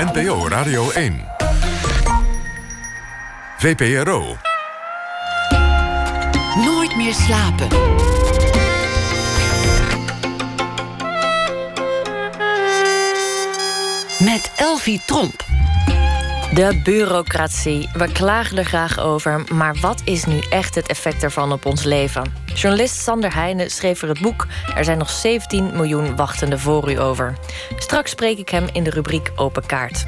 NPO Radio 1. VPRO. Nooit meer slapen. Met Elfie Tromp. De bureaucratie. We klagen er graag over, maar wat is nu echt het effect ervan op ons leven? Journalist Sander Heijnen schreef er het boek Er zijn nog 17 miljoen wachtende voor u over. Straks spreek ik hem in de rubriek Open Kaart.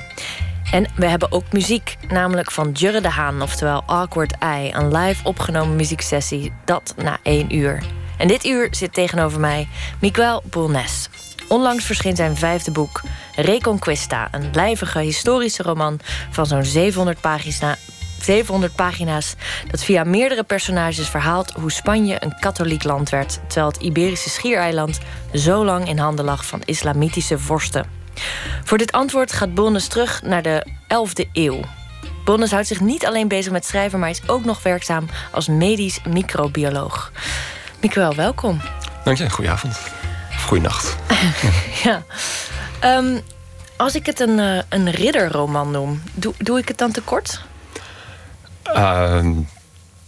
En we hebben ook muziek, namelijk van Jurre de Haan, oftewel Awkward Eye, een live opgenomen muzieksessie, dat na één uur. En dit uur zit tegenover mij Miguel Bulnes. Onlangs verscheen zijn vijfde boek, Reconquista, een lijvige historische roman van zo'n 700 pagina, 700 pagina's dat via meerdere personages verhaalt hoe Spanje een katholiek land werd, terwijl het Iberische schiereiland zo lang in handen lag van islamitische vorsten. Voor dit antwoord gaat Bonnes terug naar de 11e eeuw. Bonnes houdt zich niet alleen bezig met schrijven, maar is ook nog werkzaam als medisch microbioloog. Miguel, welkom. Dank je, goedenavond. Of goeienacht. ja. Um, als ik het een, uh, een ridderroman noem, doe, doe ik het dan tekort? Uh,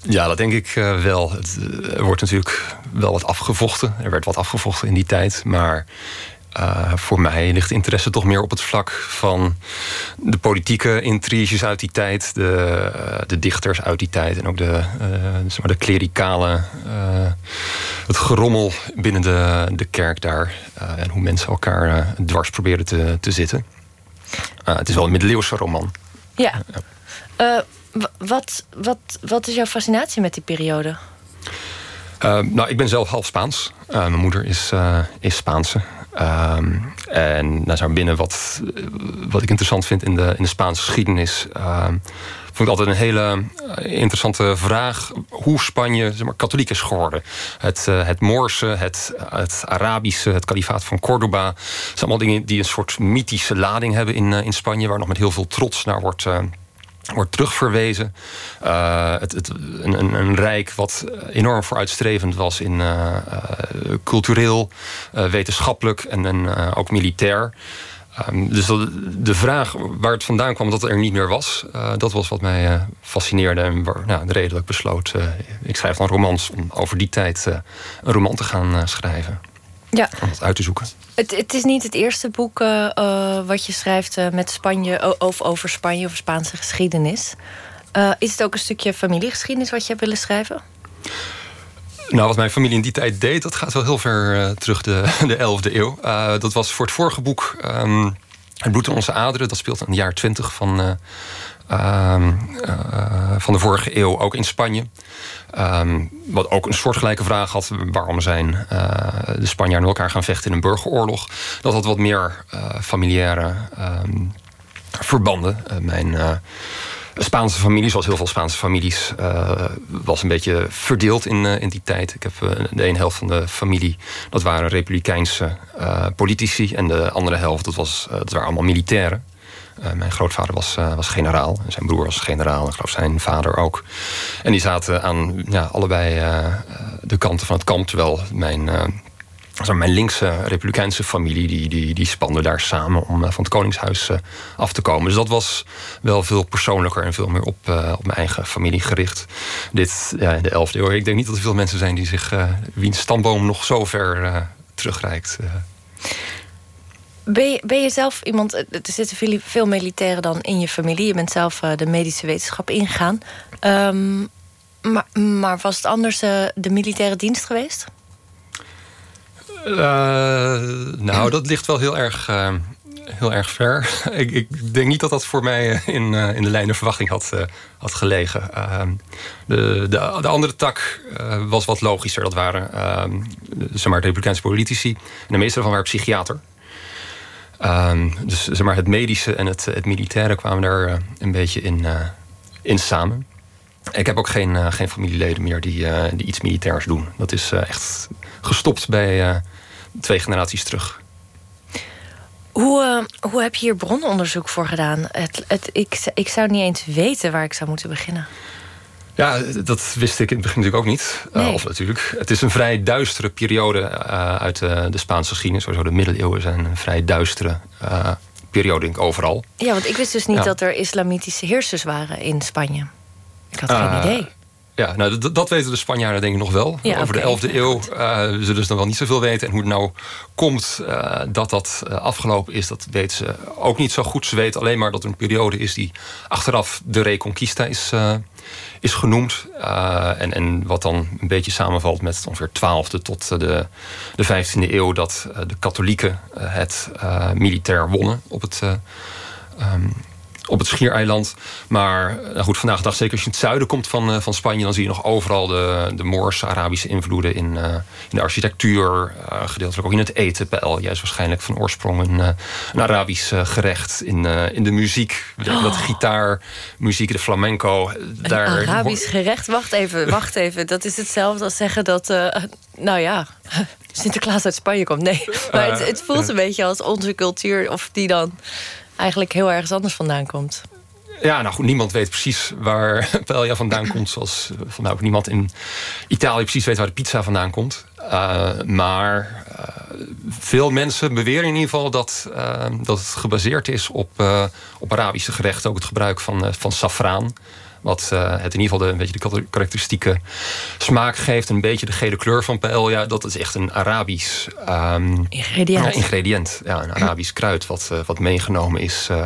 ja, dat denk ik uh, wel. Het, er wordt natuurlijk wel wat afgevochten. Er werd wat afgevochten in die tijd. Maar uh, voor mij ligt interesse toch meer op het vlak van de politieke intriges uit die tijd, de, uh, de dichters uit die tijd en ook de, uh, zeg maar de klerikale, het gerommel binnen de, de kerk daar en hoe mensen elkaar dwars proberen te, te zitten. het is wel een middeleeuwse roman. Ja. Wat, wat, wat is jouw fascinatie met die periode? nou, ik ben zelf half Spaans. mijn moeder is, is Spaanse. Um, en nou, zo binnen wat, wat ik interessant vind in de, in de Spaanse geschiedenis. Um, vond ik altijd een hele interessante vraag hoe Spanje zeg maar, katholiek is geworden. Het, het Moorse, het, het Arabische, het kalifaat van Cordoba. zijn allemaal dingen die een soort mythische lading hebben in, in Spanje, waar nog met heel veel trots naar wordt. Uh, wordt terugverwezen. Uh, het, het, een, een, rijk wat enorm vooruitstrevend was in uh, uh, cultureel, wetenschappelijk en, en ook militair. Um, dus dat, de vraag waar het vandaan kwam dat het er niet meer was, dat was wat mij fascineerde en waar, nou, redelijk besloot. ik schrijf dan romans om over die tijd een roman te gaan schrijven. Ja. Om dat uit te zoeken. Het, het, is niet het eerste boek uh, uh, wat je schrijft uh, met Spanje, of over Spanje of Spaanse geschiedenis. is het ook een stukje familiegeschiedenis wat je hebt willen schrijven? Nou, wat mijn familie in die tijd deed, dat gaat wel heel ver terug de, de 11e eeuw. dat was voor het vorige boek um, Het bloed in onze aderen. Dat speelt in het jaar 20 van, van de vorige eeuw, ook in Spanje. Um, wat ook een soortgelijke vraag had: waarom zijn uh, de Spanjaarden elkaar gaan vechten in een burgeroorlog? Dat had wat meer uh, familiaire um, verbanden. Uh, mijn Spaanse familie, zoals heel veel Spaanse families, was een beetje verdeeld in, in die tijd. Ik heb de ene helft van de familie, dat waren republikeinse politici, en de andere helft, dat, was, dat waren allemaal militairen. Uh, mijn grootvader was, uh, was generaal. En zijn broer was generaal. En geloof zijn vader ook. En die zaten aan ja, allebei uh, de kanten van het kamp. Terwijl mijn, mijn linkse republikeinse familie... die, die, die spande daar samen om van het koningshuis af te komen. Dus dat was wel veel persoonlijker... en veel meer op, op mijn eigen familie gericht. Dit, ja, de 11e eeuw. Ik denk niet dat er veel mensen zijn die zich... wiens stamboom nog zo ver terugreikt... Ben je, ben je zelf iemand... Er zitten veel, militairen dan in je familie. Je bent zelf uh, de medische wetenschap ingegaan. Um, maar, maar, was het anders uh, de militaire dienst geweest? Nou, dat ligt wel heel erg, heel erg ver. ik, ik, denk niet dat dat voor mij in, in de lijn verwachting had, had gelegen. Ehm, de, de, de, andere tak was wat logischer. Dat waren ehm, zeg maar, republikeinse politici. En de meeste daarvan waren psychiater. Um, dus zeg maar, het medische en het, het militaire kwamen daar uh, een beetje in, uh, in samen. Ik heb ook geen, uh, geen familieleden meer die, die iets militairs doen. Dat is echt gestopt bij twee generaties terug. Hoe, hoe heb je hier brononderzoek voor gedaan? Het, het, ik, ik zou niet eens weten waar ik zou moeten beginnen. Ja, dat wist ik in het begin natuurlijk ook niet. Nee. Uh, of natuurlijk. Het is een vrij duistere periode uh, uit uh, de Spaanse geschiedenis. Sowieso de middeleeuwen zijn een vrij duistere periode denk ik overal. Ja, want ik wist dus niet Ja. dat er islamitische heersers waren in Spanje. Ik had geen Eh, idee. Ja, nou, dat, dat weten de Spanjaarden denk ik nog wel. Ja, Over de 11e eeuw eh, zullen ze nog wel niet zoveel weten. En hoe het nou komt eh, dat dat eh, afgelopen is, dat weten ze ook niet zo goed. Ze weten alleen maar dat er een periode is die achteraf de Reconquista is, eh, is genoemd. Eh, en, en wat dan een beetje samenvalt met ongeveer 12e tot eh, de, de 15e eeuw... dat eh, de katholieken het militair wonnen op het... eh, ehm, op het Schiereiland. Maar eh, nou goed, vandaag de dag, zeker als je in het zuiden komt van, eh, van Spanje... dan zie je nog overal de, de Moorse, Arabische invloeden in, eh, in de architectuur. gedeeltelijk ook in het eten. Paella is waarschijnlijk van oorsprong een, een Arabisch gerecht. In, in de muziek, de, dat gitaarmuziek, de flamenco. Oh. Een daar Arabisch gerecht? Wacht even, wacht even. Dat is hetzelfde als zeggen dat... nou ja, Sinterklaas uit Spanje komt. Nee, maar het, het voelt een beetje als onze cultuur... of die dan eigenlijk heel ergens anders vandaan komt. Ja, nou goed, niemand weet precies waar paella vandaan komt. Zoals eh, van ook niemand in Italië precies weet waar de pizza vandaan komt. Uh, maar uh, veel mensen beweren in ieder geval dat, uh, dat het gebaseerd is op, op Arabische gerechten. Ook het gebruik van, van safraan. Wat uh, het in ieder geval de, een beetje de karakteristieke smaak geeft. Een beetje de gele kleur van paella. Dat is echt een Arabisch um, ingrediënt. Ja, ingrediënt. Ja, een Arabisch kruid wat, uh, wat meegenomen is. Uh,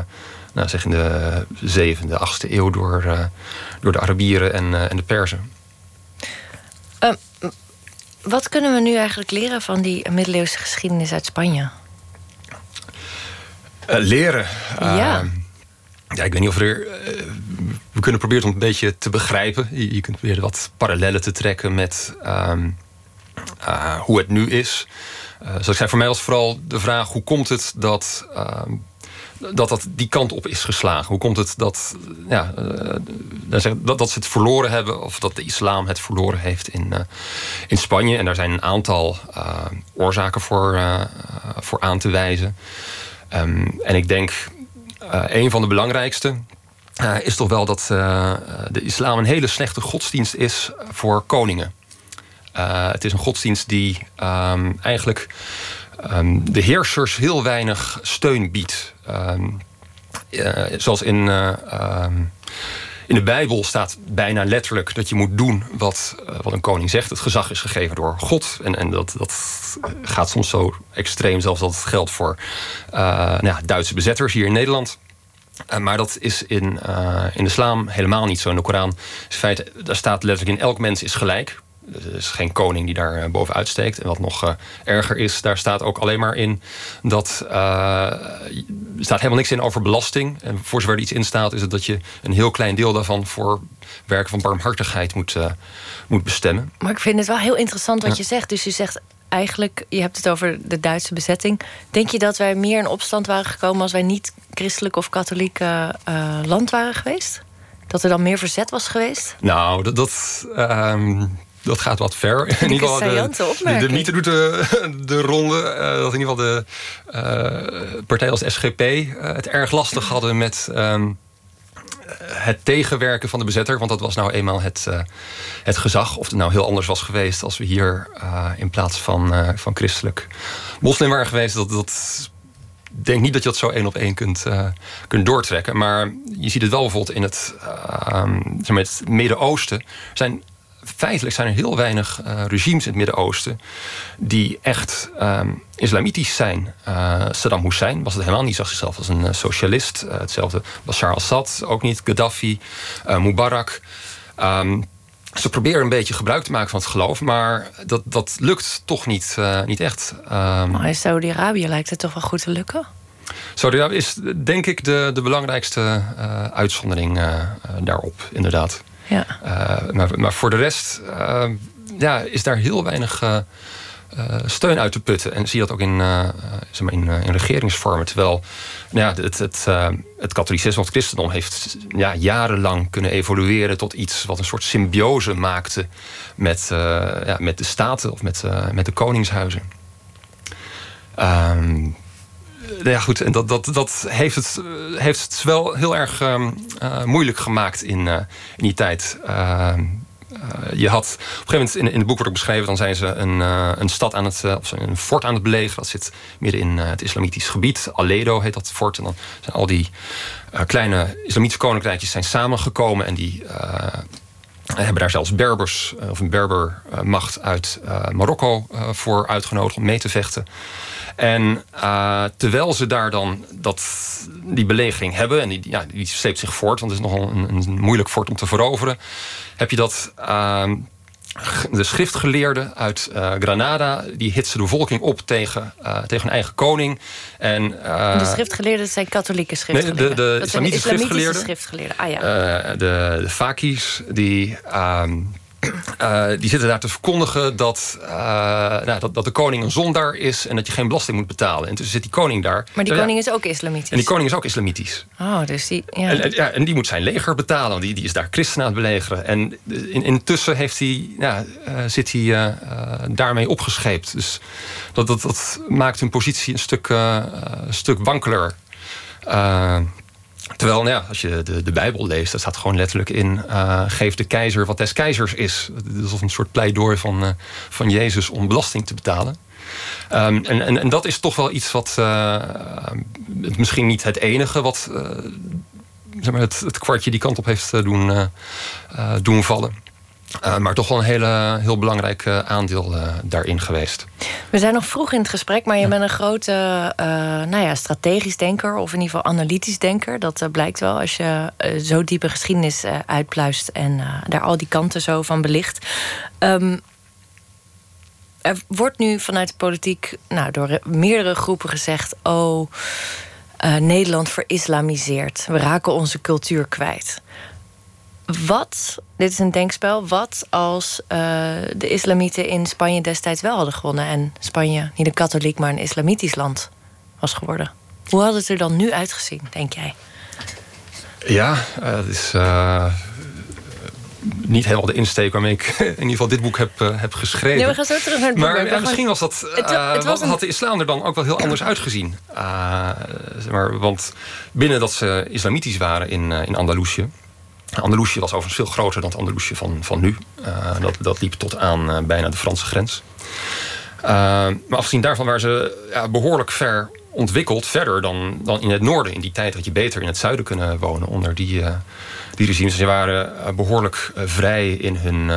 nou, zeg in de zevende, achtste eeuw door, uh, door de Arabieren en, uh, en de Perzen. Um, wat kunnen we nu eigenlijk leren van die middeleeuwse geschiedenis uit Spanje? Uh, leren. Ja. Ja, ik weet niet of er. we kunnen proberen om een beetje te begrijpen. Je, kunt proberen wat parallellen te trekken met um, hoe het nu is. Uh, zoals ik zei, voor mij was vooral de vraag: hoe komt het dat. Uh, dat dat die kant op is geslagen. Hoe komt het dat, ja, dat, dat ze het verloren hebben... of dat de islam het verloren heeft in, in Spanje. En daar zijn een aantal oorzaken voor, voor aan te wijzen. Um, en ik denk, een van de belangrijkste... is toch wel dat de islam een hele slechte godsdienst is voor koningen. het is een godsdienst die um, eigenlijk... Um, de heersers heel weinig steun biedt. Uh, zoals in, in de Bijbel staat bijna letterlijk dat je moet doen wat, uh, wat een koning zegt. Het gezag is gegeven door God. En, en dat, dat gaat soms zo extreem, zelfs dat het geldt voor nou ja, Duitse bezetters hier in Nederland. Uh, maar dat is in, in de islam helemaal niet zo. In de Koran is in feite, daar staat letterlijk in elk mens is gelijk. Er is geen koning die daar uh, bovenuit steekt. En wat nog uh, erger is, daar staat ook alleen maar in dat. Uh, er staat helemaal niks in over belasting. En voor zover er iets in staat, is het dat je een heel klein deel daarvan voor werken van barmhartigheid moet, uh, moet bestemmen. Maar ik vind het wel heel interessant wat ja. je zegt. Dus je zegt eigenlijk, je hebt het over de Duitse bezetting. Denk je dat wij meer in opstand waren gekomen als wij niet christelijk of katholiek land waren geweest? Dat er dan meer verzet was geweest? Nou, dat. dat um dat gaat wat ver. In ieder geval, de, de, de mythe doet de, de ronde. Uh, dat in ieder geval de uh, partijen als SGP uh, het erg lastig hadden met um, het tegenwerken van de bezetter. Want dat was nou eenmaal het, het gezag. Of het nou heel anders was geweest als we hier in plaats van, van christelijk moslim waren geweest. Dat, dat ik denk niet dat je dat zo één op één kunt, kunt doortrekken. Maar je ziet het wel bijvoorbeeld in het, uh, zeg maar het Midden-Oosten. zijn feitelijk zijn er heel weinig uh, regimes in het Midden-Oosten die echt um, islamitisch zijn. Uh, Saddam Hussein was het helemaal niet, zag zichzelf als een uh, socialist. hetzelfde Bashar al-Assad, ook niet. Gaddafi, Mubarak. Um, ze proberen een beetje gebruik te maken van het geloof, maar dat, dat lukt toch niet, niet echt. Um, maar in Saudi-Arabië lijkt het toch wel goed te lukken? Saudi-Arabië is denk ik de, de belangrijkste uitzondering daarop, inderdaad. Ja. Uh, maar, maar, voor de rest uh, ja, is daar heel weinig uh, steun uit te putten. En zie je dat ook in, zeg maar in, in, regeringsvormen. Terwijl nou ja, het, het, het katholicisme het christendom heeft ja, jarenlang kunnen evolueren tot iets wat een soort symbiose maakte met, ja, met de staten of met, met de koningshuizen. Um, ja, goed, en dat, dat, dat heeft, het, heeft het wel heel erg um, uh, moeilijk gemaakt in, uh, in die tijd. Uh, je had op een gegeven moment in, in het boek wordt ook beschreven, dan zijn ze een, een stad aan het, of een fort aan het belegeren. Dat zit midden in het islamitisch gebied. Aledo heet dat fort. En dan zijn al die kleine islamitische koninkrijkjes zijn samengekomen en die hebben daar zelfs Berbers of een Berbermacht uit Marokko voor uitgenodigd om mee te vechten. En uh, terwijl ze daar dan dat, die belegering hebben, en die, ja, die sleept zich voort, want het is nogal een, een moeilijk fort om te veroveren, heb je dat. Uh, de schriftgeleerden uit uh, Granada die hitsen de bevolking op tegen, uh, tegen hun eigen koning. En, uh, de schriftgeleerden zijn katholieke schriftgeleerden. Nee, de, de, de islamitische, islamitische schriftgeleerden. schriftgeleerden. Ah, ja. de, de Fakis die. Ehm, uh, die zitten daar te verkondigen dat, uh, nou, dat, dat, de koning een zondaar is en dat je geen belasting moet betalen. En dus zit die koning daar. Maar die koning is ook islamitisch. En die koning is ook islamitisch. Oh, dus die. Ja. En, ja, en die moet zijn leger betalen, want die, die is daar christenen aan het belegeren. En in, intussen heeft hij, ja, uh, zit hij daarmee opgescheept. Dus dat, dat, dat maakt hun positie een stuk, een stuk wankeler. Terwijl, nou ja, als je de, de Bijbel leest, daar staat gewoon letterlijk in: uh, geef de keizer wat des keizers is. Dat is een soort pleidooi van, uh, van Jezus om belasting te betalen. Um, en, en, en, dat is toch wel iets wat uh, misschien niet het enige wat zeg maar het, het, kwartje die kant op heeft doen, doen vallen. Uh, maar toch wel een hele, heel belangrijk uh, aandeel uh, daarin geweest. We zijn nog vroeg in het gesprek, maar je bent een grote nou ja, strategisch denker, of in ieder geval analytisch denker. Dat blijkt wel als je zo diepe geschiedenis uitpluist en daar al die kanten zo van belicht. Um, er wordt nu vanuit de politiek nou, door meerdere groepen gezegd: Oh, Nederland verislamiseert. We raken onze cultuur kwijt. Wat, dit is een denkspel, wat als uh, de islamieten in Spanje destijds wel hadden gewonnen en Spanje niet een katholiek, maar een islamitisch land was geworden? Hoe had het er dan nu uitgezien, denk jij? Ja, uh, het is uh, niet helemaal de insteek waarmee ik in ieder geval dit boek heb, heb geschreven. Nee, we gaan zo terug naar het maar boek. Ja, misschien was dat. Het, het was een... had de islam er dan ook wel heel anders uitgezien. zeg maar, want binnen dat ze islamitisch waren in, in Andalusië. Andalusië was overigens veel groter dan het Andalusië van, van nu. Uh, dat, dat liep tot aan uh, bijna de Franse grens. Uh, maar afgezien daarvan waren ze ja, behoorlijk ver ontwikkeld. Verder dan, dan in het noorden. In die tijd had je beter in het zuiden kunnen wonen onder die, die regimes. Ze waren behoorlijk vrij in hun,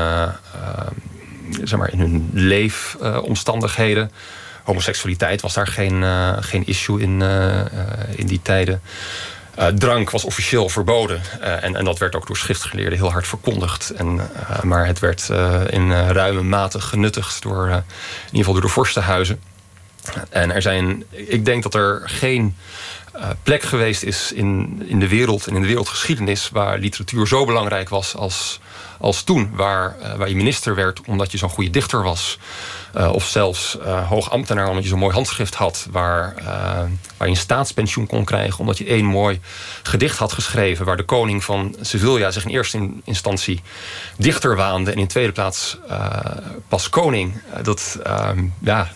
zeg maar, in hun leefomstandigheden. Homoseksualiteit was daar geen, geen issue in, in die tijden. Uh, drank was officieel verboden. Uh, en, en, dat werd ook door schriftgeleerden heel hard verkondigd. En, uh, maar het werd in ruime mate genuttigd door, in ieder geval door de vorstenhuizen. En er zijn, ik denk dat er geen plek geweest is in, in de wereld en in de wereldgeschiedenis waar literatuur zo belangrijk was als, als toen. Waar, waar je minister werd omdat je zo'n goede dichter was. Uh, of zelfs uh, hoogambtenaar, omdat je zo'n mooi handschrift had, waar, waar je een staatspensioen kon krijgen, omdat je één mooi gedicht had geschreven, waar de koning van Sevilla zich in eerste in instantie dichter waande en in tweede plaats pas koning. dat, ehm, ja,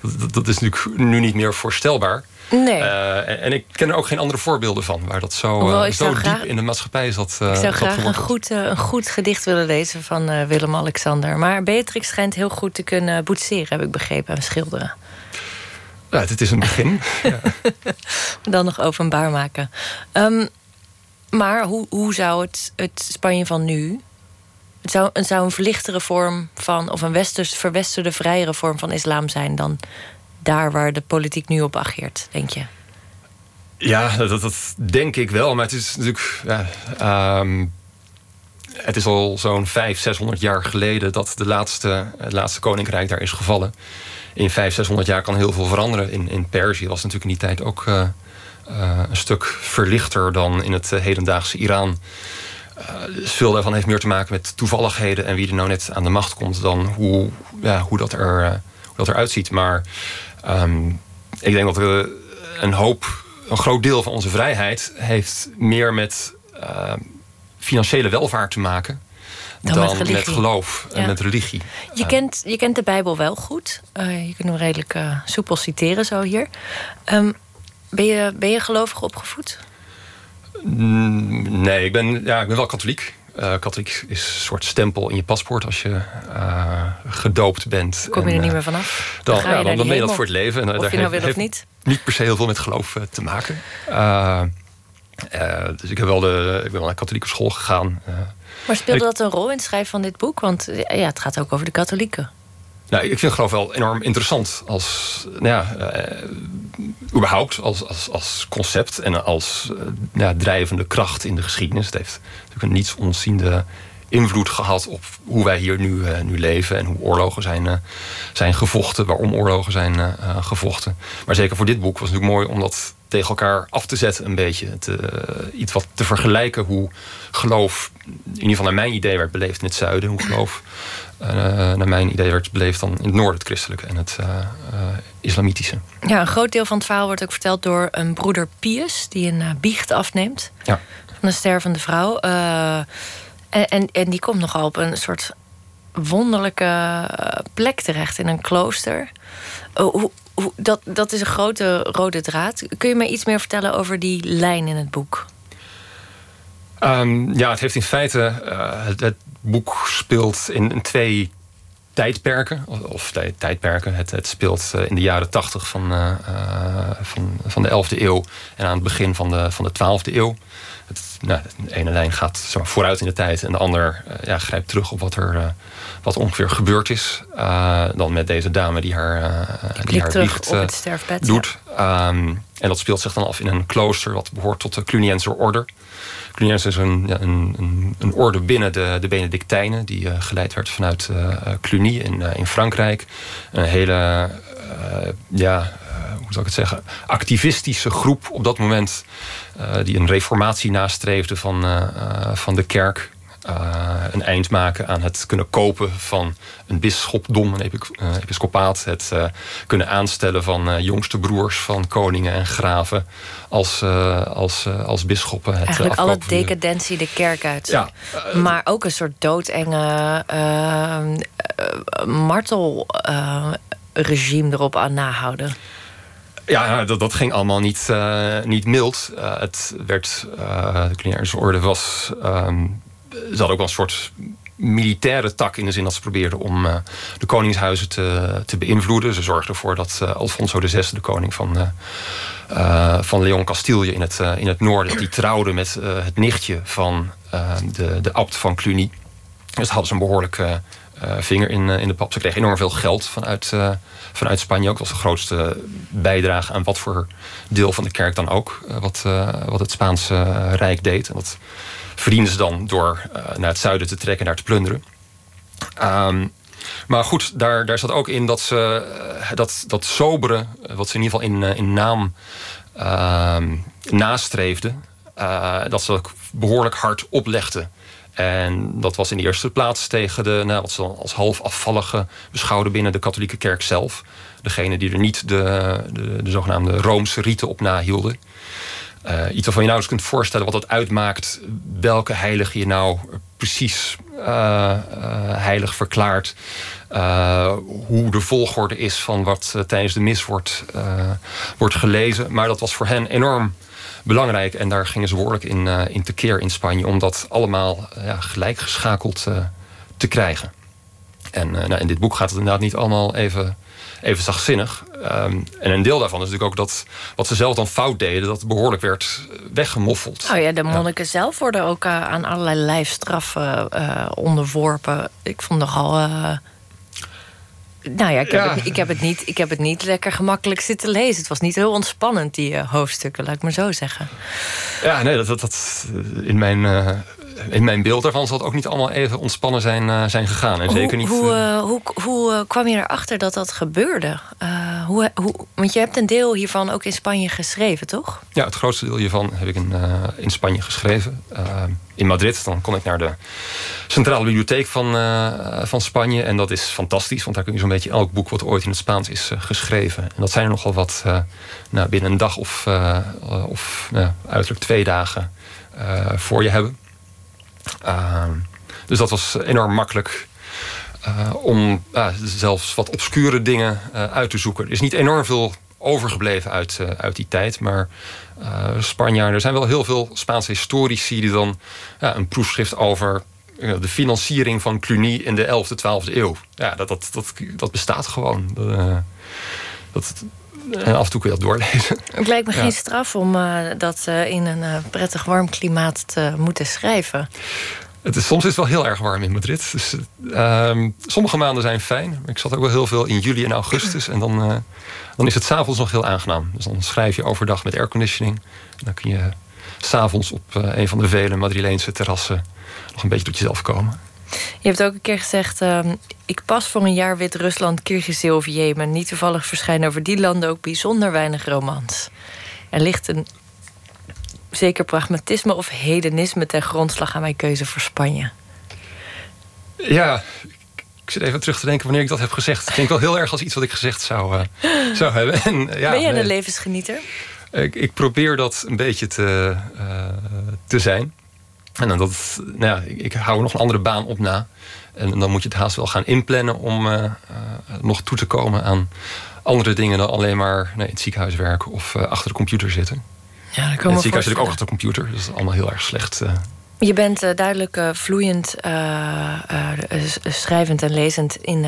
dat, dat, is natuurlijk nu niet meer voorstelbaar. Nee. Uh, en ik ken er ook geen andere voorbeelden van waar dat zo, uh, zo diep graag, in de maatschappij zat. Uh, ik zou graag een goed, een goed gedicht willen lezen van Willem-Alexander. Maar Beatrix schijnt heel goed te kunnen boetseren, heb ik begrepen, en schilderen. Ja, het is een begin. ja. Dan nog openbaar maken. Um, maar hoe, hoe zou het, het Spanje van nu het zou, het zou een verlichtere vorm van, of een westers, verwesterde, vrijere vorm van islam zijn dan daar waar de politiek nu op ageert, denk je? Ja, dat, denk ik wel. Maar het is natuurlijk. Ja, um, het is al zo'n 500, 600 jaar geleden dat de laatste, het laatste koninkrijk daar is gevallen. In 500, 600 jaar kan heel veel veranderen. In, in Perzië was natuurlijk in die tijd ook uh, uh, een stuk verlichter dan in het hedendaagse Iran. dus veel daarvan heeft meer te maken met toevalligheden en wie er nou net aan de macht komt dan hoe, ja, hoe, dat, er, hoe dat eruit ziet. Maar um, ik denk dat we een hoop, een groot deel van onze vrijheid heeft meer met uh, financiële welvaart te maken. Dan, dan met, met, geloof en ja. met religie. Je, uh, kent, je kent de Bijbel wel goed. Uh, je kunt hem redelijk uh, soepel citeren zo hier. Um, ben, je, ben je gelovig opgevoed? Nee, ik ben, ja, ik ben wel katholiek. Katholiek is een soort stempel in je paspoort als je gedoopt bent. Kom je er niet meer vanaf? Dan, dan, ja, dan, dan ben je dat voor het leven. En, of je nou wil of niet? Niet per se heel veel met geloof te maken. dus ik, heb wel de, ik ben wel naar katholieke school gegaan. maar speelde dat een rol in het schrijven van dit boek? Want ja, het gaat ook over de katholieken. Nou, ik vind geloof wel enorm interessant als, nou ja, uh, überhaupt als, als, als concept en als uh, ja, drijvende kracht in de geschiedenis. Het heeft natuurlijk een niets onziende invloed gehad op hoe wij hier nu, uh, nu leven en hoe oorlogen zijn, zijn gevochten, waarom oorlogen zijn gevochten. Maar zeker voor dit boek was het natuurlijk mooi om dat tegen elkaar af te zetten een beetje. Iets wat te vergelijken hoe geloof, in ieder geval naar mijn idee, werd beleefd in het zuiden. Hoe geloof uh, naar mijn idee werd beleefd dan in het noorden het christelijke en het uh, islamitische. Ja, een groot deel van het verhaal wordt ook verteld door een broeder Pius... die een biecht afneemt ja. van een stervende vrouw. En, en, en, die komt nogal op een soort wonderlijke plek terecht in een klooster. hoe, hoe, dat, dat is een grote rode draad. Kun je me iets meer vertellen over die lijn in het boek? Um, ja, het heeft in feite. Uh, het, boek speelt in, in, twee tijdperken. Of tijdperken. Het, het speelt uh, in de jaren tachtig van, uh, van, van de 11e eeuw. En aan het begin van de, van de 12e eeuw. Het, nou, de ene lijn gaat zeg maar, vooruit in de tijd. En de ander ja, grijpt terug op wat er wat ongeveer gebeurd is. dan met deze dame die haar, die haar biecht doet. Ja. Um, en dat speelt zich dan af in een klooster. Wat behoort tot de Cluniense orde. Cluniens is een, een, orde binnen de, de Benedictijnen... die uh, geleid werd vanuit uh, Cluny in, uh, in Frankrijk. Een hele, ja, hoe zou ik het zeggen... activistische groep op dat moment... die een reformatie nastreefde van, van de kerk... Uh, een eind maken aan het kunnen kopen van een bisschopdom, een uh, episcopaat. Het uh, kunnen aanstellen van jongste broers van koningen en graven als, als, als bisschoppen. Het Eigenlijk alle decadentie de kerk uit. Ja, maar ook een soort doodenge martelregime erop aan nahouden. Ja, dat, dat ging allemaal niet, niet mild. het werd, de Kleinaire orde was ehm, ze hadden ook wel een soort militaire tak in de zin dat ze probeerden om uh, de koningshuizen te, te beïnvloeden. Ze zorgden ervoor dat uh, Alfonso VI, de koning van, uh, van Leon Castilië in het, in het noorden, die trouwde met het nichtje van de, de abt van Cluny. Dus hadden ze een behoorlijke vinger in, in de pap. Ze kregen enorm veel geld vanuit, vanuit Spanje ook. Dat was de grootste bijdrage aan wat voor deel van de kerk dan ook. wat, wat het Spaanse Rijk deed. En dat verdienen ze dan door uh, naar het zuiden te trekken, naar te plunderen. Um, maar goed, daar, daar zat ook in dat ze uh, dat, dat sobere, wat ze in ieder geval in, in naam uh, nastreefden, dat ze ook behoorlijk hard oplegden. En dat was in de eerste plaats tegen de, nou, wat ze als half afvallige beschouwden binnen de katholieke kerk zelf. Degene die er niet de, de, de zogenaamde Roomse riten op nahielden. Uh, iets waarvan je nou eens kunt voorstellen wat het uitmaakt, welke heilige je nou precies uh, uh, heilig verklaart. hoe de volgorde is van wat tijdens de mis wordt, wordt gelezen. Maar dat was voor hen enorm belangrijk. En daar gingen ze behoorlijk in, in tekeer in Spanje. Om dat allemaal ja, gelijk geschakeld te krijgen. En nou, in dit boek gaat het inderdaad niet allemaal even even zachtzinnig. Um, en een deel daarvan is natuurlijk ook dat wat ze zelf dan fout deden, dat behoorlijk werd weggemoffeld. Oh ja, de monniken zelf worden ook uh, aan allerlei lijfstraffen uh, onderworpen. Ik vond nogal. Uh, nou ja ik, heb Het, ik, heb het niet, ik heb het niet lekker gemakkelijk zitten lezen. Het was niet heel ontspannend, die hoofdstukken, laat ik maar zo zeggen. Ja, nee, dat, dat, dat in mijn in mijn beeld daarvan zal het ook niet allemaal even ontspannen zijn, uh, zijn gegaan. En zeker niet, hoe, uh, hoe, hoe kwam je erachter dat dat gebeurde? Hoe, hoe, want je hebt een deel hiervan ook in Spanje geschreven, toch? Ja, het grootste deel hiervan heb ik in, in Spanje geschreven. in Madrid, dan kon ik naar de Centrale Bibliotheek van, van Spanje. En dat is fantastisch, want daar kun je zo'n beetje elk boek wat ooit in het Spaans is geschreven. En dat zijn er nogal wat nou, binnen een dag of, of uiterlijk twee dagen voor je hebben. Ehm, dus dat was enorm makkelijk uh, om zelfs wat obscure dingen uh, uit te zoeken. Er is niet enorm veel overgebleven uit, uit die tijd. Maar Spanjaarden, er zijn wel heel veel Spaanse historici die dan een proefschrift over de financiering van Cluny in de 11e, 12e eeuw. Ja, dat, dat, dat, dat bestaat gewoon. Dat, en af en toe kun je dat doorlezen. Het lijkt me geen straf om dat in een prettig warm klimaat te moeten schrijven. Het is, soms is het wel heel erg warm in Madrid. Dus, ehm, sommige maanden zijn fijn. Ik zat ook wel heel veel in juli en augustus. En dan, dan is het s'avonds nog heel aangenaam. Dus dan schrijf je overdag met airconditioning. En dan kun je s'avonds op een van de vele Madrileense terrassen... nog een beetje tot jezelf komen. Je hebt ook een keer gezegd... Uh, ik pas voor een jaar Wit-Rusland, Kyrgyzstan of Jemen. Niet toevallig verschijnen over die landen ook bijzonder weinig romans. Er ligt een zeker pragmatisme of hedonisme ten grondslag aan mijn keuze voor Spanje? Ja, ik zit even terug te denken wanneer ik dat heb gezegd. Het klinkt wel heel erg als iets wat ik gezegd zou, uh, zou hebben. En, ja, ben jij een levensgenieter? Ik, ik, probeer dat een beetje te, uh, te zijn. En dan dat, nou ja, ik, ik, hou nog een andere baan op na. En dan moet je het haast wel gaan inplannen om uh, nog toe te komen aan andere dingen dan alleen maar nee, in het ziekenhuis werken of achter de computer zitten. Ja, dat kan het ziekenhuis zit ik ook achter de computer. Dus dat is allemaal heel erg slecht. Je bent duidelijk vloeiend schrijvend en lezend in,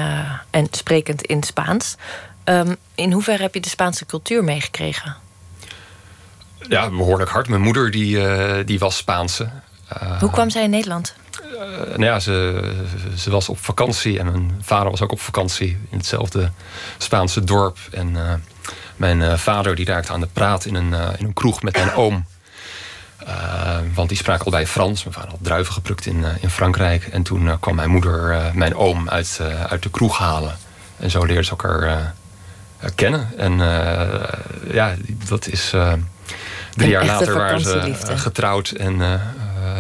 en sprekend in Spaans. Um, in hoeverre heb je de Spaanse cultuur meegekregen? Ja, behoorlijk hard. Mijn moeder die, die was Spaanse. Hoe kwam zij in Nederland? nou ja, ze, ze was op vakantie en mijn vader was ook op vakantie in hetzelfde Spaanse dorp. En mijn uh, vader die raakte aan de praat in een, in een kroeg met mijn oom. Uh, want die spraken allebei Frans. Mijn vader had druiven geplukt in, in Frankrijk. En toen kwam mijn moeder mijn oom uit, uit de kroeg halen. En zo leerden ze elkaar kennen. En ja, dat is... drie jaar later waren ze getrouwd en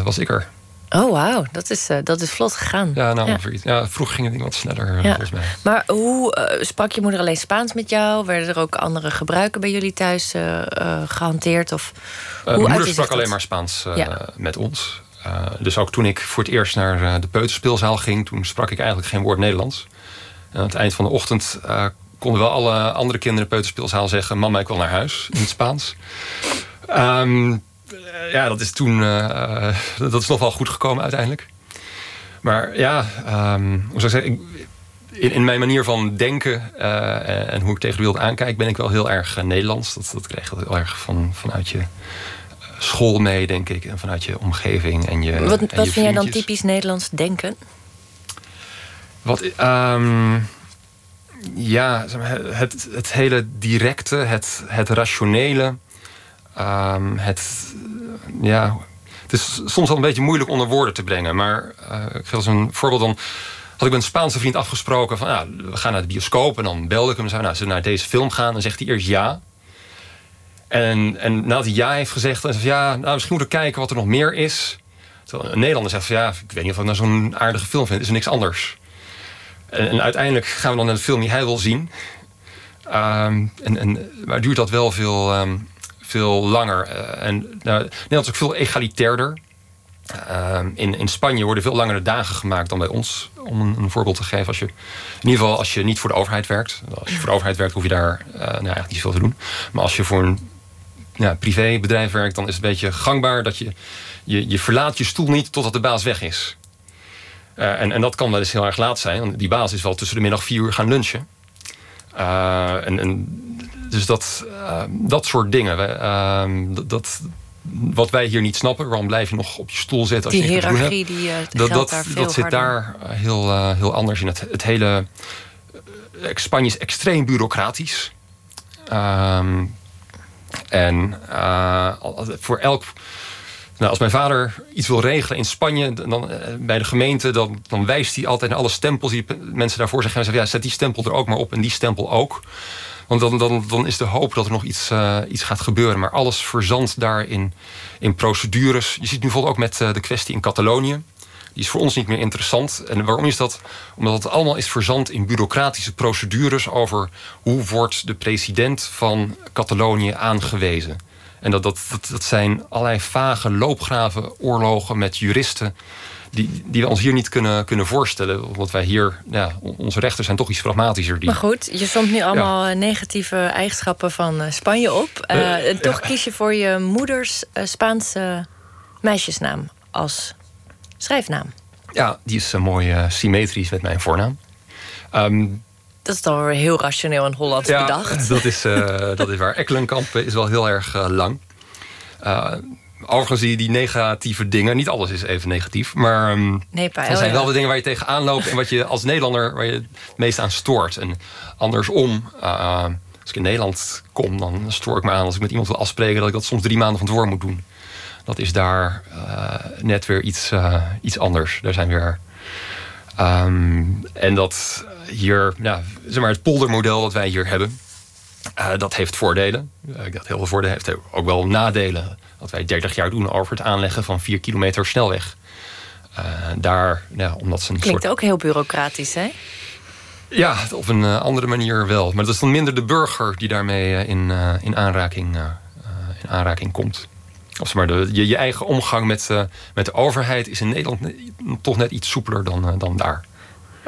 was ik er. Oh, wauw. Dat is, uh, dat is vlot gegaan. Ja, nou, ja. ja vroeger ging het wat sneller, ja. volgens mij. Maar hoe uh, sprak je moeder alleen Spaans met jou? Werden er ook andere gebruiken bij jullie thuis uh, gehanteerd? Of, hoe mijn moeder sprak alleen maar Spaans met ons. dus ook toen ik voor het eerst naar de peuterspeelzaal ging... toen sprak ik eigenlijk geen woord Nederlands. En aan het eind van de ochtend konden wel alle andere kinderen in de peuterspeelzaal zeggen... mama, ik wil naar huis, in het Spaans. Um, eh, ja, dat is toen uh, dat is nog wel goed gekomen uiteindelijk. Maar ja, um, hoe zou ik zeggen, in, in, mijn manier van denken uh, en hoe ik tegen de wereld aankijk, ben ik wel heel erg Nederlands. Dat, dat krijg je heel erg van, vanuit je school mee, denk ik. En vanuit je omgeving en je. Wat, en wat je vind jij dan typisch Nederlands denken? Wat, um, ja, het, het hele directe, het, het rationele. Um, het, ja, het is soms wel een beetje moeilijk onder woorden te brengen. Maar uh, ik geef als een voorbeeld dan had ik met een Spaanse vriend afgesproken van ja, we gaan naar de bioscoop. En dan belde ik hem en zei, nou, zullen we naar deze film gaan? Dan zegt hij eerst ja. En, en nadat hij ja heeft gezegd, dan zegt hij ja, nou, misschien moeten we kijken wat er nog meer is. Terwijl een Nederlander zegt van ja, ik weet niet of ik nou zo'n aardige film vind. Is niks anders. En, en, uiteindelijk gaan we dan naar de film die hij wil zien. Um, en, en, maar duurt dat wel veel, um, veel langer. Uh, en nou, Nederland is ook veel egalitairder. Uh, in, in Spanje worden veel langere dagen gemaakt dan bij ons. Om een, voorbeeld te geven. Als je, in ieder geval als je niet voor de overheid werkt. Als je voor de overheid werkt, hoef je daar uh, nou, eigenlijk niet zoveel te doen. Maar als je voor een ja, privébedrijf werkt, dan is het een beetje gangbaar dat je, je, je verlaat je stoel niet totdat de baas weg is. Uh, en, en dat kan wel eens heel erg laat zijn. Want die baas is wel tussen de middag vier uur gaan lunchen. En, en dus dat, uh, dat soort dingen. Uh, dat, wat wij hier niet snappen, waarom blijf je nog op je stoel zitten als die je hiërarchie die uh, dat, dat, daar dat zit daar heel, heel anders in. Het, het hele Spanje is extreem bureaucratisch. Ehm, en voor elk nou, als mijn vader iets wil regelen in Spanje, dan, bij de gemeente, dan, dan wijst hij altijd naar alle stempels die mensen daarvoor zeggen. En zegt, ja, zet die stempel er ook maar op en die stempel ook. Want dan, dan, dan is de hoop dat er nog iets, uh, iets gaat gebeuren. Maar alles verzandt daar in, procedures. Je ziet nu bijvoorbeeld ook met uh, de kwestie in Catalonië. Die is voor ons niet meer interessant. En waarom is dat? Omdat het allemaal is verzand in bureaucratische procedures... over hoe wordt de president van Catalonië aangewezen. En dat, dat, dat, dat zijn allerlei vage loopgraven, oorlogen met juristen die, die we ons hier niet kunnen, kunnen voorstellen. Omdat wij hier, ja, onze rechten zijn toch iets pragmatischer. Die... Maar goed, je somt nu allemaal negatieve eigenschappen van Spanje op. en toch kies je voor je moeders Spaanse meisjesnaam als schrijfnaam. Ja, die is mooi symmetrisch met mijn voornaam. Ehm, dat is dan weer heel rationeel en Hollands ja, bedacht. Dat is, uh, dat is waar. Ekkelenkamp is wel heel erg uh, lang. Uh, overigens, die, die negatieve dingen, niet alles is even negatief. Maar um, nee, er zijn wel de dingen waar je tegenaan loopt en wat je als Nederlander waar je het meest aan stoort. En andersom, als ik in Nederland kom, dan stoor ik me aan als ik met iemand wil afspreken dat ik dat soms drie maanden van tevoren moet doen. Dat is daar net weer iets, iets anders. Daar zijn weer. Um, en dat hier, ja, zeg maar het poldermodel dat wij hier hebben, uh, dat heeft voordelen. Uh, dat heel veel voordelen heeft ook wel nadelen. Dat wij 30 jaar doen over het aanleggen van 4 kilometer snelweg. Uh, daar, ja, omdat ze een Klinkt soort... ook heel bureaucratisch, hè? Ja, op een andere manier wel. Maar dat is dan minder de burger die daarmee in, in, aanraking, in aanraking komt. Of maar, de, je, je eigen omgang met, met de overheid is in Nederland toch net iets soepeler dan, dan daar.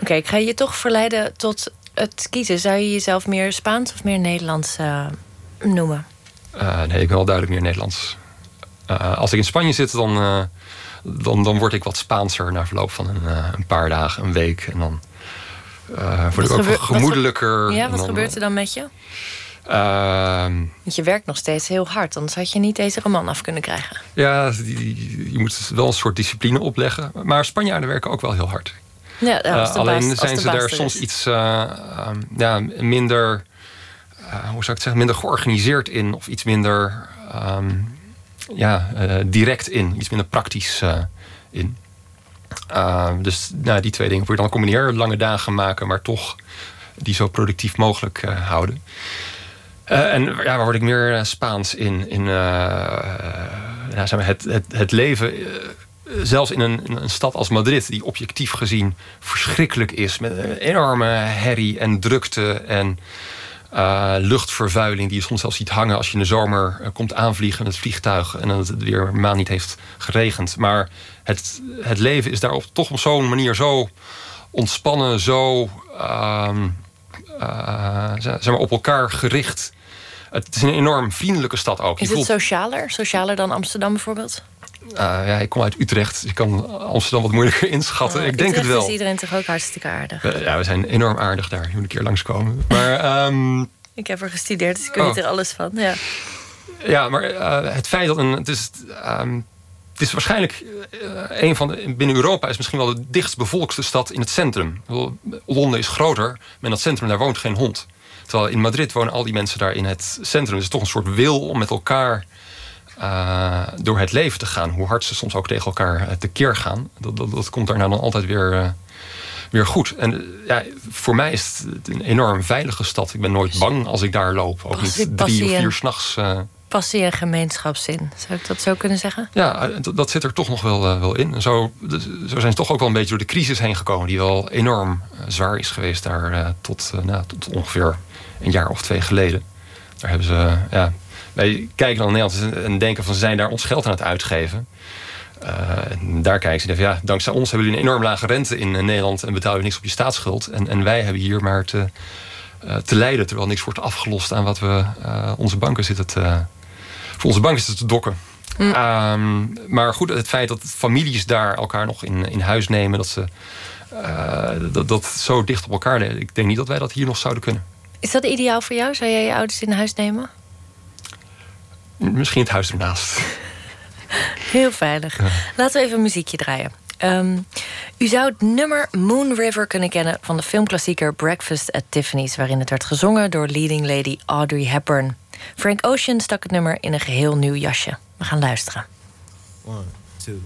Oké, ik ga je toch verleiden tot het kiezen. Zou je jezelf meer Spaans of meer Nederlands uh, noemen? Uh, nee, ik ben wel duidelijk meer Nederlands. Uh, als ik in Spanje zit, dan, dan, dan word ik wat Spaanser na verloop van een, een paar dagen, een week. En dan word ik ook gemoedelijker. Wat ja, wat gebeurt er dan met je? Ehm, Want je werkt nog steeds heel hard, anders had je niet deze roman af kunnen krijgen. Ja, je moet wel een soort discipline opleggen. Maar Spanjaarden werken ook wel heel hard. Ja, uh, alleen zijn ze daar soms iets uh, ja, minder, uh, hoe zou ik het zeggen, minder georganiseerd in of iets minder um, ja, direct in, iets minder praktisch in. Ehm, dus nou, die twee dingen. Voor je dan combineren, lange dagen maken, maar toch die zo productief mogelijk houden. en ja, waar word ik meer Spaans in? in ja, zeg maar, het, het, het leven zelfs in een, een, stad als Madrid, die objectief gezien verschrikkelijk is, met een enorme herrie en drukte en uh, luchtvervuiling, die je soms zelfs ziet hangen als je in de zomer uh, komt aanvliegen met het vliegtuig en dat het weer maand niet heeft geregend. Maar het, het leven is daarop toch op zo'n manier zo ontspannen, zo uh, zeg maar op elkaar gericht. Het is een enorm vriendelijke stad ook. Is het socialer? Socialer dan Amsterdam bijvoorbeeld? Uh, ja, ik kom uit Utrecht, dus ik kan Amsterdam wat moeilijker inschatten. ik denk het wel. is iedereen toch ook hartstikke aardig? Uh, ja, we zijn enorm aardig daar. Je moet een keer langskomen. Maar, um... ik heb er gestudeerd, dus ik weet oh. er alles van. Ja, ja maar uh, het feit dat een... Het is, um, het is waarschijnlijk een van de... Binnen Europa is misschien wel de dichtst bevolkste stad in het centrum. Londen is groter, maar in dat centrum daar woont geen hond. Terwijl in Madrid wonen al die mensen daar in het centrum. Het is toch een soort wil om met elkaar uh, door het leven te gaan. Hoe hard ze soms ook tegen elkaar uh, tekeer gaan. Dat, dat, dat, komt daarna dan altijd weer, uh, weer goed. En ja, voor mij is het een enorm veilige stad. Ik ben nooit bang als ik daar loop. Ook niet drie of vier s'nachts. Passie en gemeenschapszin. Zou ik dat zo kunnen zeggen? Ja, dat, zit er toch nog wel, wel in. Zo, zo zijn ze toch ook wel een beetje door de crisis heen gekomen. Die wel enorm zwaar is geweest daar tot, nou, tot ongeveer een jaar of twee geleden. Daar hebben ze ja, wij kijken dan naar Nederland en denken van ze zijn daar ons geld aan het uitgeven. Uh, daar kijken ze van ja, dankzij ons hebben jullie een enorm lage rente in eh, Nederland en betalen we niks op je staatsschuld. En, en wij hebben hier maar te, uh, te lijden terwijl niks wordt afgelost aan wat we uh, onze banken zitten te, voor onze banken zitten te dokken. Mm. Um, maar goed, het feit dat families daar elkaar nog in, in huis nemen, dat ze dat, dat zo dicht op elkaar. Ik denk niet dat wij dat hier nog zouden kunnen. Is dat ideaal voor jou? Zou jij je ouders in huis nemen? Misschien het huis ernaast. Heel veilig. Laten we even een muziekje draaien. Um, u zou het nummer Moon River kunnen kennen van de filmklassieker Breakfast at Tiffany's, waarin het werd gezongen door leading lady Audrey Hepburn. Frank Ocean stak het nummer in een geheel nieuw jasje. We gaan luisteren. One, two.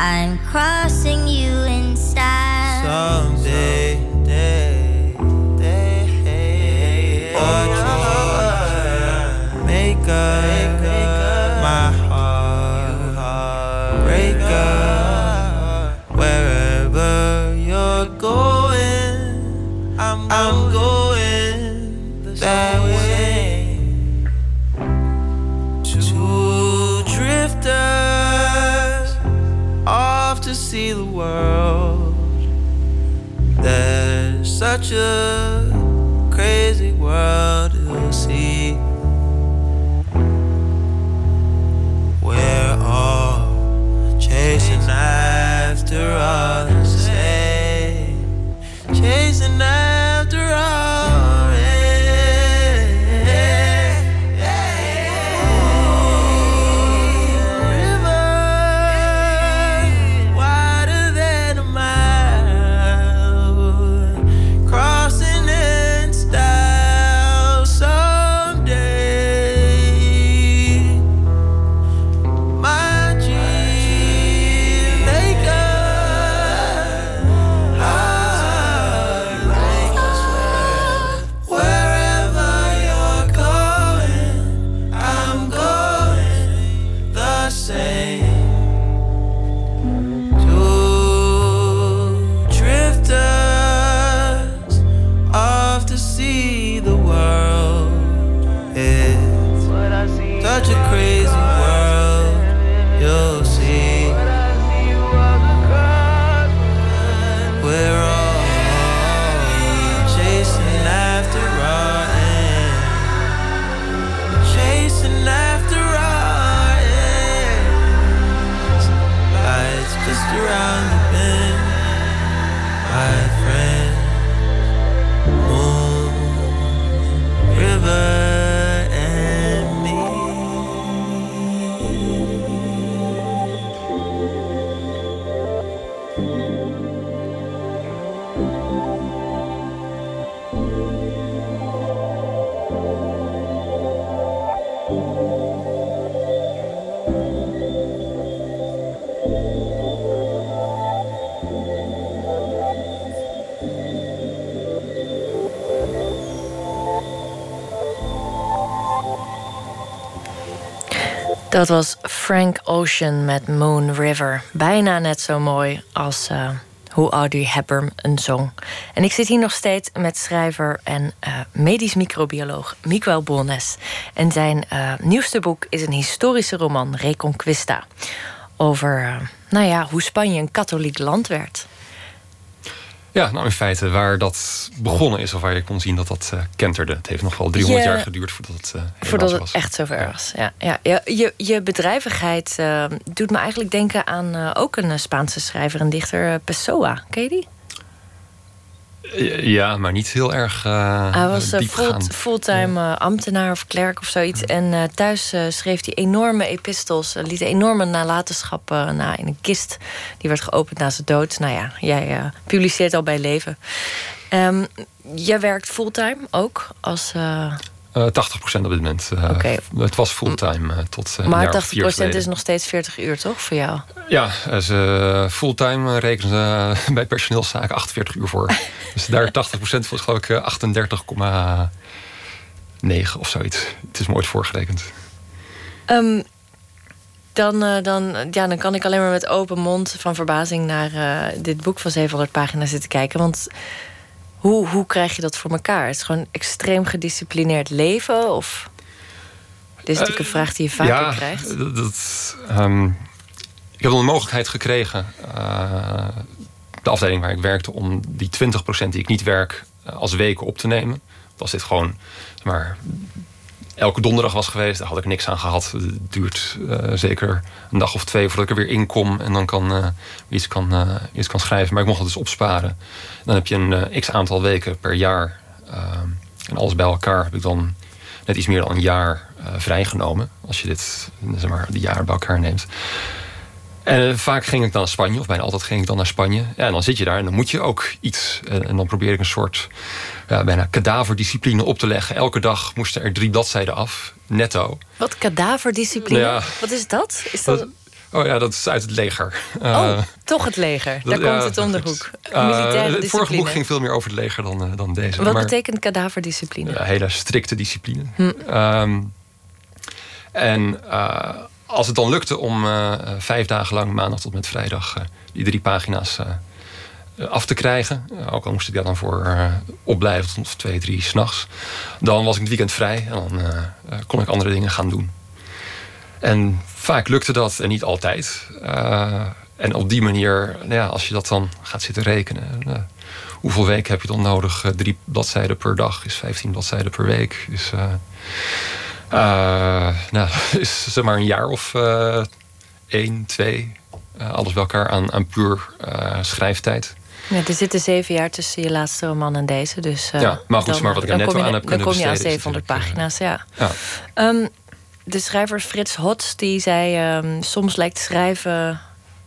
I'm crossing Dat was Frank Ocean met Moon River. Bijna net zo mooi als eh, hoe Audrey Hepburn een zong. En ik zit hier nog steeds met schrijver en eh, medisch microbioloog Miguel Bolnes. En zijn eh, nieuwste boek is een historische roman, Reconquista. Over nou ja, hoe Spanje een katholiek land werd. Ja, nou in feite waar dat begonnen is, of waar je kon zien dat dat eh, kenterde. Het heeft nog wel 300 Je- jaar geduurd voordat het uh, Voordat het was. echt zover was. Ja, ja, ja, je, je bedrijvigheid eh, doet me eigenlijk denken aan ook een Spaanse schrijver en dichter, Pessoa. Ken je die? Eh, Ja, maar niet heel erg uh, Hij was uh, fulltime uh, ambtenaar of klerk of zoiets. En thuis schreef hij enorme epistels. Liet enorme nalatenschap na in een kist. Die werd geopend na zijn dood. Nou ja, jij publiceert al bij leven. Um, jij werkt fulltime ook als... Uh, 80% op dit moment. Uh, okay. Het was fulltime uh, tot. Maar jaar 80% is nog steeds 40 uur, toch? Voor jou? Ja, ze fulltime rekenen ze bij personeelszaken 48 uur voor. dus daar 80% was geloof ik 38,9 of zoiets. Het is mooi voorgerekend. Um, dan, dan, ja, dan kan ik alleen maar met open mond van verbazing naar dit boek van 700 pagina's zitten kijken. Want hoe, hoe krijg je dat voor elkaar? Het is gewoon extreem gedisciplineerd leven? Of... Dit is natuurlijk een vraag die je vaker ja, krijgt. Dat, dat, um, ik heb dan de mogelijkheid gekregen, uh, de afdeling waar ik werkte, om die 20% die ik niet werk uh, als weken op te nemen. Was dit gewoon, maar elke donderdag was geweest, daar had ik niks aan gehad. Het duurt uh, zeker een dag of twee voordat ik er weer in kom en dan kan, uh, iets, kan, uh, iets kan schrijven. Maar ik mocht het dus opsparen. Dan heb je een x aantal weken per jaar. en alles bij elkaar heb ik dan net iets meer dan een jaar vrijgenomen. Als je dit, zeg maar, de jaren bij elkaar neemt. En vaak ging ik dan naar Spanje, of bijna altijd ging ik dan naar Spanje. Ja, en dan zit je daar en dan moet je ook iets. En dan probeer ik een soort ja, bijna kadaverdiscipline op te leggen. Elke dag moesten er drie bladzijden af, netto. Wat kadaverdiscipline? Ja. Wat is dat? Is dat... dat Oh ja, dat is uit het leger. Oh, uh, toch het leger. Daar dat, komt het om de hoek. Uh, het vorige boek ging veel meer over het leger dan, uh, dan deze. Wat maar, betekent kadaverdiscipline? Een hele strikte discipline. Hm. Um, en uh, als het dan lukte om uh, vijf dagen lang, maandag tot met vrijdag, uh, die drie pagina's af te krijgen. ook al moest ik daar dan voor opblijven tot twee, drie s'nachts. Dan was ik het weekend vrij en dan kon ik andere dingen gaan doen. En vaak lukte dat en niet altijd. En op die manier, nou ja, als je dat dan gaat zitten rekenen. Hoeveel weken heb je dan nodig? Drie bladzijden per dag is 15 bladzijden per week. Dus, nou, is zeg maar een jaar of één, twee. alles bij elkaar aan, aan puur schrijftijd. Ja, er zitten zeven jaar tussen je laatste roman en deze. Dus, ja, maar goed, dan, maar wat ik er net aan heb kunnen Dan kom je aan 700 pagina's, ja. ja. Ehm, de schrijver Frits Hotz die zei... Um, soms lijkt schrijven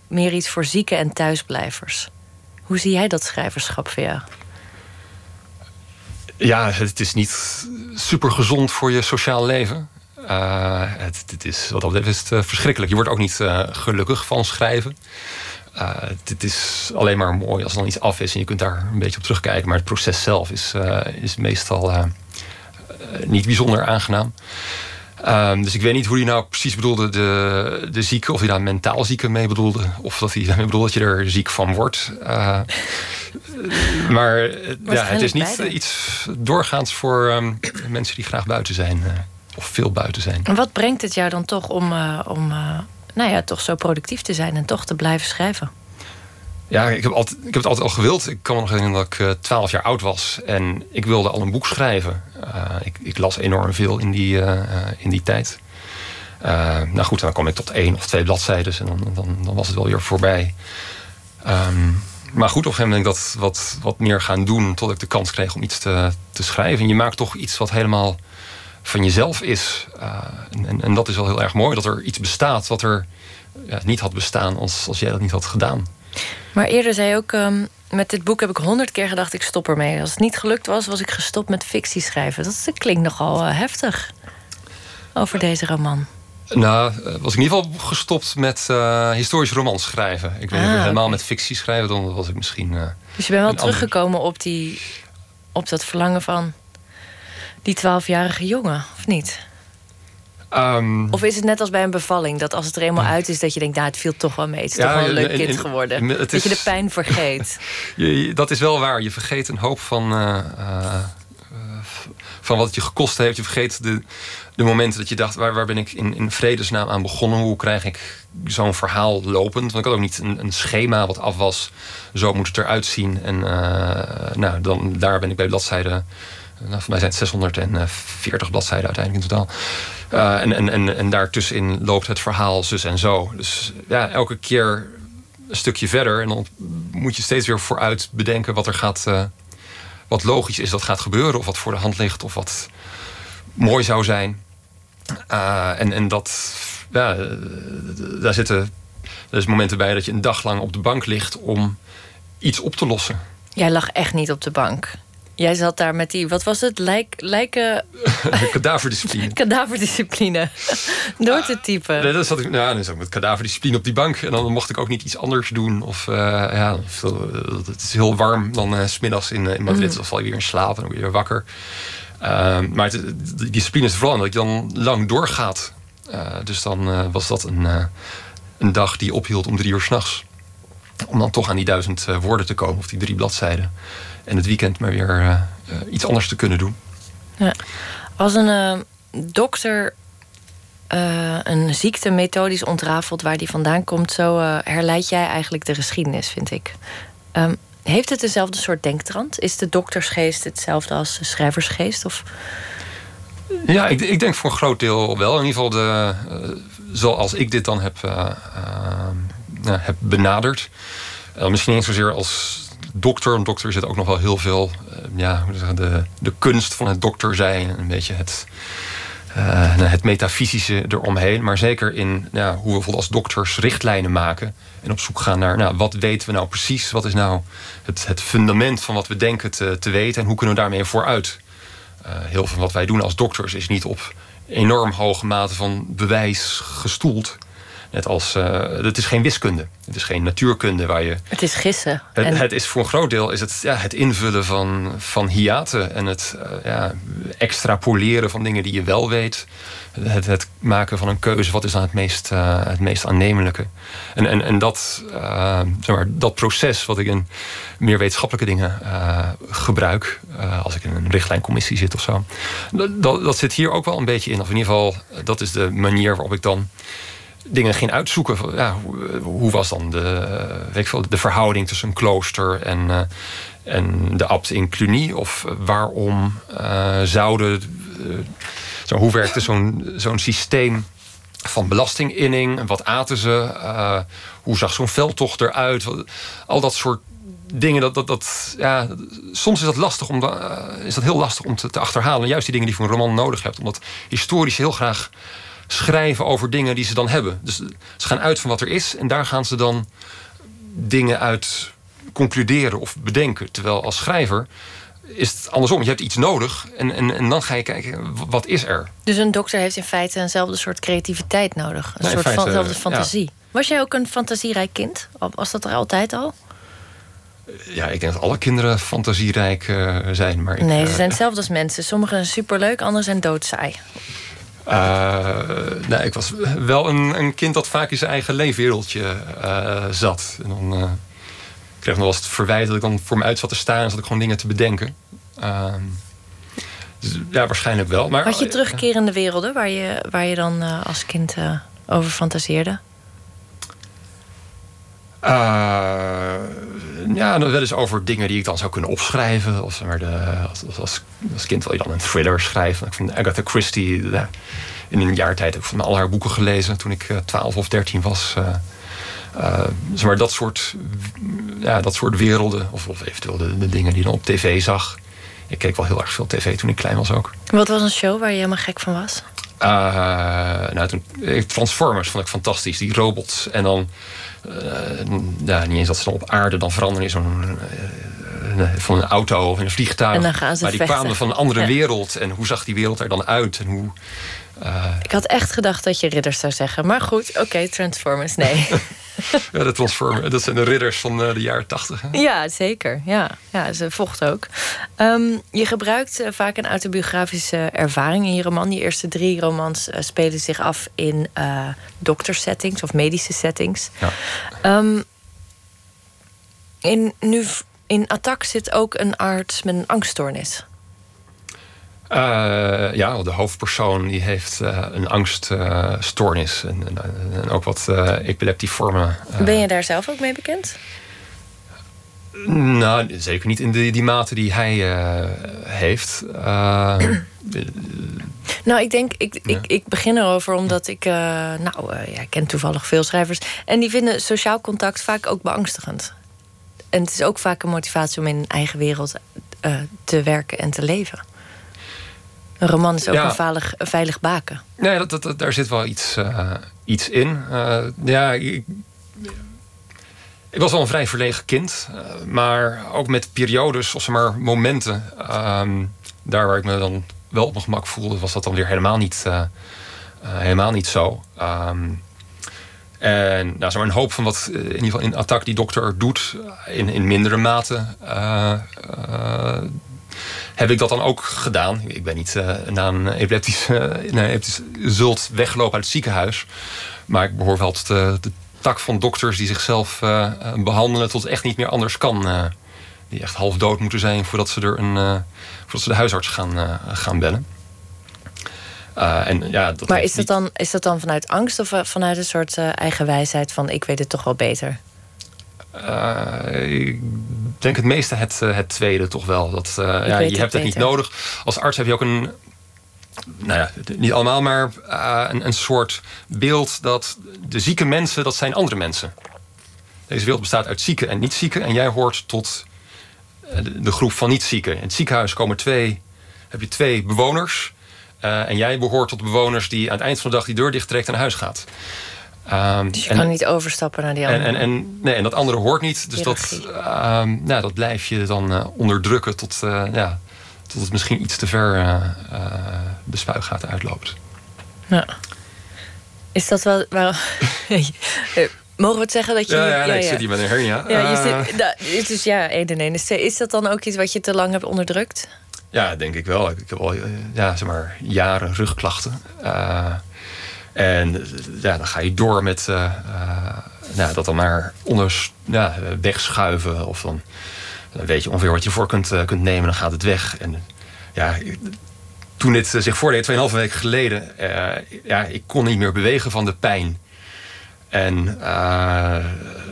meer iets voor zieken en thuisblijvers. Hoe zie jij dat schrijverschap voor jou? Ja, het is niet super gezond voor je sociaal leven. Uh, het, het, is wat dat betreft uh, verschrikkelijk. Je wordt ook niet uh, gelukkig van schrijven. Het is alleen maar mooi als er dan iets af is en je kunt daar een beetje op terugkijken. Maar het proces zelf is, is meestal niet bijzonder aangenaam. Um, dus ik weet niet hoe hij nou precies bedoelde de, de zieke. Of hij daar mentaal zieke mee bedoelde. Of dat hij daarmee bedoelde dat je er ziek van wordt. Uh, maar ja, het is niet iets doorgaans voor um, mensen die graag buiten zijn. Uh, of veel buiten zijn. En wat brengt het jou dan toch om, uh, om nou ja, toch zo productief te zijn en toch te blijven schrijven? Ja, ik heb, altijd, ik heb het altijd al gewild. Ik kan me nog herinneren dat ik twaalf jaar oud was. En ik wilde al een boek schrijven. Uh, ik, ik, las enorm veel in die, uh, in die tijd. Uh, nou goed, dan kwam ik tot één of twee bladzijden en dan, dan, dan was het wel weer voorbij. Um, maar goed, op een gegeven moment ben ik dat wat, wat meer gaan doen... tot ik de kans kreeg om iets te, te schrijven. En je maakt toch iets wat helemaal van jezelf is. En, en, en, dat is wel heel erg mooi, dat er iets bestaat... wat er ja, niet had bestaan als, als jij dat niet had gedaan. Maar eerder zei je ook... Um met dit boek heb ik honderd keer gedacht, ik stop ermee. Als het niet gelukt was, was ik gestopt met fictie schrijven. Dat, klinkt nogal uh, heftig over deze roman. Nou, eh, was ik in ieder geval gestopt met uh, historisch romans schrijven. Ik weet ah, helemaal met fictie schrijven, dan was ik misschien. Uh, dus je bent wel teruggekomen op, die, op dat verlangen van die twaalfjarige jongen, of niet? Um, of is het net als bij een bevalling, dat als het er eenmaal uit is, dat je denkt, nou, het viel toch wel mee. Het is toch wel een leuk kind geworden. dat je de pijn vergeet. je, dat is wel waar. Je vergeet een hoop van, uh, uh, van wat het je gekost heeft. Je vergeet de, de momenten dat je dacht, waar, waar ben ik in, in vredesnaam aan begonnen? Hoe krijg ik zo'n verhaal lopend? Want ik had ook niet een, een, schema wat af was. Zo moet het eruit zien. En uh, nou, dan, daar ben ik bij bladzijde nou, voor mij zijn het 640 bladzijden uiteindelijk in totaal. Uh, en, en, en, en daartussenin loopt het verhaal zus en zo. Dus ja, elke keer een stukje verder. En dan moet je steeds weer vooruit bedenken wat er gaat. Uh, wat logisch is dat gaat gebeuren. Of wat voor de hand ligt. Of wat mooi zou zijn. Uh, en, en dat. Ja, daar zitten. Er is momenten bij dat je een dag lang op de bank ligt om iets op te lossen. Jij lag echt niet op de bank. Jij zat daar met die, wat was het? Lijk, lijken. kadaverdiscipline. kadaverdiscipline. Door te typen. Nee, dat zat ik, nou, dan zat ik met kadaverdiscipline op die bank. En dan mocht ik ook niet iets anders doen. Of uh, ja, het is heel warm dan uh, smiddags in, in Madrid. Mm. Dan val je weer in slaap en dan word je weer wakker. Uh, maar het, die discipline is vooral dat je dan lang doorgaat. Dus dan was dat een, een dag die ophield om drie uur s'nachts. Om dan toch aan die duizend woorden te komen, of die drie bladzijden en het weekend maar weer uh, iets anders te kunnen doen. Ja. Als een uh, dokter een ziekte methodisch ontrafelt waar die vandaan komt, zo herleid jij eigenlijk de geschiedenis, vind ik. Um, heeft het dezelfde soort denktrand? Is de doktersgeest hetzelfde als de schrijversgeest? Of? Ja, ik, ik, denk voor een groot deel wel. In ieder geval de, zoals ik dit dan heb, heb benaderd. misschien niet zozeer als dokter. Een dokter zit ook nog wel heel veel, uh, ja, de, de kunst van het dokter zijn. Een beetje het, uh, het metafysische eromheen. Maar zeker in ja, hoe we als dokters richtlijnen maken. En op zoek gaan naar nou, wat weten we nou precies? Wat is nou het, het fundament van wat we denken te, te weten? En hoe kunnen we daarmee vooruit? Uh, heel veel van wat wij doen als dokters is niet op enorm hoge mate van bewijs gestoeld. Net als, uh, het is geen wiskunde. Het is geen natuurkunde waar je... Het is gissen. Het, en... het is voor een groot deel is het, ja, het invullen van, van hiaten. En het uh, ja, extrapoleren van dingen die je wel weet. Het, het, maken van een keuze. Wat is dan het meest, uh, het meest aannemelijke? En, en, en dat, zeg maar, dat proces wat ik in meer wetenschappelijke dingen gebruik. als ik in een richtlijncommissie zit of zo. Dat, dat, dat zit hier ook wel een beetje in. Of in ieder geval, dat is de manier waarop ik dan dingen ging uitzoeken. Ja, hoe, was dan de, weet ik de verhouding tussen een klooster en, uh, en de abt in Cluny? Of waarom uh, zouden. zo, hoe werkte zo'n zo'n systeem van belastinginning? Wat aten ze? hoe zag zo'n veldtocht eruit? Al dat soort dingen, dat, dat, dat, ja, soms is dat lastig om, is dat heel lastig om te, te, achterhalen. Juist die dingen die voor een roman nodig hebt. Omdat historisch heel graag schrijven over dingen die ze dan hebben. Dus ze gaan uit van wat er is en daar gaan ze dan dingen uit concluderen of bedenken. Terwijl als schrijver is het andersom. Je hebt iets nodig en, en, en dan ga je kijken, wat is er? Dus een dokter heeft in feite eenzelfde soort creativiteit nodig. Een soort van, dezelfde fantasie. Was jij ook een fantasierijk kind? Was dat er altijd al? Ja, ik denk dat alle kinderen fantasierijk uh, zijn. Maar ik, nee, ze zijn hetzelfde als mensen. Sommigen zijn superleuk, anderen zijn doodsaai. Uh, nou, ik was wel een, een, kind dat vaak in zijn eigen leefwereldje uh, zat. En dan uh, kreeg nog wel eens het verwijt dat ik dan voor me uit zat te staan... en zat ik gewoon dingen te bedenken. Ehm, dus, ja, waarschijnlijk wel. Maar, Had je terugkerende werelden waar je, waar je dan als kind over fantaseerde? Ja, wel eens over dingen die ik dan zou kunnen opschrijven. Of maar de, als, als, als, kind wil je dan een thriller schrijven. Ik vind Agatha Christie de, in een jaar tijd heb ik van al haar boeken gelezen toen ik 12 of 13 was. Uh, uh, zeg maar dat soort, ja, dat soort werelden, of, of eventueel de, de, dingen die je dan op tv zag. Ik keek wel heel erg veel tv toen ik klein was ook. Wat was een show waar je helemaal gek van was? Uh, nou, toen, Transformers vond ik fantastisch, die robots. En dan ja, niet eens dat ze dan op aarde dan veranderen in zo'n uh, van een auto of in een vliegtuig. Maar die kwamen van een andere wereld. En hoe zag die wereld er dan uit? En hoe, uh... Ik had echt gedacht dat je ridders zou zeggen. Maar goed, oké, okay, Transformers, nee. ja, de Transformers, dat zijn de ridders van de jaren tachtig. Ja, zeker. Ja, ja ze vochten ook. Um, je gebruikt vaak een autobiografische ervaring in je roman. Die eerste drie romans spelen zich af in doktersettings of medische settings. Ja. Um, in, nu, in Attack zit ook een arts met een angststoornis. Uh, ja, de hoofdpersoon die heeft uh, een angststoornis en, en, en, ook wat epileptievormen. ben je daar zelf ook mee bekend? Nou, zeker niet in die, die mate die hij heeft. nou, ik denk, ik, ja. ik, ik begin erover omdat ik, nou, ja, ik ken toevallig veel schrijvers. En die vinden sociaal contact vaak ook beangstigend. En het is ook vaak een motivatie om in een eigen wereld te werken en te leven. Een roman is ook ja. een, veilig, een veilig baken. Nee, dat, dat, dat, daar zit wel iets, uh, iets in. Uh, ja, ik, ik, was wel een vrij verlegen kind. Uh, maar ook met periodes of zeg maar momenten. Um, daar waar ik me dan wel op mijn gemak voelde, was dat dan weer helemaal niet, helemaal niet zo. Um, en nou, een hoop van wat in ieder geval in Attack die dokter doet, in, in mindere mate heb ik dat dan ook gedaan. Ik ben niet uh, na een epileptisch, uh, nee, zult weggelopen uit het ziekenhuis. Maar ik behoor wel tot de, de tak van dokters die zichzelf uh, behandelen tot het echt niet meer anders kan. die echt half dood moeten zijn voordat ze, er een, voordat ze de huisarts gaan, gaan bellen. en, ja, dat maar is dat, dan, is dat dan vanuit angst of vanuit een soort eigen wijsheid van ik weet het toch wel beter? Uh, ik denk het meeste het, het tweede toch wel. Dat, uh, ja, je hebt het niet nodig. Als arts heb je ook een. Nou ja, niet allemaal, maar uh, een, een soort beeld dat de zieke mensen, dat zijn andere mensen. Deze wereld bestaat uit zieken en niet-zieken. En jij hoort tot de groep van niet-zieken. In het ziekenhuis komen twee, heb je twee bewoners. en jij behoort tot de bewoners die aan het eind van de dag die deur dichttrekt en naar huis gaat. Um, dus je en, kan niet overstappen naar die andere. En, en, en, nee, en dat andere hoort niet. Dus dat, um, nou, dat blijf je dan uh, onderdrukken tot, uh, ja, tot het misschien iets te ver uh, de spuigaten uitloopt. Ja. Is dat wel... wel Mogen we het zeggen dat je... Ja, ja, nee, ja, ik zit hier met een hernia. Ja, je zit, dus ja, één en één. Is dat dan ook iets wat je te lang hebt onderdrukt? Ja, denk ik wel. Ik heb al ja, zeg maar, jaren rugklachten. En ja, dan ga je door met uh, uh, nou, dat dan maar onder, ja, wegschuiven. Of dan, dan, weet je ongeveer wat je voor kunt, uh, kunt nemen. Dan gaat het weg. En ja, toen dit zich voordeed, 2,5 weken geleden... ja, ik kon niet meer bewegen van de pijn. En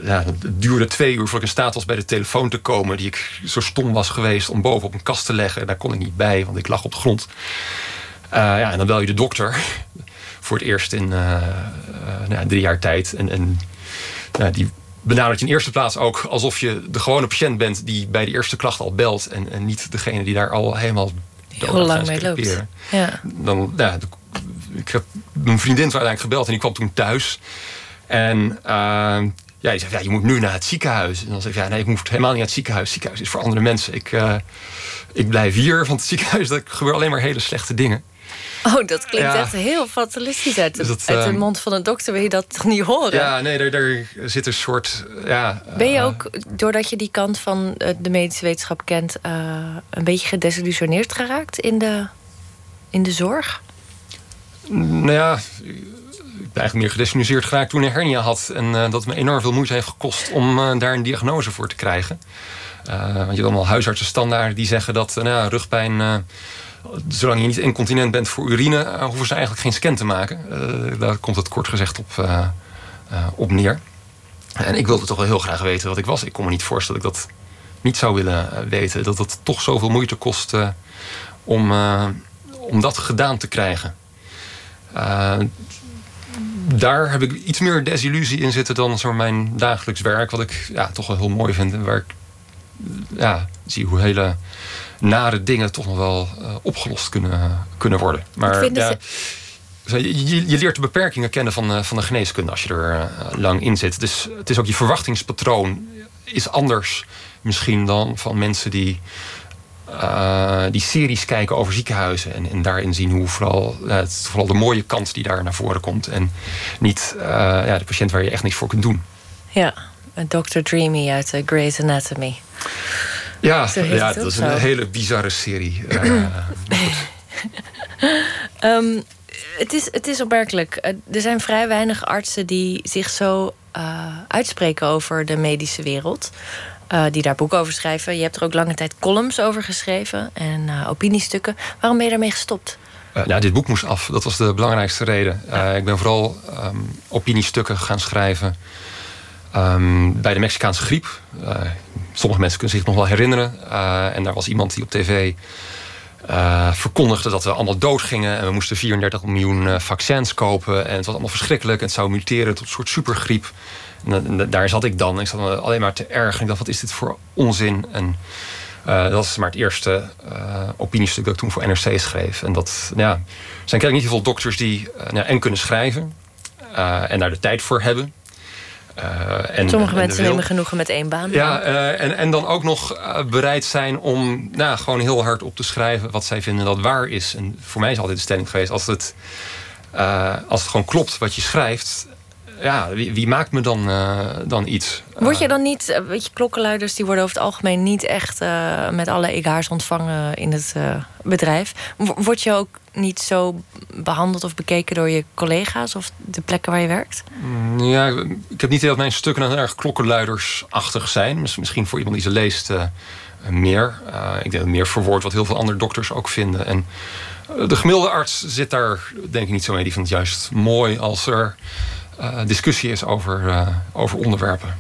ja, het duurde twee uur voordat ik in staat was bij de telefoon te komen. Die ik zo stom was geweest om boven op een kast te leggen. En daar kon ik niet bij, want ik lag op de grond. ja, en dan bel je de dokter. Voor het eerst in nou, drie jaar tijd. En, en die benadert je in eerste plaats ook alsof je de gewone patiënt bent die bij de eerste klacht al belt. En, en niet degene die daar al helemaal heel lang mee loopt. Ja. Dan, ja, ik heb mijn vriendin uiteindelijk gebeld en die kwam toen thuis. En uh, ja, die zei, ja, je moet nu naar het ziekenhuis. En dan zei ik, ja, nee, ik moet helemaal niet naar het ziekenhuis. Het ziekenhuis is voor andere mensen. Ik, uh, ik blijf hier, want het ziekenhuis, er gebeuren alleen maar hele slechte dingen. Oh, dat klinkt echt heel fatalistisch uit de, uit de ehm, mond van een dokter. Wil je dat toch niet horen? Ja, nee, er, zit een soort... Ja, ben je eh, ook, doordat je die kant van eh, de medische wetenschap kent... Uh, een beetje gedesillusioneerd geraakt in de, in de zorg? Nou ja, ik ben eigenlijk meer gedesillusioneerd geraakt toen ik een hernia had. En uh, dat me enorm veel moeite heeft gekost om daar een diagnose voor te krijgen. want je hebt allemaal huisartsenstandaarden die zeggen dat nou, rugpijn zolang je niet incontinent bent voor urine, uh, hoeven ze eigenlijk geen scan te maken. Uh, daar komt het kort gezegd op, uh, op neer. En ik wilde toch wel heel graag weten wat ik was. Ik kon me niet voorstellen dat ik dat niet zou willen weten. Dat het toch zoveel moeite kost om, om dat gedaan te krijgen. daar heb ik iets meer desillusie in zitten dan zo mijn dagelijks werk. Wat ik ja, toch wel heel mooi vind. En waar ik ja, zie hoe hele nare dingen toch nog wel uh, opgelost kunnen, kunnen worden. Maar ja, je, je, leert de beperkingen kennen van, uh, van de geneeskunde als je er uh, lang in zit. Dus het is ook je verwachtingspatroon is anders misschien dan van mensen die, die series kijken over ziekenhuizen. En, en daarin zien hoe vooral, het, vooral de mooie kant die daar naar voren komt. En niet ja, de patiënt waar je echt niks voor kunt doen. Ja, Dr. Dreamy uit Grey's Anatomy. Ja, ja dat is een hele bizarre serie. Uh, um, het, is, het is opmerkelijk. Eh, er zijn vrij weinig artsen die zich zo uh, uitspreken over de medische wereld. Uh, die daar boeken over schrijven. Je hebt er ook lange tijd columns over geschreven en opiniestukken. Waarom ben je daarmee gestopt? Uh, nou, dit boek moest af. Dat was de belangrijkste reden. ik ben vooral um, opiniestukken gaan schrijven Um, bij de Mexicaanse griep. Uh, sommige mensen kunnen zich nog wel herinneren. Uh, en daar was iemand die op tv uh, verkondigde dat we allemaal dood gingen. En we moesten 34 miljoen vaccins kopen. En het was allemaal verschrikkelijk. En het zou muteren tot een soort supergriep. En, daar zat ik dan. Ik zat alleen maar te erg. ik dacht, wat is dit voor onzin? En dat was maar het eerste opiniestuk dat ik toen voor NRC schreef. En dat nou ja, zijn kennelijk niet heel veel dokters die nou, en kunnen schrijven. en daar de tijd voor hebben. Uh, en, Sommige mensen nemen genoegen met één baan. Ja, uh, en, en dan ook nog uh, bereid zijn om nou, gewoon heel hard op te schrijven wat zij vinden dat waar is. En voor mij is altijd de stelling geweest: als het, als het gewoon klopt wat je schrijft, ja, wie, wie, maakt me dan, dan iets? Word je dan niet, weet je, klokkenluiders die worden over het algemeen niet echt met alle egaars ontvangen in het bedrijf. Word je ook niet zo behandeld of bekeken door je collega's of de plekken waar je werkt? Mm, ja, ik heb niet heel dat mijn stukken dan erg klokkenluidersachtig zijn. Misschien voor iemand die ze leest meer. Ik denk meer verwoord wat heel veel andere dokters ook vinden. En de gemiddelde arts zit daar denk ik niet zo mee. Die vindt het juist mooi als er discussie is over, over onderwerpen.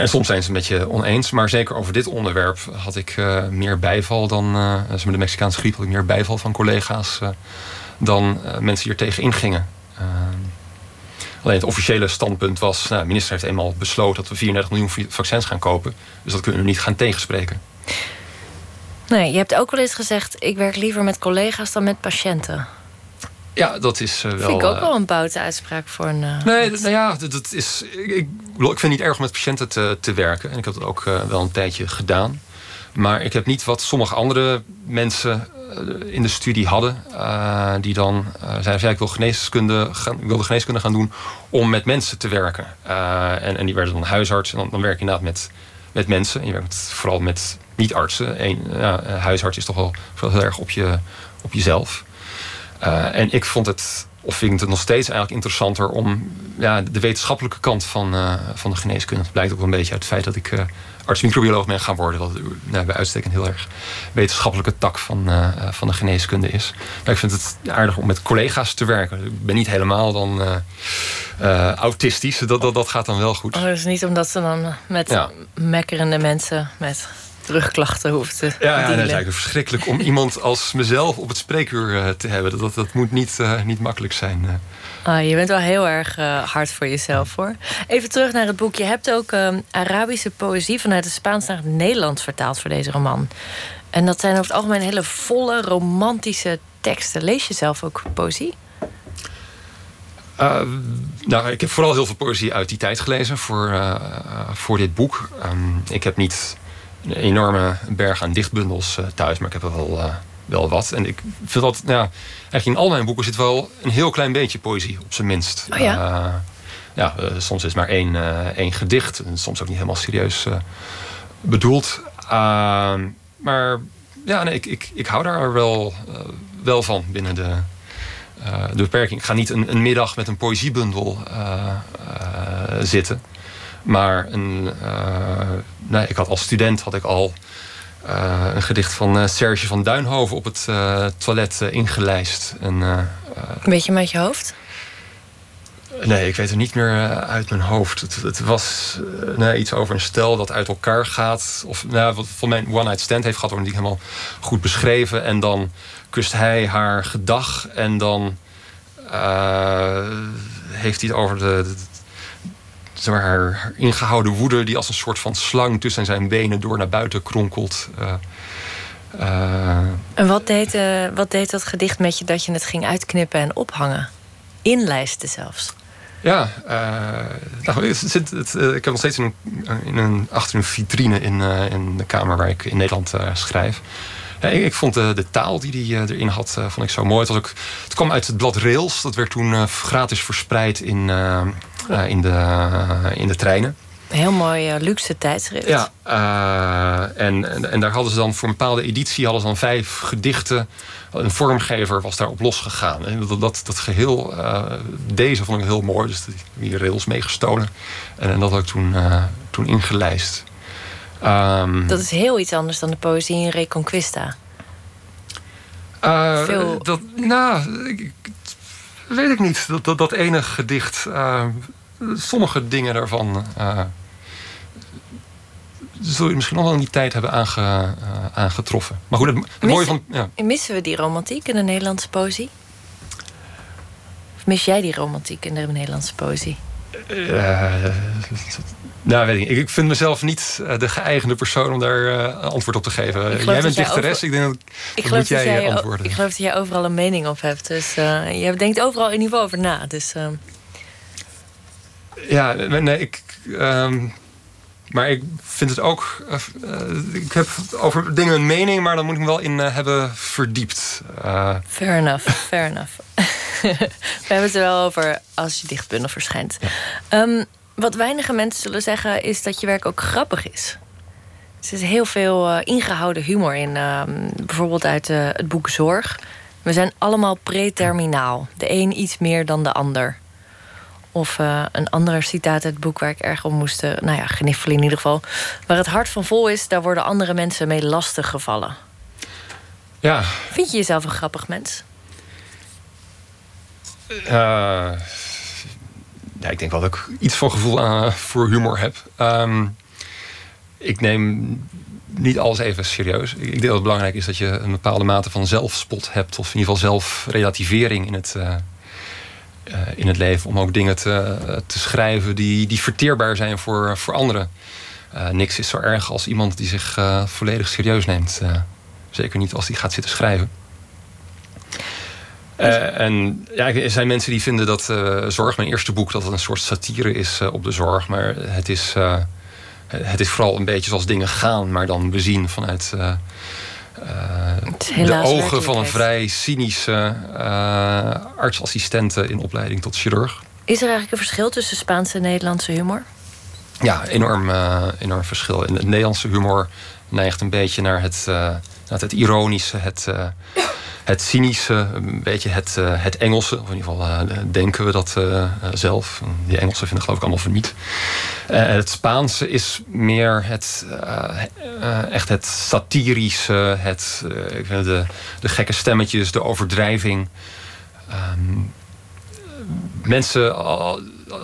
En, soms zijn ze het met je oneens. Maar zeker over dit onderwerp had ik uh, meer bijval dan... Uh, met de Mexicaanse griep had ik meer bijval van collega's... Uh, dan mensen die er tegen ingingen. alleen het officiële standpunt was... Nou, de minister heeft eenmaal besloten dat we 34 miljoen vaccins gaan kopen. Dus dat kunnen we niet gaan tegenspreken. Nee, je hebt ook wel eens gezegd... ik werk liever met collega's dan met patiënten. Ja, dat is uh, wel... Vind ik ook uh, wel een boute uitspraak voor een... Uh, nee, nou ja, dat is... Ik, ik, vind het niet erg om met patiënten te, te werken. En ik heb dat ook wel een tijdje gedaan. Maar ik heb niet wat sommige andere mensen in de studie hadden. die dan zeiden, ik wil geneeskunde gaan, ik wilde geneeskunde gaan doen om met mensen te werken. en, en die werden dan huisarts. En dan, dan werk je inderdaad met, met mensen. En je werkt vooral met niet-artsen. Een huisarts is toch wel heel erg op, je, op jezelf. Uh, en ik vond het of vind het nog steeds eigenlijk interessanter om ja, de wetenschappelijke kant van, uh, van de geneeskunde. Dat blijkt ook een beetje uit het feit dat ik uh, arts-microbioloog ben gaan worden. Dat nou, bij uitstek een heel erg wetenschappelijke tak van, van de geneeskunde is. Maar ik vind het aardig om met collega's te werken. Ik ben niet helemaal dan autistisch. Dat, dat, dat gaat dan wel goed. Oh, dus niet omdat ze dan met ja. mekkerende mensen met terugklachten hoeft te Ja, ja dat is eigenlijk verschrikkelijk om iemand als mezelf op het spreekuur uh, te hebben. Dat, dat moet niet, uh, niet makkelijk zijn. Uh. Ah, je bent wel heel erg hard voor jezelf hoor. Even terug naar het boek. Je hebt ook Arabische poëzie vanuit het Spaans naar het Nederlands vertaald voor deze roman. En dat zijn over het algemeen hele volle, romantische teksten. Lees je zelf ook poëzie? nou, ik heb vooral heel veel poëzie uit die tijd gelezen voor, voor dit boek. Um, ik heb niet een enorme berg aan dichtbundels uh, thuis, maar ik heb er wel, uh, wel wat. En ik vind dat, ja, eigenlijk in al mijn boeken zit wel een heel klein beetje poëzie, op zijn minst. Oh ja? Uh, ja, soms is maar één, één gedicht, en soms ook niet helemaal serieus bedoeld. Ehm, maar ja, nee, ik, ik, ik hou daar wel, wel van binnen de, de beperking. Ik ga niet een, een middag met een poëziebundel zitten. Maar een, uh, nee, ik had als student had ik al uh, een gedicht van uh, Serge van Duinhoven op het toilet ingelijst. En, een beetje met je hoofd? Nee, ik weet het niet meer uit mijn hoofd. Het, het was nee, iets over een stel dat uit elkaar gaat. Of nou, wat van mijn one-night stand heeft gehad, wordt niet helemaal goed beschreven. En dan kust hij haar gedag. En dan heeft hij het over de zeg maar, haar ingehouden woede die als een soort van slang tussen zijn benen door naar buiten kronkelt. Uh, uh, en wat deed, uh, wat deed dat gedicht met je dat je het ging uitknippen en ophangen? Inlijsten zelfs. Ja, nou, het zit, het, ik heb nog steeds in een, in een, achter een vitrine in, in de kamer waar ik in Nederland schrijf. Ja, ik, ik, vond de, de, taal die hij erin had, vond ik zo mooi. Het, was ook, het kwam uit het blad Rails. Dat werd toen gratis verspreid in, uh, in, de, in de treinen. Heel mooi uh, luxe tijdschrift. Ja, uh, en, en, en, daar hadden ze dan voor een bepaalde editie hadden ze dan vijf gedichten. Een vormgever was daarop losgegaan. En dat, dat, dat geheel, uh, deze vond ik heel mooi. Dus die rails meegestolen. En, en dat had ik toen, toen ingelijst. Um, dat is heel iets anders dan de poëzie in Reconquista. Veel... dat, nou, ik, weet ik niet. Dat, dat, dat ene gedicht. Uh, sommige dingen daarvan. Uh, zul je misschien nog wel in die tijd hebben aange, aangetroffen. Maar goed, het, het missen, mooie van. Ja. Missen we die romantiek in de Nederlandse poëzie? Of mis jij die romantiek in de Nederlandse poëzie? Nou, weet ik Ik vind mezelf niet uh, de geëigende persoon om daar uh, antwoord op te geven. Jij bent dichteres, over... ik denk dat, ik dat moet jij, jij antwoorden. Ik geloof dat jij overal een mening op hebt. Dus uh, je denkt overal in ieder geval over na. Dus, Ja, nee, ik... Um, maar ik vind het ook... ik heb over dingen een mening, maar dan moet ik me wel in hebben verdiept. fair enough, fair enough. We hebben het er wel over als je dichtbundel verschijnt. Ja. Um, wat weinige mensen zullen zeggen is dat je werk ook grappig is. Er zit heel veel uh, ingehouden humor in. Uh, bijvoorbeeld uit uh, het boek Zorg. We zijn allemaal preterminaal. De een iets meer dan de ander. Of uh, een ander citaat uit het boek waar ik erg om moest... nou ja, gniffelen in ieder geval. Waar het hart van vol is, daar worden andere mensen mee lastig gevallen. Ja. Vind je jezelf een grappig mens? ja, ik denk wel dat ik iets van gevoel aan, voor humor heb. Um, ik neem niet alles even serieus. Ik denk dat het belangrijk is dat je een bepaalde mate van zelfspot hebt. Of in ieder geval zelfrelativering in het, uh, uh, in het leven. Om ook dingen te, uh, te schrijven die, die verteerbaar zijn voor, voor anderen. niks is zo erg als iemand die zich volledig serieus neemt. zeker niet als die gaat zitten schrijven. Uh, en ja, er zijn mensen die vinden dat Zorg, mijn eerste boek, dat het een soort satire is op de zorg. Maar het is, het is vooral een beetje zoals dingen gaan, maar dan bezien vanuit de ogen van een vrij cynische artsassistente in opleiding tot chirurg. Is er eigenlijk een verschil tussen Spaanse en Nederlandse humor? Ja, enorm, enorm verschil. In het Nederlandse humor neigt een beetje naar het, naar het ironische, het het cynische, een beetje het, het Engelse. Of in ieder geval denken we dat zelf. Die Engelsen vinden geloof ik allemaal van niet. het Spaanse is meer het, echt het satirische, het, de, de gekke stemmetjes, de overdrijving. Ehm, mensen,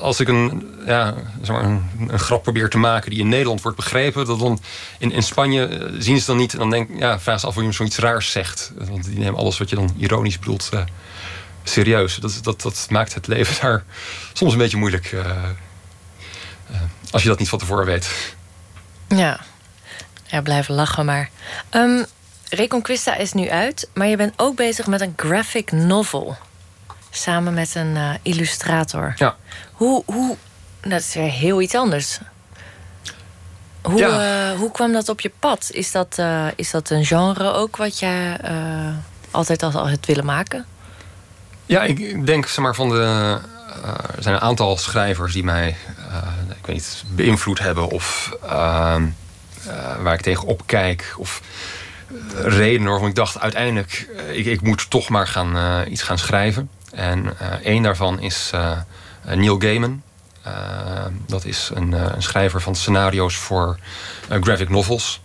als ik een, ja, zeg maar een, grap probeer te maken die in Nederland wordt begrepen, dat dan in, in Spanje eh, zien ze dan niet. En dan denk ja, vraag ze af of je zoiets raars zegt. Want die nemen alles wat je dan ironisch bedoelt uh, serieus. Dat, dat, dat maakt het leven daar soms een beetje moeilijk. Uh, als je dat niet van tevoren weet. Ja, ja blijven lachen maar. Um, Reconquista is nu uit, maar je bent ook bezig met een graphic novel. Samen met een uh, illustrator. Ja. Hoe, hoe, dat is weer heel iets anders. Hoe, ja. uh, hoe kwam dat op je pad? Is dat, uh, is dat een genre ook wat jij altijd al hebt willen maken? Ja, ik denk zeg maar van de. er zijn een aantal schrijvers die mij ik weet niet, beïnvloed hebben of waar ik tegen opkijk. Of redenen waarvan ik dacht uiteindelijk, ik, ik moet toch maar gaan, iets gaan schrijven. En uh, één daarvan is uh, Neil Gaiman. Dat is een, een, schrijver van scenario's voor graphic novels.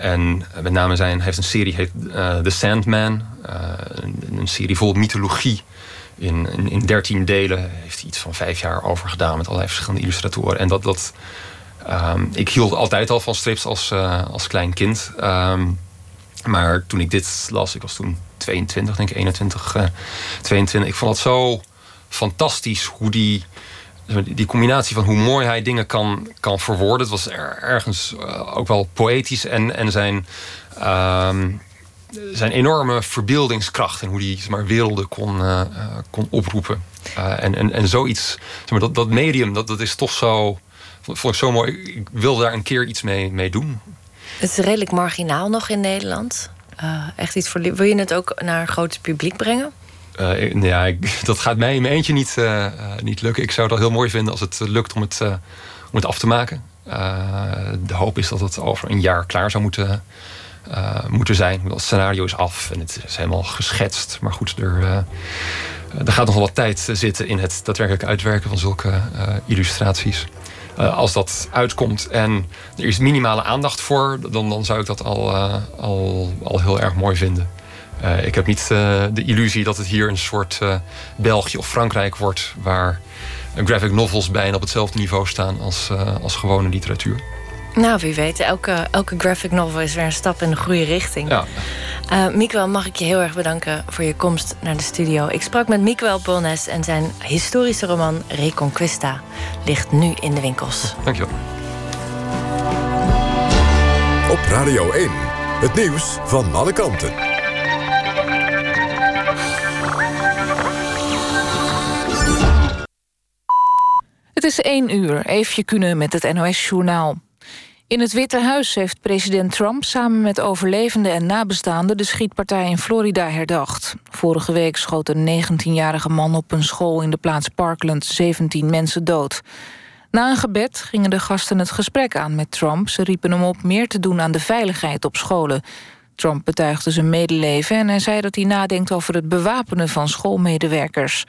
en met name zijn, heeft een serie heet The Sandman. Een, serie vol mythologie. In, in, in 13 delen heeft hij iets van vijf jaar over gedaan met allerlei verschillende illustratoren. En dat, dat um, ik hield altijd al van strips als, als klein kind. Um, maar toen ik dit las, ik was toen 22, denk ik, 21, uh, 22. Ik vond het zo fantastisch hoe die, die combinatie van hoe mooi hij dingen kan, kan verwoorden. Het was ergens uh, ook wel poëtisch en, en zijn, uh, zijn enorme verbeeldingskracht en hoe hij zeg maar, werelden kon, uh, kon oproepen. Eh, en, en, en zoiets, zeg maar, dat, dat medium, dat, dat is toch zo, vond ik zo mooi. Ik wil daar een keer iets mee, mee doen. Het is redelijk marginaal nog in Nederland. Uh, echt iets voor. Wil je het ook naar een groot publiek brengen? Uh, ja, dat gaat mij in mijn eentje niet, uh, niet lukken. Ik zou het heel mooi vinden als het lukt om het, om het af te maken. de hoop is dat het over een jaar klaar zou moeten, moeten zijn. Het scenario is af en het is helemaal geschetst. Maar goed, er, er gaat nog wel wat tijd zitten in het daadwerkelijk uitwerken van zulke illustraties. Uh, als dat uitkomt en er is minimale aandacht voor, dan, dan zou ik dat al, uh, al, al heel erg mooi vinden. Uh, ik heb niet de illusie dat het hier een soort België of Frankrijk wordt, waar graphic novels bijna op hetzelfde niveau staan als, als gewone literatuur. Nou, wie weet. Elke, elke graphic novel is weer een stap in de goede richting. Ja. Uh, Miguel, mag ik je heel erg bedanken voor je komst naar de studio. Ik sprak met Miguel Bolnes en zijn historische roman Reconquista ligt nu in de winkels. Dankjewel. Op Radio 1, het nieuws van alle kanten. Het is één uur, Eefje Kunnen met het NOS-journaal. In het Witte Huis heeft president Trump samen met overlevenden en nabestaanden de schietpartij in Florida herdacht. Vorige week schoot een 19-jarige man op een school in de plaats Parkland 17 mensen dood. Na een gebed gingen de gasten het gesprek aan met Trump. Ze riepen hem op meer te doen aan de veiligheid op scholen. Trump betuigde zijn medeleven en hij zei dat hij nadenkt over het bewapenen van schoolmedewerkers.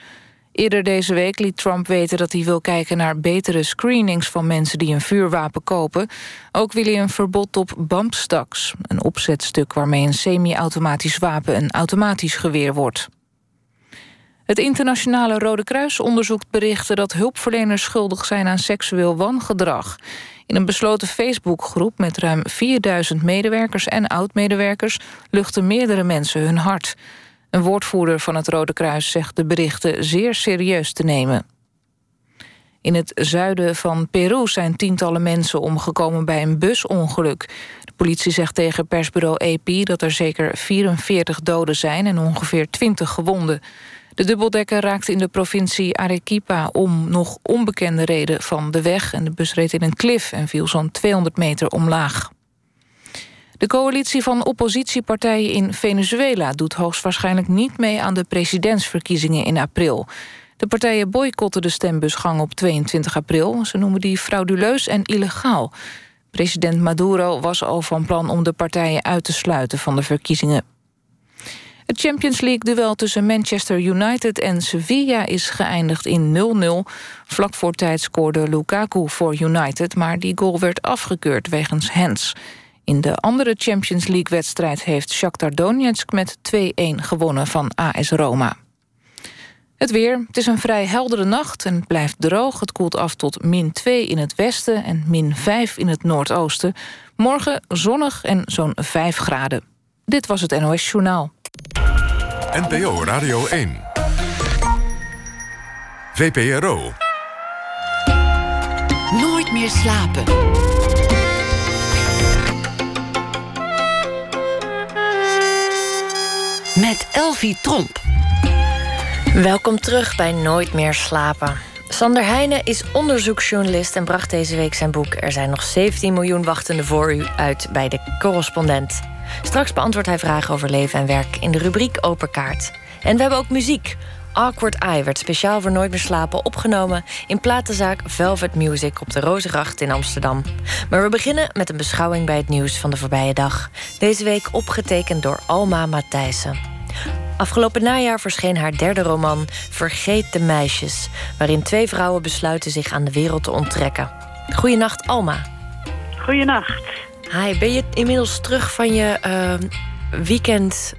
Eerder deze week liet Trump weten dat hij wil kijken naar betere screenings van mensen die een vuurwapen kopen. Ook wil hij een verbod op bump stocks, een opzetstuk waarmee een semi-automatisch wapen een automatisch geweer wordt. Het internationale Rode Kruis onderzoekt berichten dat hulpverleners schuldig zijn aan seksueel wangedrag. In een besloten Facebookgroep met ruim 4000 medewerkers en oud-medewerkers luchten meerdere mensen hun hart. Een woordvoerder van het Rode Kruis zegt de berichten zeer serieus te nemen. In het zuiden van Peru zijn tientallen mensen omgekomen bij een busongeluk. De politie zegt tegen persbureau AP dat er zeker 44 doden zijn en ongeveer 20 gewonden. De dubbeldekker raakte in de provincie Arequipa om nog onbekende reden van de weg... en de bus reed in een klif en viel zo'n 200 meter omlaag. De coalitie van oppositiepartijen in Venezuela doet hoogstwaarschijnlijk niet mee aan de presidentsverkiezingen in april. De partijen boycotten de stembusgang op 22 april. Ze noemen die frauduleus en illegaal. President Maduro was al van plan om de partijen uit te sluiten van de verkiezingen. Het Champions League-duel tussen Manchester United en Sevilla is geëindigd in 0-0. Vlak voor tijd scoorde Lukaku voor United, maar die goal werd afgekeurd wegens hands. In de andere Champions League-wedstrijd heeft Shakhtar Donetsk met 2-1 gewonnen van AS Roma. Het weer. Het is een vrij heldere nacht en het blijft droog. Het koelt af tot min 2 in het westen en min 5 in het noordoosten. Morgen zonnig en zo'n 5 graden. Dit was het NOS Journaal. NPO Radio 1. VPRO. Nooit meer slapen. Met Elfie Tromp. Welkom terug bij Nooit meer slapen. Sander Heijnen is onderzoeksjournalist en bracht deze week zijn boek Er zijn nog 17 miljoen wachtende voor u uit bij de correspondent. Straks beantwoordt hij vragen over leven en werk in de rubriek Open Kaart. En we hebben ook muziek. Awkward Eye werd speciaal voor Nooit meer slapen opgenomen in platenzaak Velvet Music op de Rozengracht in Amsterdam. Maar we beginnen met een beschouwing bij het nieuws van de voorbije dag. Deze week opgetekend door Alma Matthijssen. Afgelopen najaar verscheen haar derde roman Vergeet de meisjes, waarin twee vrouwen besluiten zich aan de wereld te ontrekken. Goedenacht, Alma. Goedenacht. Hi, ben je inmiddels terug van je uh, weekend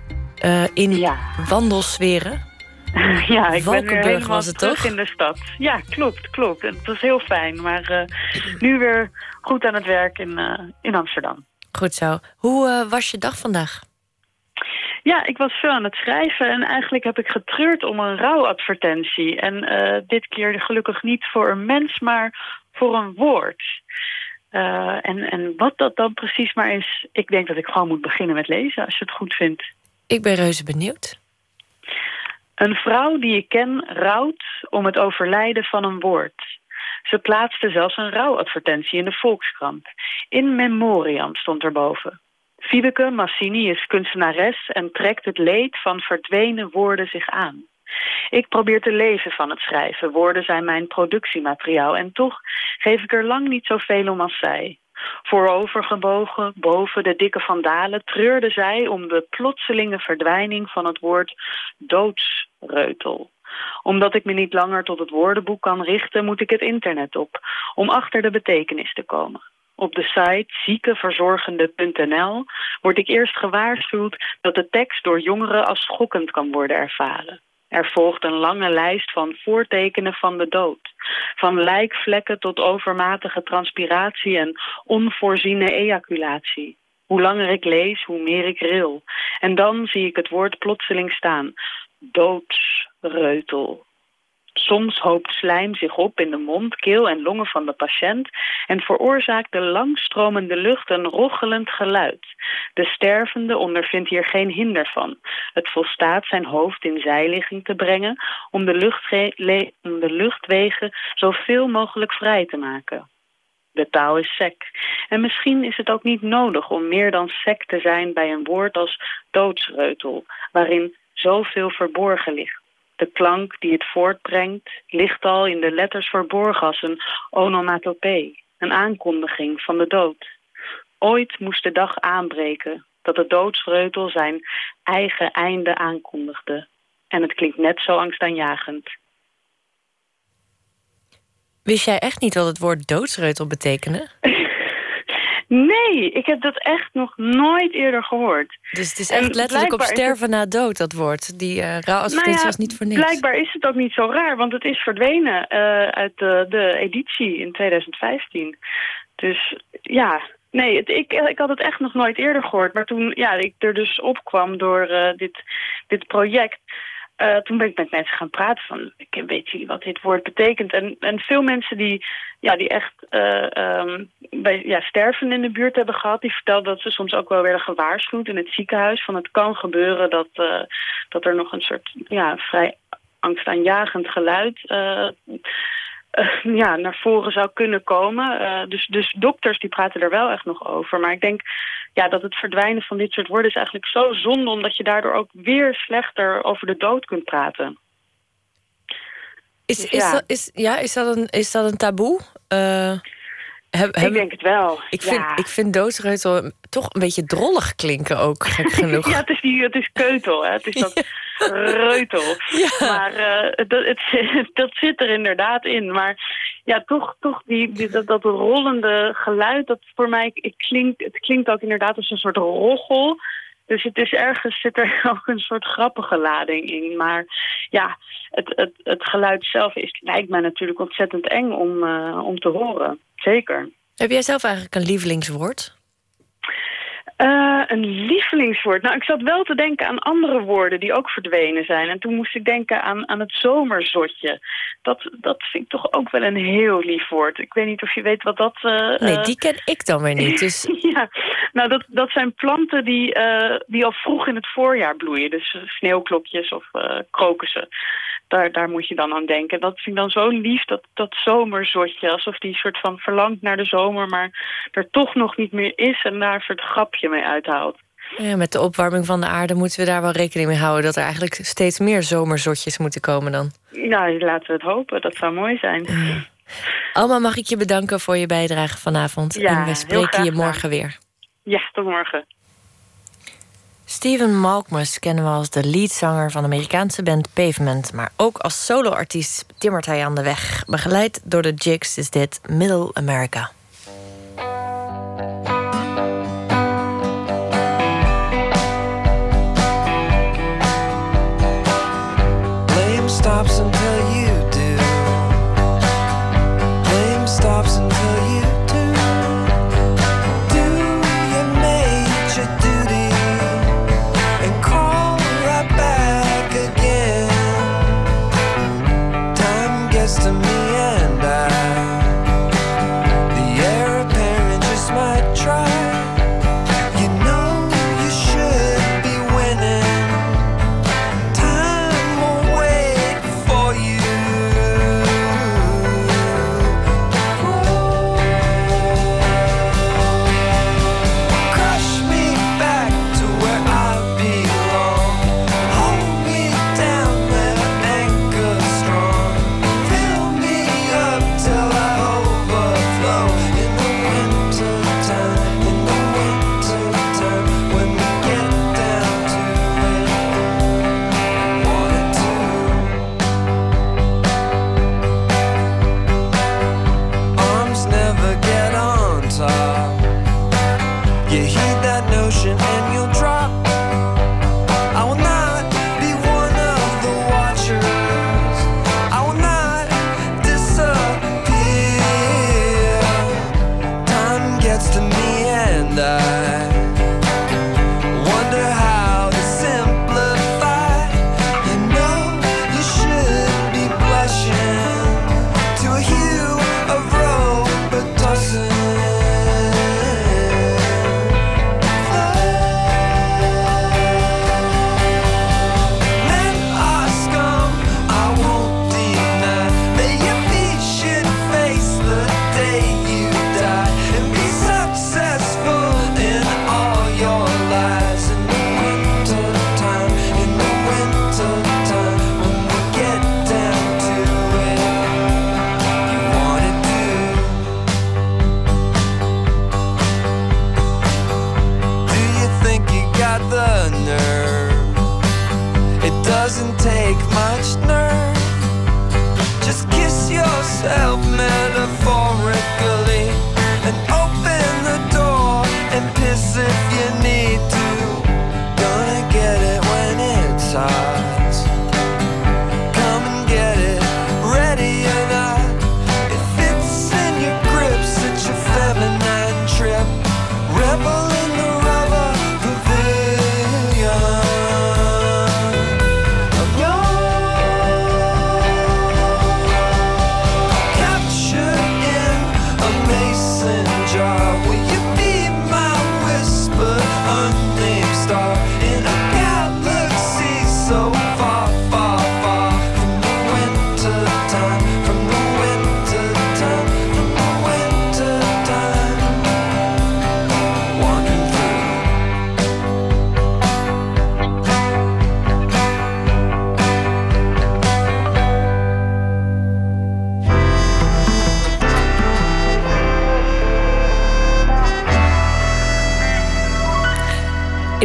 uh, in Ja. wandelsferen? Ja, ik ben weer was het terug toch? in de stad. Ja, klopt, klopt. Het was heel fijn, maar eh, nu weer goed aan het werk in, eh, in Amsterdam. Goed zo. Hoe eh, was je dag vandaag? Ja, ik was veel aan het schrijven en eigenlijk heb ik getreurd om een rouwadvertentie. En dit keer gelukkig niet voor een mens, maar voor een woord. En, en wat dat dan precies maar is, ik denk dat ik gewoon moet beginnen met lezen, als je het goed vindt. Ik ben reuze benieuwd. Een vrouw die ik ken rouwt om het overlijden van een woord. Ze plaatste zelfs een rouwadvertentie in de Volkskrant. In memoriam stond erboven. Fiebeke Massini is kunstenares en trekt het leed van verdwenen woorden zich aan. Ik probeer te leven van het schrijven. Woorden zijn mijn productiemateriaal en toch geef ik er lang niet zoveel om als zij. Voorovergebogen, boven de dikke vandalen, treurde zij om de plotselinge verdwijning van het woord doodsreutel. Omdat ik me niet langer tot het woordenboek kan richten, moet ik het internet op, om achter de betekenis te komen. Op de site ziekenverzorgende.nl word ik eerst gewaarschuwd dat de tekst door jongeren als schokkend kan worden ervaren. Er volgt een lange lijst van voortekenen van de dood. Van lijkvlekken tot overmatige transpiratie en onvoorziene ejaculatie. Hoe langer ik lees, hoe meer ik ril. En dan zie ik het woord plotseling staan. Doodsreutel. Soms hoopt slijm zich op in de mond, keel en longen van de patiënt en veroorzaakt de langstromende lucht een rochelend geluid. De stervende ondervindt hier geen hinder van. Het volstaat zijn hoofd in zijligging te brengen om de, om de luchtwegen zoveel mogelijk vrij te maken. De taal is sec. En misschien is het ook niet nodig om meer dan sec te zijn bij een woord als doodsreutel, waarin zoveel verborgen ligt. De klank die het voortbrengt ligt al in de letters verborgen als een onomatopee, een aankondiging van de dood. Ooit moest de dag aanbreken dat de doodsreutel zijn eigen einde aankondigde. En het klinkt net zo angstaanjagend. Wist jij echt niet wat het woord doodsreutel betekende? Nee, ik heb dat echt nog nooit eerder gehoord. Dus het is En echt letterlijk op sterven na dood, dat woord. Die uh, rouwadvertentie Nou ja, was niet voor niks. Blijkbaar is het ook niet zo raar, want het is verdwenen eh, uit de, de editie in 2015. Dus ja, nee, het, ik, ik had het echt nog nooit eerder gehoord. Maar toen ja, ik er dus opkwam door eh, dit, dit project... Uh, toen ben ik met mensen gaan praten van, ik weet jullie wat dit woord betekent? En, en veel mensen die, ja, die echt uh, bij, ja, sterven in de buurt hebben gehad, die vertelden dat ze soms ook wel werden gewaarschuwd in het ziekenhuis. Van het kan gebeuren dat, uh, dat er nog een soort ja, vrij angstaanjagend geluid ja, naar voren zou kunnen komen. Uh, dus, dus dokters die praten er wel echt nog over. Maar ik denk ja, dat het verdwijnen van dit soort woorden is eigenlijk zo zonde... omdat je daardoor ook weer slechter over de dood kunt praten. Is, dus, is, ja. Dat, is, ja, is, dat, een, is dat een taboe? Uh... Heb, Ik denk het wel. ik, vind, ik vind doodsreutel toch een beetje drollig klinken ook, gek genoeg. Ja, het is, die, het is keutel, hè. Het is dat reutel. Maar eh, dat, het, dat zit er inderdaad in. Maar ja, toch, toch die, die- dat, dat rollende geluid, dat voor mij het klinkt, het klinkt ook inderdaad als een soort roggel. Dus het is ergens zit er ook een soort grappige lading in. Maar ja, het, het, het geluid zelf is, lijkt mij natuurlijk ontzettend eng om, eh, om te horen. Zeker. Heb jij zelf eigenlijk een lievelingswoord? Eh, een lievelingswoord. Nou, ik zat wel te denken aan andere woorden die ook verdwenen zijn. En toen moest ik denken aan, aan het zomerzotje. Dat, dat vind ik toch ook wel een heel lief woord. Ik weet niet of je weet wat dat... eh, Nee, eh, die ken ik dan weer niet. Dus ja, nou dat, dat zijn planten die, die al vroeg in het voorjaar bloeien. Dus sneeuwklokjes of krokussen. Daar, daar moet je dan aan denken. Dat vind ik dan zo lief, dat, dat zomerzotje. Alsof die soort van verlangt naar de zomer, maar er toch nog niet meer is... en daar een soort grapje mee uithaalt. ja, met de opwarming van de aarde moeten we daar wel rekening mee houden... dat er eigenlijk steeds meer zomerzotjes moeten komen dan. Nou, laten we het hopen. Dat zou mooi zijn. Alma, mag ik je bedanken voor je bijdrage vanavond. Ja, en we spreken je gedaan. morgen weer. Ja, tot morgen. Steven Malkmus kennen we als de leadzanger van de Amerikaanse band Pavement. Maar ook als soloartiest timmert hij aan de weg. Begeleid door de Jigs is dit Middle America. Stops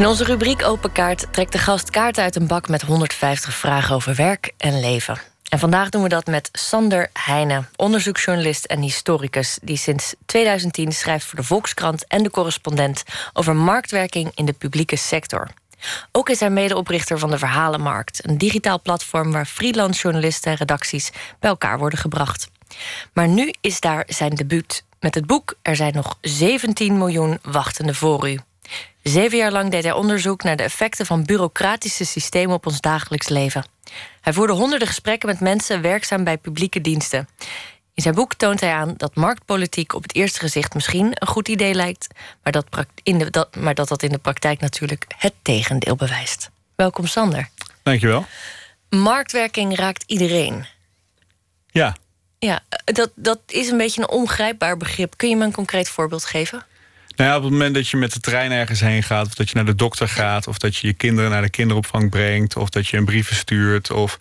In onze rubriek Open Kaart trekt de gast kaarten uit een bak met 150 vragen over werk en leven. En vandaag doen we dat met Sander Heijnen, onderzoeksjournalist en historicus... die sinds 2010 schrijft voor de Volkskrant en de correspondent... over marktwerking in de publieke sector. Ook is hij medeoprichter van de Verhalenmarkt... een digitaal platform waar freelance journalisten en redacties... bij elkaar worden gebracht. Maar nu is daar zijn debuut. Met het boek Er zijn nog 17 miljoen wachtende voor u. Zeven jaar lang deed hij onderzoek naar de effecten van bureaucratische systemen op ons dagelijks leven. Hij voerde honderden gesprekken met mensen werkzaam bij publieke diensten. In zijn boek toont hij aan dat marktpolitiek op het eerste gezicht misschien een goed idee lijkt, maar dat, in de, dat, maar dat dat in de praktijk natuurlijk het tegendeel bewijst. Welkom Sander. Dankjewel. Marktwerking raakt iedereen. Ja. Ja, dat, dat is een beetje een ongrijpbaar begrip. Kun je me een concreet voorbeeld geven? Nou ja, op het moment dat je met de trein ergens heen gaat, of dat je naar de dokter gaat, of dat je je kinderen naar de kinderopvang brengt, of dat je een brief stuurt, of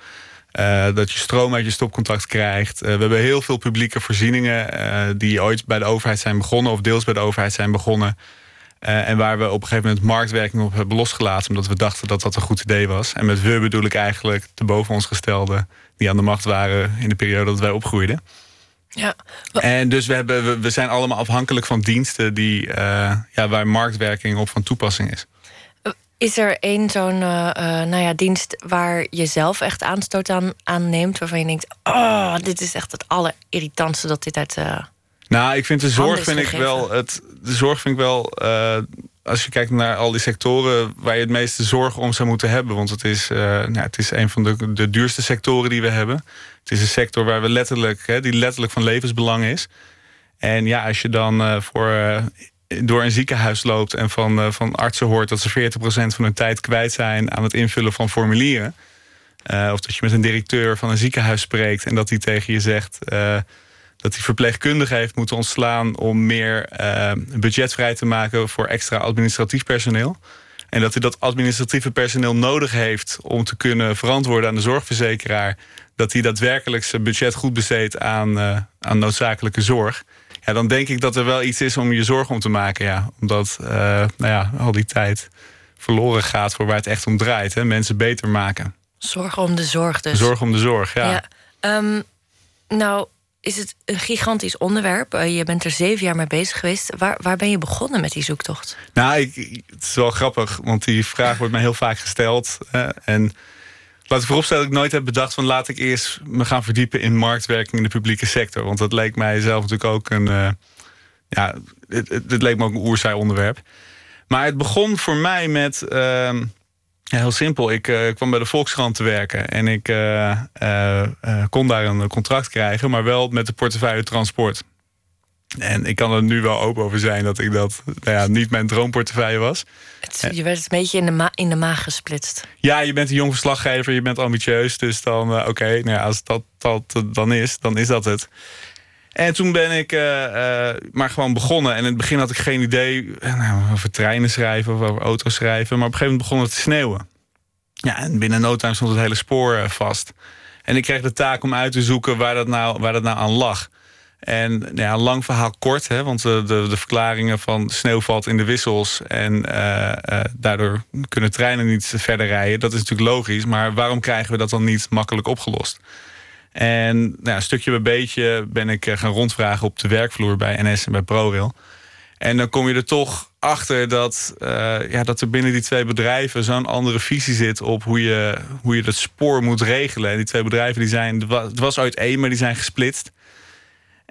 uh, dat je stroom uit je stopcontact krijgt. Uh, we hebben heel veel publieke voorzieningen uh, die ooit bij de overheid zijn begonnen, of deels bij de overheid zijn begonnen. en waar we op een gegeven moment marktwerking op hebben losgelaten, omdat we dachten dat dat een goed idee was. En met we bedoel ik eigenlijk de boven ons gestelde die aan de macht waren in de periode dat wij opgroeiden. Ja. En dus we, hebben, we zijn allemaal afhankelijk van diensten die, uh, ja, waar marktwerking op van toepassing is. Is er één zo'n uh, nou ja, dienst waar je zelf echt aanstoot aan, aan neemt, waarvan je denkt: oh, dit is echt het allerirritantste dat dit uit. Uh, nou, ik vind de zorg vind ik wel. Het, de zorg vind ik wel als je kijkt naar al die sectoren waar je het meeste zorg om zou moeten hebben. Want het is, nou, het is een van de, de duurste sectoren die we hebben. Het is een sector waar we letterlijk, hè, die letterlijk van levensbelang is. En ja, als je dan uh, voor, uh, door een ziekenhuis loopt en van, van artsen hoort dat ze 40% van hun tijd kwijt zijn aan het invullen van formulieren. of dat je met een directeur van een ziekenhuis spreekt en dat hij tegen je zegt dat hij verpleegkundigen heeft moeten ontslaan om meer budget vrij te maken voor extra administratief personeel. En dat hij dat administratieve personeel nodig heeft om te kunnen verantwoorden aan de zorgverzekeraar. Dat hij daadwerkelijk zijn budget goed besteedt aan, uh, aan noodzakelijke zorg. Ja, dan denk ik dat er wel iets is om je zorg om te maken. Ja. Omdat uh, nou ja, al die tijd verloren gaat voor waar het echt om draait. Hè. Mensen beter maken. Zorg om de zorg dus. Zorg om de zorg, ja. ja um, nou, is het een gigantisch onderwerp. Uh, je bent er zeven jaar mee bezig geweest. Waar, waar ben je begonnen met die zoektocht? Nou, ik, het is wel grappig, want die vraag wordt mij heel vaak gesteld. En laat ik vooropstellen dat ik nooit heb bedacht van laat ik eerst me gaan verdiepen in marktwerking in de publieke sector. Want dat leek mij zelf natuurlijk ook een. Uh, ja, het, het, leek me ook een oerzaai onderwerp. Maar het begon voor mij met. Ehm, heel simpel. Ik uh, kwam bij de Volkskrant te werken en ik uh, kon daar een contract krijgen, maar wel met de portefeuille transport. En ik kan er nu wel open over zijn dat ik dat nou ja, niet mijn droomportefeuille was. Het, je werd een beetje in de, ma in de maag gesplitst. Ja, je bent een jong verslaggever, je bent ambitieus. Dus dan, oké, okay, nou ja, als dat, dat dan is, dan is dat het. En toen ben ik uh, uh, maar gewoon begonnen. En in het begin had ik geen idee nou, over treinen schrijven of over auto's schrijven. Maar op een gegeven moment begon het te sneeuwen. Ja, en binnen no time stond het hele spoor vast. En ik kreeg de taak om uit te zoeken waar dat nou, waar dat nou aan lag. En nou ja, lang verhaal kort, hè, want de, de, de verklaringen van sneeuw valt in de wissels en daardoor kunnen treinen niet verder rijden. Dat is natuurlijk logisch, maar waarom krijgen we dat dan niet makkelijk opgelost? En nou, stukje bij beetje ben ik eh, gaan rondvragen op de werkvloer bij NS en bij ProRail. En dan kom je er toch achter dat, ja, dat er binnen die twee bedrijven zo'n andere visie zit op hoe je, hoe je dat spoor moet regelen. En die twee bedrijven die zijn, het was ooit één, maar die zijn gesplitst.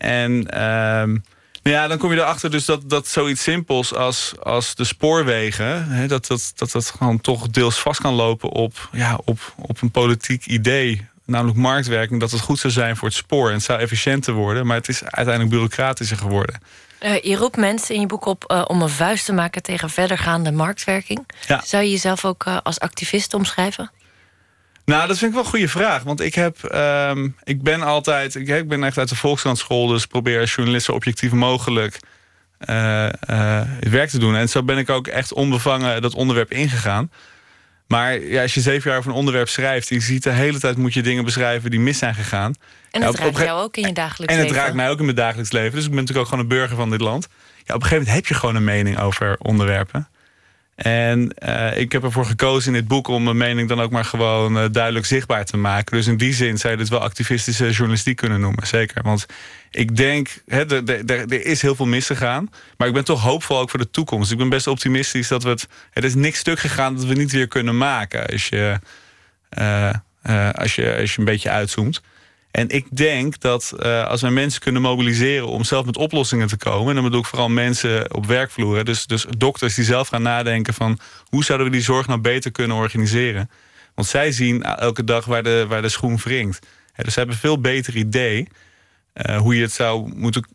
En um, nou ja, dan kom je erachter dus dat, dat zoiets simpels als, als de spoorwegen, hè, dat, dat, dat dat gewoon toch deels vast kan lopen op, ja, op, op een politiek idee namelijk marktwerking, dat het goed zou zijn voor het spoor. En het zou efficiënter worden, maar het is uiteindelijk bureaucratischer geworden. Uh, je roept mensen in je boek op uh, om een vuist te maken tegen verdergaande marktwerking. Ja. Zou je jezelf ook uh, als activist omschrijven? Nou, dat vind ik wel een goede vraag. Want ik heb, um, ik ben altijd, ik, ik, ben echt uit de Volkskrant dus probeer als journalist zo objectief mogelijk het werk te doen. En zo ben ik ook echt onbevangen dat onderwerp ingegaan. Maar ja, als je zeven jaar over een onderwerp schrijft... je ziet de hele tijd moet je dingen beschrijven die mis zijn gegaan. En ja, raakt jou ook in je dagelijks leven. En het raakt mij ook in mijn dagelijks leven. Dus ik ben natuurlijk ook gewoon een burger van dit land. Ja, op een gegeven moment heb je gewoon een mening over onderwerpen. En uh, ik heb ervoor gekozen in dit boek om mijn mening dan ook maar gewoon uh, duidelijk zichtbaar te maken. Dus in die zin zou je dit wel activistische journalistiek kunnen noemen, zeker. Want ik denk, er is heel veel misgegaan. Maar ik ben toch hoopvol ook voor de toekomst. Ik ben best optimistisch dat we het. Er is niks stuk gegaan dat we niet weer kunnen maken. Als je, uh, als je, als je een beetje uitzoomt. En ik denk dat uh, als wij mensen kunnen mobiliseren om zelf met oplossingen te komen, en dan bedoel ik vooral mensen op werkvloeren, dus, dus dokters die zelf gaan nadenken van hoe zouden we die zorg nou beter kunnen organiseren. Want zij zien elke dag waar de, waar de schoen wringt. dus ze hebben een veel beter idee uh, hoe, je het zou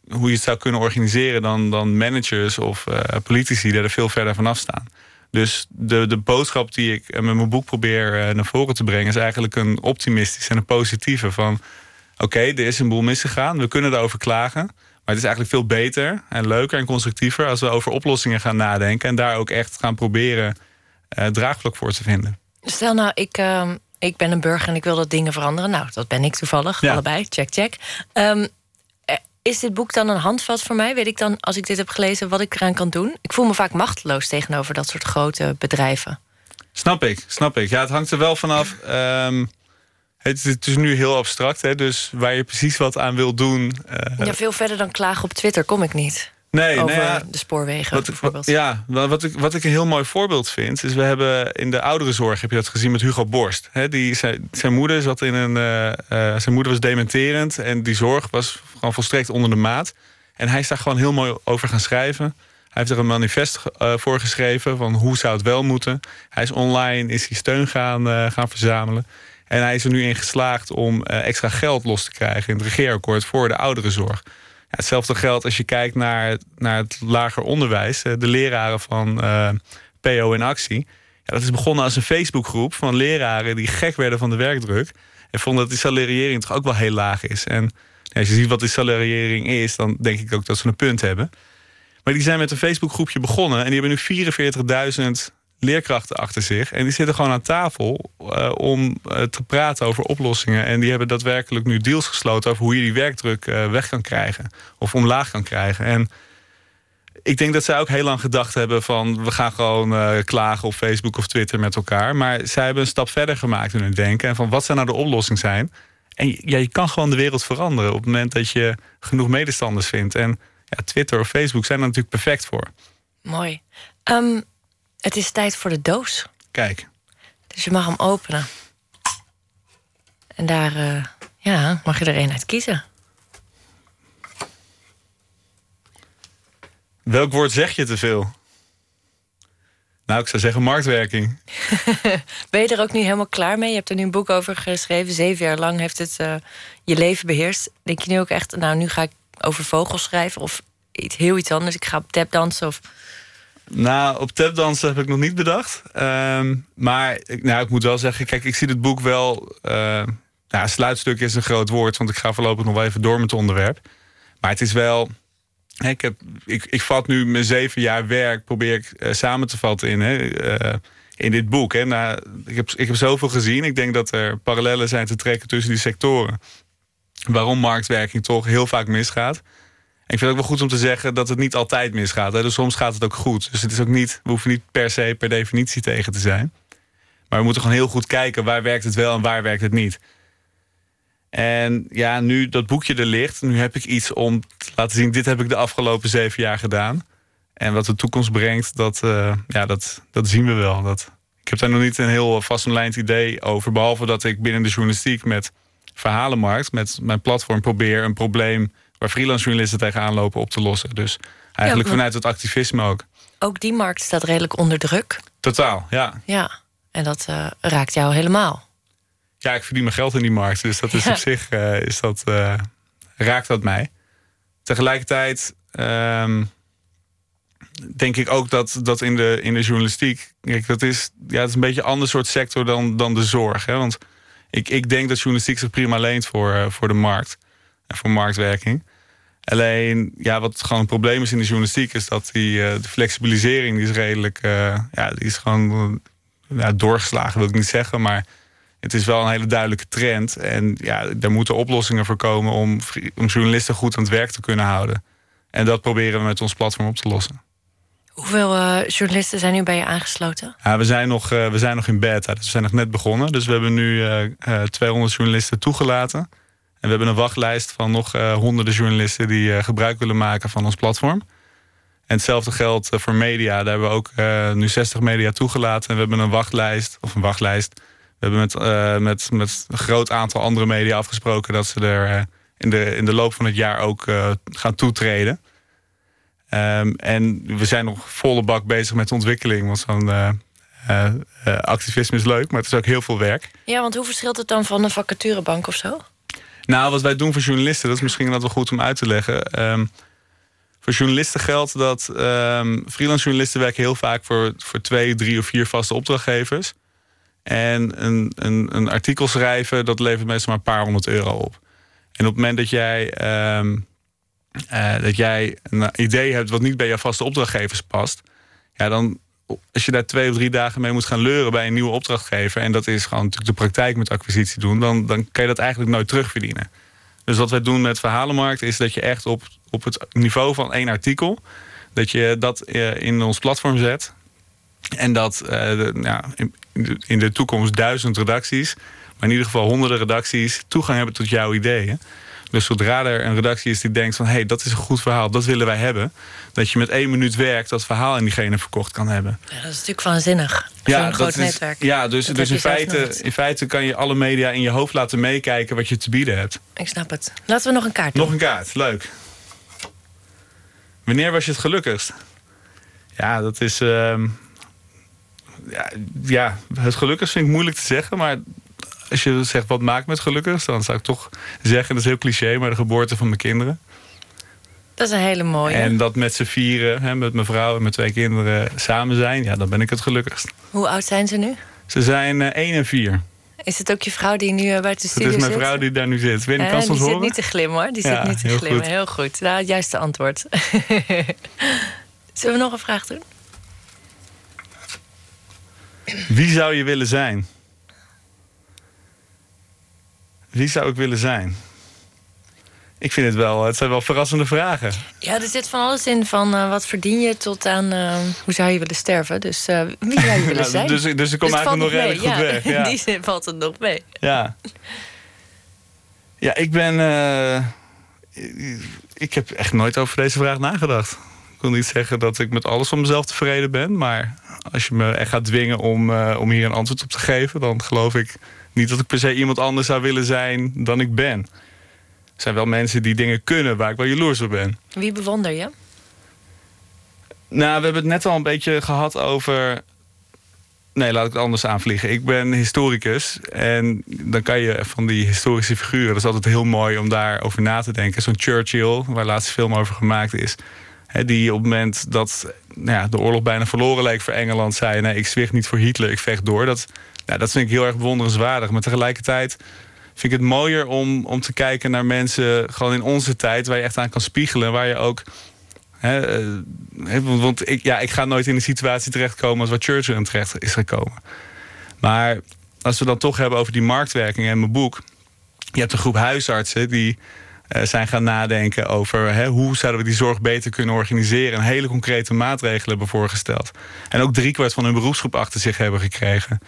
hoe je het zou kunnen organiseren dan, dan managers of politici die er veel verder vanaf staan. Dus de, de boodschap die ik met mijn boek probeer naar voren te brengen, is eigenlijk een optimistische en een positieve. Van oké, er is een boel misgegaan. We kunnen daarover klagen. Maar het is eigenlijk veel beter en leuker en constructiever als we over oplossingen gaan nadenken. En daar ook echt gaan proberen uh, draagvlak voor te vinden. Stel nou, ik, uh, ik ben een burger en ik wil dat dingen veranderen. Nou, dat ben ik toevallig. Ja. Allebei, check, check. Um, is dit boek dan een handvat voor mij? Weet ik dan, als ik dit heb gelezen, wat ik eraan kan doen? Ik voel me vaak machteloos tegenover dat soort grote bedrijven. Snap ik, snap ik. Ja, het hangt er wel vanaf. Um, het, is nu heel abstract, hè? dus waar je precies wat aan wil doen. Uh... Ja, veel verder dan klagen op Twitter kom ik niet. Nee, over nee, de spoorwegen wat, bijvoorbeeld. Ja, wat ik, wat ik een heel mooi voorbeeld vind... is we hebben in de ouderenzorg, heb je dat gezien met Hugo Borst. He, die, zijn, zijn moeder zat in een... Uh, uh, zijn moeder was dementerend en die zorg was gewoon volstrekt onder de maat. En hij is daar gewoon heel mooi over gaan schrijven. Hij heeft er een manifest uh, voor geschreven van hoe zou het wel moeten. Hij is online, is hij steun gaan, gaan verzamelen. En hij is er nu in geslaagd om uh, extra geld los te krijgen in het regeerakkoord voor de ouderenzorg. Ja, hetzelfde geldt als je kijkt naar, naar het lager onderwijs, uh, de leraren van uh, PO in actie. Ja, dat is begonnen als een Facebookgroep van leraren die gek werden van de werkdruk. En vonden dat die salariering toch ook wel heel laag is. En ja, als je ziet wat die salariering is, dan denk ik ook dat ze een punt hebben. Maar die zijn met een Facebookgroepje begonnen en die hebben nu 44.000 leerkrachten achter zich. En die zitten gewoon aan tafel uh, om uh, te praten over oplossingen. En die hebben daadwerkelijk nu deals gesloten over hoe je die werkdruk uh, weg kan krijgen. Of omlaag kan krijgen. En ik denk dat zij ook heel lang gedacht hebben van... we gaan gewoon klagen op Facebook of Twitter met elkaar. Maar zij hebben een stap verder gemaakt in hun denken. En van wat zou nou de oplossing zijn? En ja, je kan gewoon de wereld veranderen... op het moment dat je genoeg medestanders vindt. En ja, Twitter of Facebook zijn er natuurlijk perfect voor. Mooi. Um, het is tijd voor de doos. Kijk. Dus je mag hem openen. En daar uh, ja, mag je er een uit kiezen. Welk woord zeg je te veel? Nou, ik zou zeggen marktwerking. ben je er ook nu helemaal klaar mee? Je hebt er nu een boek over geschreven. Zeven jaar lang heeft het uh, je leven beheerst. Denk je nu ook echt, nou, nu ga ik over vogels schrijven... of iets, heel iets anders. Ik ga op tap dansen of nou, op tapdansen heb ik nog niet bedacht. Ehm, maar nou, ik moet wel zeggen, kijk, ik zie het boek wel... Uh, nou, sluitstuk is een groot woord, want ik ga voorlopig nog wel even door met het onderwerp. Maar het is wel... Ik, heb, ik, ik vat nu mijn zeven jaar werk, probeer ik uh, samen te vatten in, hè, uh, in dit boek. Hè. Nou, ik, heb, ik heb zoveel gezien. Ik denk dat er parallellen zijn te trekken tussen die sectoren. Waarom marktwerking toch heel vaak misgaat ik vind het ook wel goed om te zeggen dat het niet altijd misgaat. Hè? Dus soms gaat het ook goed. Dus het is ook niet, we hoeven niet per se per definitie tegen te zijn. Maar we moeten gewoon heel goed kijken waar werkt het wel en waar werkt het niet. En ja, nu dat boekje er ligt, nu heb ik iets om te laten zien... dit heb ik de afgelopen zeven jaar gedaan. En wat de toekomst brengt, dat, uh, ja, dat, dat zien we wel. Dat, ik heb daar nog niet een heel vastomlijnd idee over. Behalve dat ik binnen de journalistiek met Verhalenmarkt... met mijn platform probeer een probleem waar freelance journalisten tegenaan lopen op te lossen. Dus eigenlijk vanuit het activisme ook. Ook die markt staat redelijk onder druk. Totaal, ja. Ja, en dat uh, raakt jou helemaal. Ja, ik verdien mijn geld in die markt. Dus dat is op zich uh, is dat, uh, raakt dat mij. Tegelijkertijd um, denk ik ook dat, dat in, de, in de journalistiek... Kijk, dat is, ja, het is een beetje een ander soort sector dan, dan de zorg. Hè? Want ik, ik denk dat journalistiek zich prima leent voor, voor de markt en voor marktwerking. Alleen, ja, wat gewoon een probleem is in de journalistiek... is dat die, uh, de flexibilisering die is redelijk... Uh, ja, die is gewoon uh, ja, doorgeslagen, wil ik niet zeggen. Maar het is wel een hele duidelijke trend. En ja, daar moeten oplossingen voor komen... om, om journalisten goed aan het werk te kunnen houden. En dat proberen we met ons platform op te lossen. Hoeveel uh, journalisten zijn nu bij je aangesloten? Ja, we, zijn nog, uh, we zijn nog in beta, dus we zijn nog net begonnen. Dus we hebben nu uh, 200 journalisten toegelaten. En we hebben een wachtlijst van nog honderden journalisten... die gebruik willen maken van ons platform. En hetzelfde geldt voor media. Daar hebben we ook nu 60 media toegelaten. En we hebben een wachtlijst, of een wachtlijst... We hebben met, met, met een groot aantal andere media afgesproken... dat ze er in, de, in de loop van het jaar ook gaan toetreden... Um, en we zijn nog volle bak bezig met de ontwikkeling. Want zo'n activisme is leuk, maar het is ook heel veel werk. Ja, want hoe verschilt het dan van een vacaturebank of zo? Nou, wat wij doen voor journalisten, dat is misschien wat wel goed om uit te leggen. Um, voor journalisten geldt dat um, freelance journalisten werken heel vaak voor, voor twee, drie of vier vaste opdrachtgevers. En een, een, een artikel schrijven, dat levert meestal maar een paar honderd euro op. En op het moment dat jij uh, dat jij een idee hebt wat niet bij jouw vaste opdrachtgevers past, ja, dan als je daar twee of drie dagen mee moet gaan leuren bij een nieuwe opdrachtgever, en dat is gewoon natuurlijk de praktijk met acquisitie doen, dan, dan kan je dat eigenlijk nooit terugverdienen. Dus wat wij doen met Verhalenmarkt is dat je echt op, op het niveau van één artikel, dat je dat eh, in ons platform zet. En dat ja, in, in de toekomst duizend redacties, maar in ieder geval honderden redacties toegang hebben tot jouw ideeën. Dus zodra er een redactie is die denkt van... hé, hey, dat is een goed verhaal, dat willen wij hebben... dat je met één minuut werk dat verhaal in diegene verkocht kan hebben. Ja, dat is natuurlijk waanzinnig. Ja, een groot is, netwerk. Ja, dus, dus in, feite, in feite kan je alle media in je hoofd laten meekijken... wat je te bieden hebt. Ik snap het. Laten we nog een kaart doen. Nog een kaart, leuk. Wanneer was je het gelukkigst? Ja, dat is... Uh, ja, ja, het gelukkigst vind ik moeilijk te zeggen... maar als je zegt wat maakt me het gelukkig, dan zou ik toch zeggen, dat is heel cliché, maar de geboorte van mijn kinderen. Dat is een hele mooie. En dat met z'n vieren, hè, met mijn vrouw en mijn twee kinderen samen zijn, ja, dan ben ik het gelukkigst. Hoe oud zijn ze nu? Ze zijn uh, 1 en 4. Is het ook je vrouw die nu uh, buiten de studio zit? Het is mijn vrouw die daar nu zit. Weet je, kan die zit horen? niet te glimmen hoor. Die zit niet te glimmen. Goed. Heel goed. Nou, het juiste antwoord. Zullen we nog een vraag doen? Wie zou je willen zijn? Wie zou ik willen zijn? Ik vind het wel, het zijn wel verrassende vragen. Ja, er zit van alles in, van uh, wat verdien je tot aan uh, hoe zou je willen sterven. Dus uh, wie zou je willen zijn? dus, dus ik kom dus eigenlijk nog redelijk goed ja, weg. Ja. In die zin valt het nog mee. Ja, ja ik ben... ik heb echt nooit over deze vraag nagedacht. Ik wil niet zeggen dat ik met alles van mezelf tevreden ben. Maar als je me echt gaat dwingen om, om hier een antwoord op te geven... dan geloof ik niet dat ik per se iemand anders zou willen zijn dan ik ben. Er zijn wel mensen die dingen kunnen waar ik wel jaloers op ben. Wie bewonder je? Nou, we hebben het net al een beetje gehad over... Nee, laat ik het anders aanvliegen. Ik ben historicus en dan kan je van die historische figuren... dat is altijd heel mooi om daarover na te denken. Zo'n Churchill, waar laatste film over gemaakt is... die op het moment dat nou ja, de oorlog bijna verloren leek voor Engeland... zei, nee, ik zwicht niet voor Hitler, ik vecht door. Dat nou, dat vind ik heel erg bewonderenswaardig. Maar tegelijkertijd vind ik het mooier om, om te kijken naar mensen... gewoon in onze tijd, waar je echt aan kan spiegelen. Waar je ook... Hè, uh, want ik, ja, ik ga nooit in de situatie terechtkomen... als wat Churchill in terecht is gekomen. Maar als we dan toch hebben over die marktwerking en mijn boek... je hebt een groep huisartsen die... Uh, zijn gaan nadenken over hè, hoe zouden we die zorg beter kunnen organiseren. En hele concrete maatregelen hebben voorgesteld. En ook driekwart van hun beroepsgroep achter zich hebben gekregen.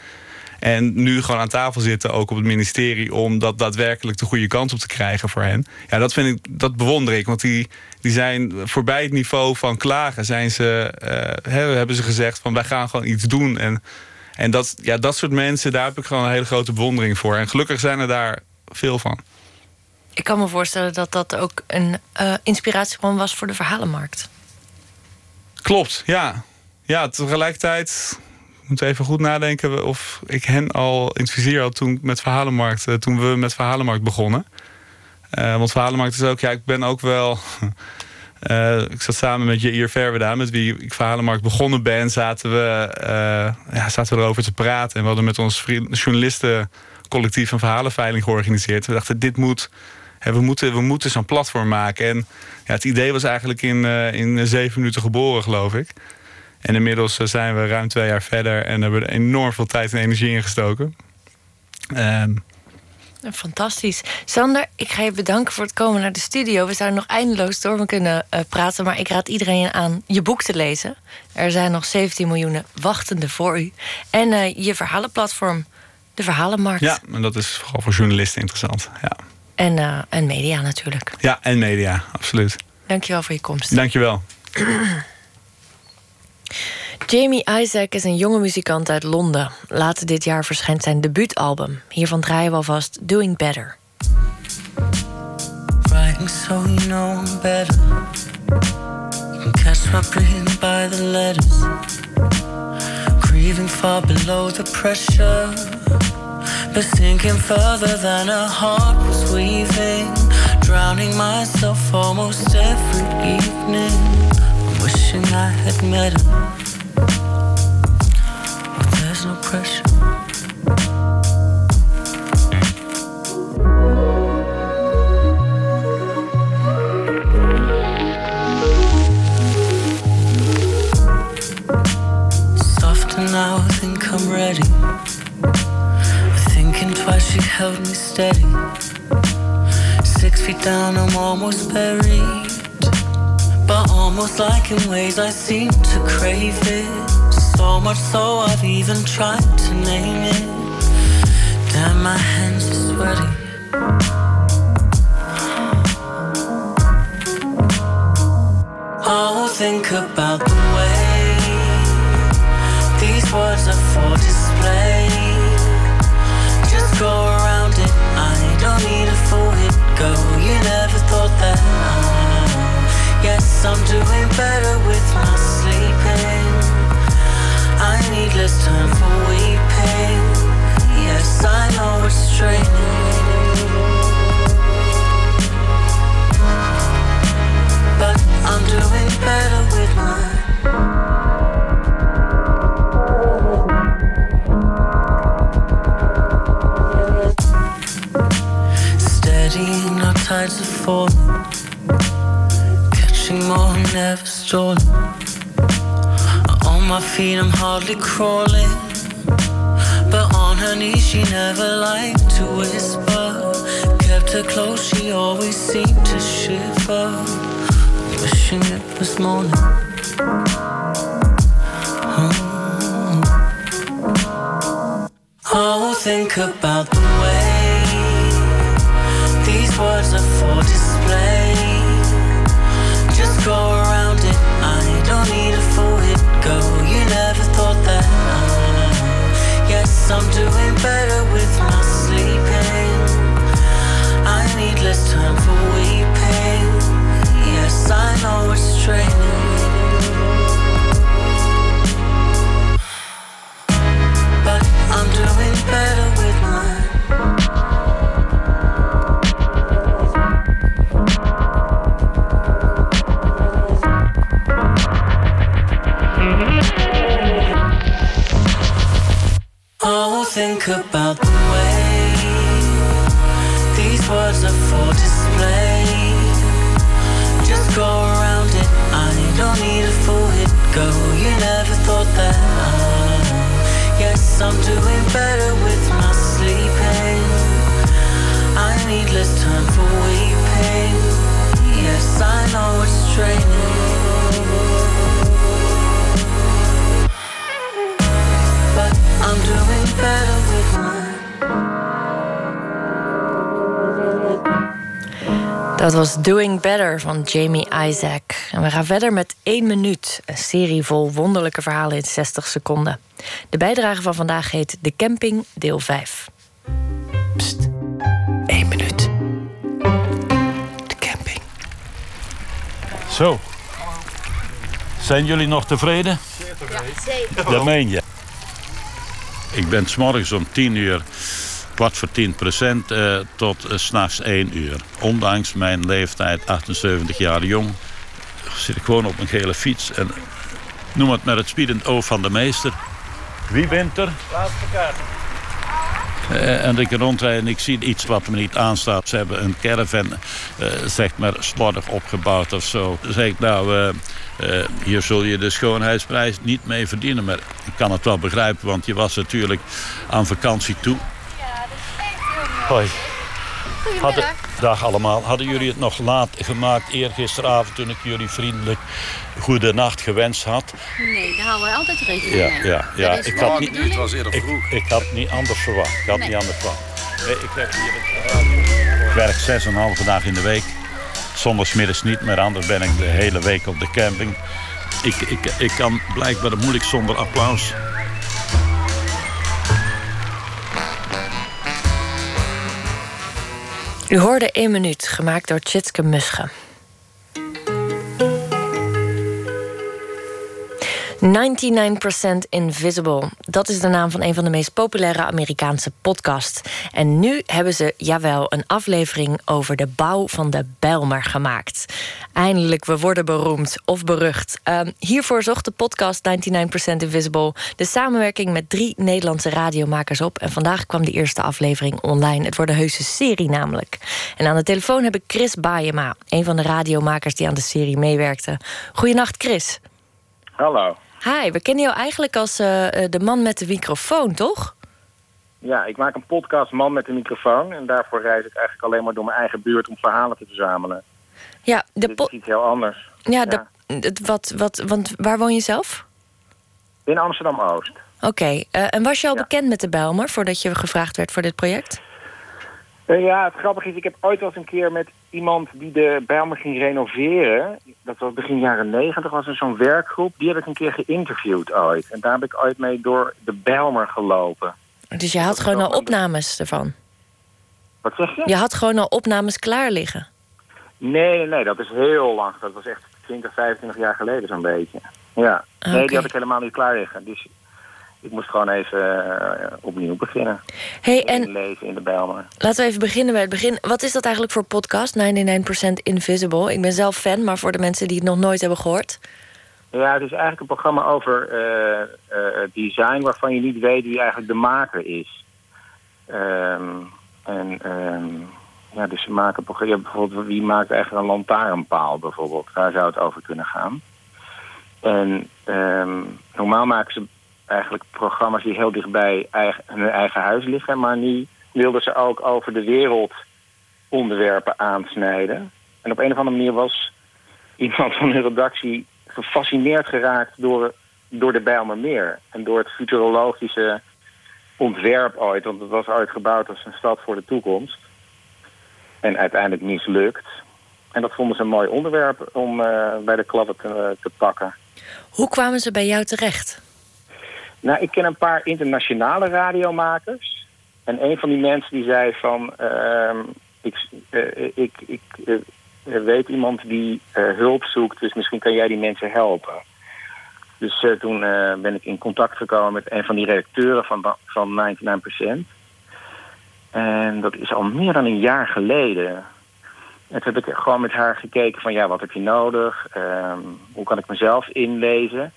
En nu gewoon aan tafel zitten, ook op het ministerie... om dat daadwerkelijk de goede kant op te krijgen voor hen. Ja, dat, vind ik, dat bewonder ik. Want die, die zijn voorbij het niveau van klagen... Zijn ze, uh, hebben ze gezegd van wij gaan gewoon iets doen. En, en dat, ja, dat soort mensen, daar heb ik gewoon een hele grote bewondering voor. En gelukkig zijn er daar veel van. Ik kan me voorstellen dat dat ook een uh, inspiratiebron was voor de verhalenmarkt. Klopt, ja. Ja, tegelijkertijd moet even goed nadenken of ik hen al in het vizier had toen met Verhalenmarkt, eh, toen we met Verhalenmarkt begonnen. Uh, want Verhalenmarkt is ook, ja, ik ben ook wel. Uh, ik zat samen met Jair Verweda, met wie ik Verhalenmarkt begonnen ben, zaten we, ja, zaten we erover te praten. En we hadden met ons journalistencollectief een verhalenveiling georganiseerd. We dachten, dit moet. Hè, we moeten, we moeten zo'n platform maken. En ja, het idee was eigenlijk in, in zeven minuten geboren, geloof ik. En inmiddels eh, zijn we ruim twee jaar verder en hebben er enorm veel tijd en energie in gestoken. Um, Fantastisch. Sander, ik ga je bedanken voor het komen naar de studio. We zouden nog eindeloos door kunnen uh, praten, maar ik raad iedereen aan je boek te lezen. Er zijn nog 17 miljoen wachtende voor u. En uh, je verhalenplatform, de Verhalenmarkt. Ja, en dat is vooral voor journalisten interessant. Ja. En, uh, en media natuurlijk. Ja, en media, absoluut. Dankjewel voor je komst. Dankjewel. Jamie Isaac is een jonge muzikant uit Londen. Later dit jaar verschijnt zijn debuutalbum. Hiervan draaien we alvast Doing Better. Writing so you know I'm better. You can catch my breathing by the letters. Grieving far below the pressure. But sinking further than a heart was weaving. Drowning myself almost every evening. Wishing I had met him. But there's no pressure. Softer now, I think I'm ready. Thinking twice, she held me steady. Six feet down, I'm almost buried. Almost like in ways I seem to crave it. So much so I've even tried to name it. Damn, my hands are sweaty. Oh, think about the way these words are for I'm doing better with my sleeping. I need less time for weeping. Yes, I know it's draining. But I'm doing better with my. Steadying, no tides are falling. Catching more, On my feet, I'm hardly crawling. But on her knees, she never liked to whisper. Kept her close, she always seemed to shiver. Wishing it was morning. Oh, oh think about Oh, yes, Dat was Doing Better van Jamie Isaac. En we gaan verder met 1 minuut. Een serie vol wonderlijke verhalen in 60 seconden. De bijdrage van vandaag heet De Camping, deel 5. Pst, 1 minuut. De camping. Zo. Zijn jullie nog tevreden? Ja, zeker. Dat meen je. Ik ben s'morgens om 10 uur, kwart voor 10 procent, eh, tot uh, s'nachts 1 uur. Ondanks mijn leeftijd, 78 jaar jong, zit ik gewoon op een gele fiets. En noem het met het spiedend oog van de meester. Wie bent er? Laatste kaart. Uh, en ik rondrijd en ik zie iets wat me niet aanstaat. Ze hebben een caravan, zeg maar, slordig opgebouwd of zo. Dan zeg ik, nou, hier zul je de schoonheidsprijs niet mee verdienen. Maar ik kan het wel begrijpen, want je was natuurlijk aan vakantie toe. Hoi. Hadden, dag allemaal. Hadden jullie het nog laat gemaakt eergisteravond... toen ik jullie vriendelijk goede nacht gewenst had? Nee, daar houden we altijd rekening Ja, mee. ja, ja. Dat is Ik had niet, bedoeling. was eerder ik, vroeg. ik had niet anders verwacht. Ik had Nee. niet anders verwacht. Nee, ik heb hier het radio. Ik werk zes en een halve dag in de week. Zondagsmiddags niet, maar anders ben ik de hele week op de camping. Ik, ik, ik kan blijkbaar moeilijk zonder applaus. U hoorde 1 minuut, gemaakt door Tjitske Musche. 99% Invisible. Dat is de naam van een van de meest populaire Amerikaanse podcasts. En nu hebben ze, jawel, een aflevering over de bouw van de Bijlmer gemaakt. Eindelijk, we worden beroemd of berucht. Ehm, hiervoor zocht de podcast 99% Invisible de samenwerking met drie Nederlandse radiomakers op. En vandaag kwam de eerste aflevering online. Het wordt een heuse serie namelijk. En aan de telefoon heb ik Chris Baayema, een van de radiomakers die aan de serie meewerkte. Goedenacht, Chris. Hallo. Hi, we kennen jou eigenlijk als eh, eh, de man met de microfoon, toch? Ja, ik maak een podcast Man met een microfoon. En daarvoor reis ik eigenlijk alleen maar door mijn eigen buurt om verhalen te verzamelen. Ja, de Dit is iets heel anders. ja, de, wat, wat, want waar woon je zelf? In Amsterdam-Oost. Oké, eh, en was je al bekend met de Bijlmer voordat je gevraagd werd voor dit project? Eh, ja, het grappige is, ik heb ooit wel eens een keer met iemand die de Bijlmer ging renoveren. Dat was begin jaren negentig, was er zo'n werkgroep. Die heb ik een keer geïnterviewd ooit. En daar heb ik ooit mee door de Bijlmer gelopen. Dus je had gewoon al opnames ervan? Wat zeg je? Je had gewoon al opnames klaar liggen? Nee, nee, nee, dat is heel lang. Dat was echt 20, 25 jaar geleden zo'n beetje. Ja, nee, die had ik helemaal niet klaar liggen. Dus ik moest gewoon even eh, opnieuw beginnen. Hey, en Inlezen in de Bijlmer. laten we even beginnen bij het begin. Wat is dat eigenlijk voor podcast, 99% Invisible? Ik ben zelf fan, maar voor de mensen die het nog nooit hebben gehoord... Ja, het is eigenlijk een programma over eh, eh, design waarvan je niet weet wie eigenlijk de maker is. Ehm, en ehm, ja, dus ze maken ja, bijvoorbeeld wie maakt eigenlijk een lantaarnpaal bijvoorbeeld. Daar zou het over kunnen gaan. En ehm, normaal maken ze eigenlijk programma's die heel dichtbij eigen, hun eigen huis liggen, maar nu wilden ze ook over de wereld onderwerpen aansnijden. En op een of andere manier was iemand van hun redactie gefascineerd geraakt door, door de Bijlmermeer. En door het futurologische ontwerp ooit. Want het was ooit gebouwd als een stad voor de toekomst. En uiteindelijk mislukt. En dat vonden ze een mooi onderwerp om eh, bij de kladden te, te pakken. Hoe kwamen ze bij jou terecht? Nou, ik ken een paar internationale radiomakers. En een van die mensen die zei van... ehm, ik, eh, ik, ik eh, weet iemand die eh, hulp zoekt, dus misschien kan jij die mensen helpen. Dus eh, toen eh, ben ik in contact gekomen met een van die redacteuren van, van 99%. En dat is al meer dan een jaar geleden. En toen heb ik gewoon met haar gekeken van ja, wat heb je nodig? Ehm, hoe kan ik mezelf inlezen?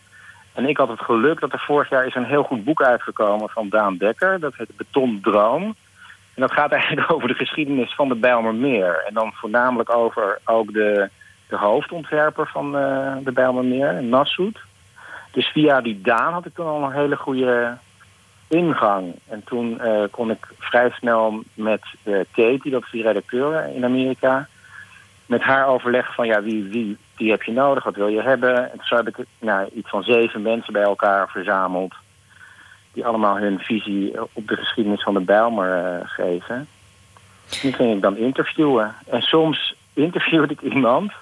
En ik had het geluk dat er vorig jaar is een heel goed boek uitgekomen van Daan Dekker. Dat heet Beton Droom. En dat gaat eigenlijk over de geschiedenis van de Bijlmermeer. En dan voornamelijk over ook de, de hoofdontwerper van eh, de Bijlmermeer, Nassoud. Dus via die Daan had ik toen al een hele goede ingang. En toen eh, kon ik vrij snel met eh, Katie, dat is die redacteur in Amerika, met haar overleggen van ja, wie, wie, wie heb je nodig, wat wil je hebben. En zo heb ik nou, iets van zeven mensen bij elkaar verzameld. Die allemaal hun visie op de geschiedenis van de Bijlmer eh, geven. Die ging ik dan interviewen. En soms interviewde ik iemand.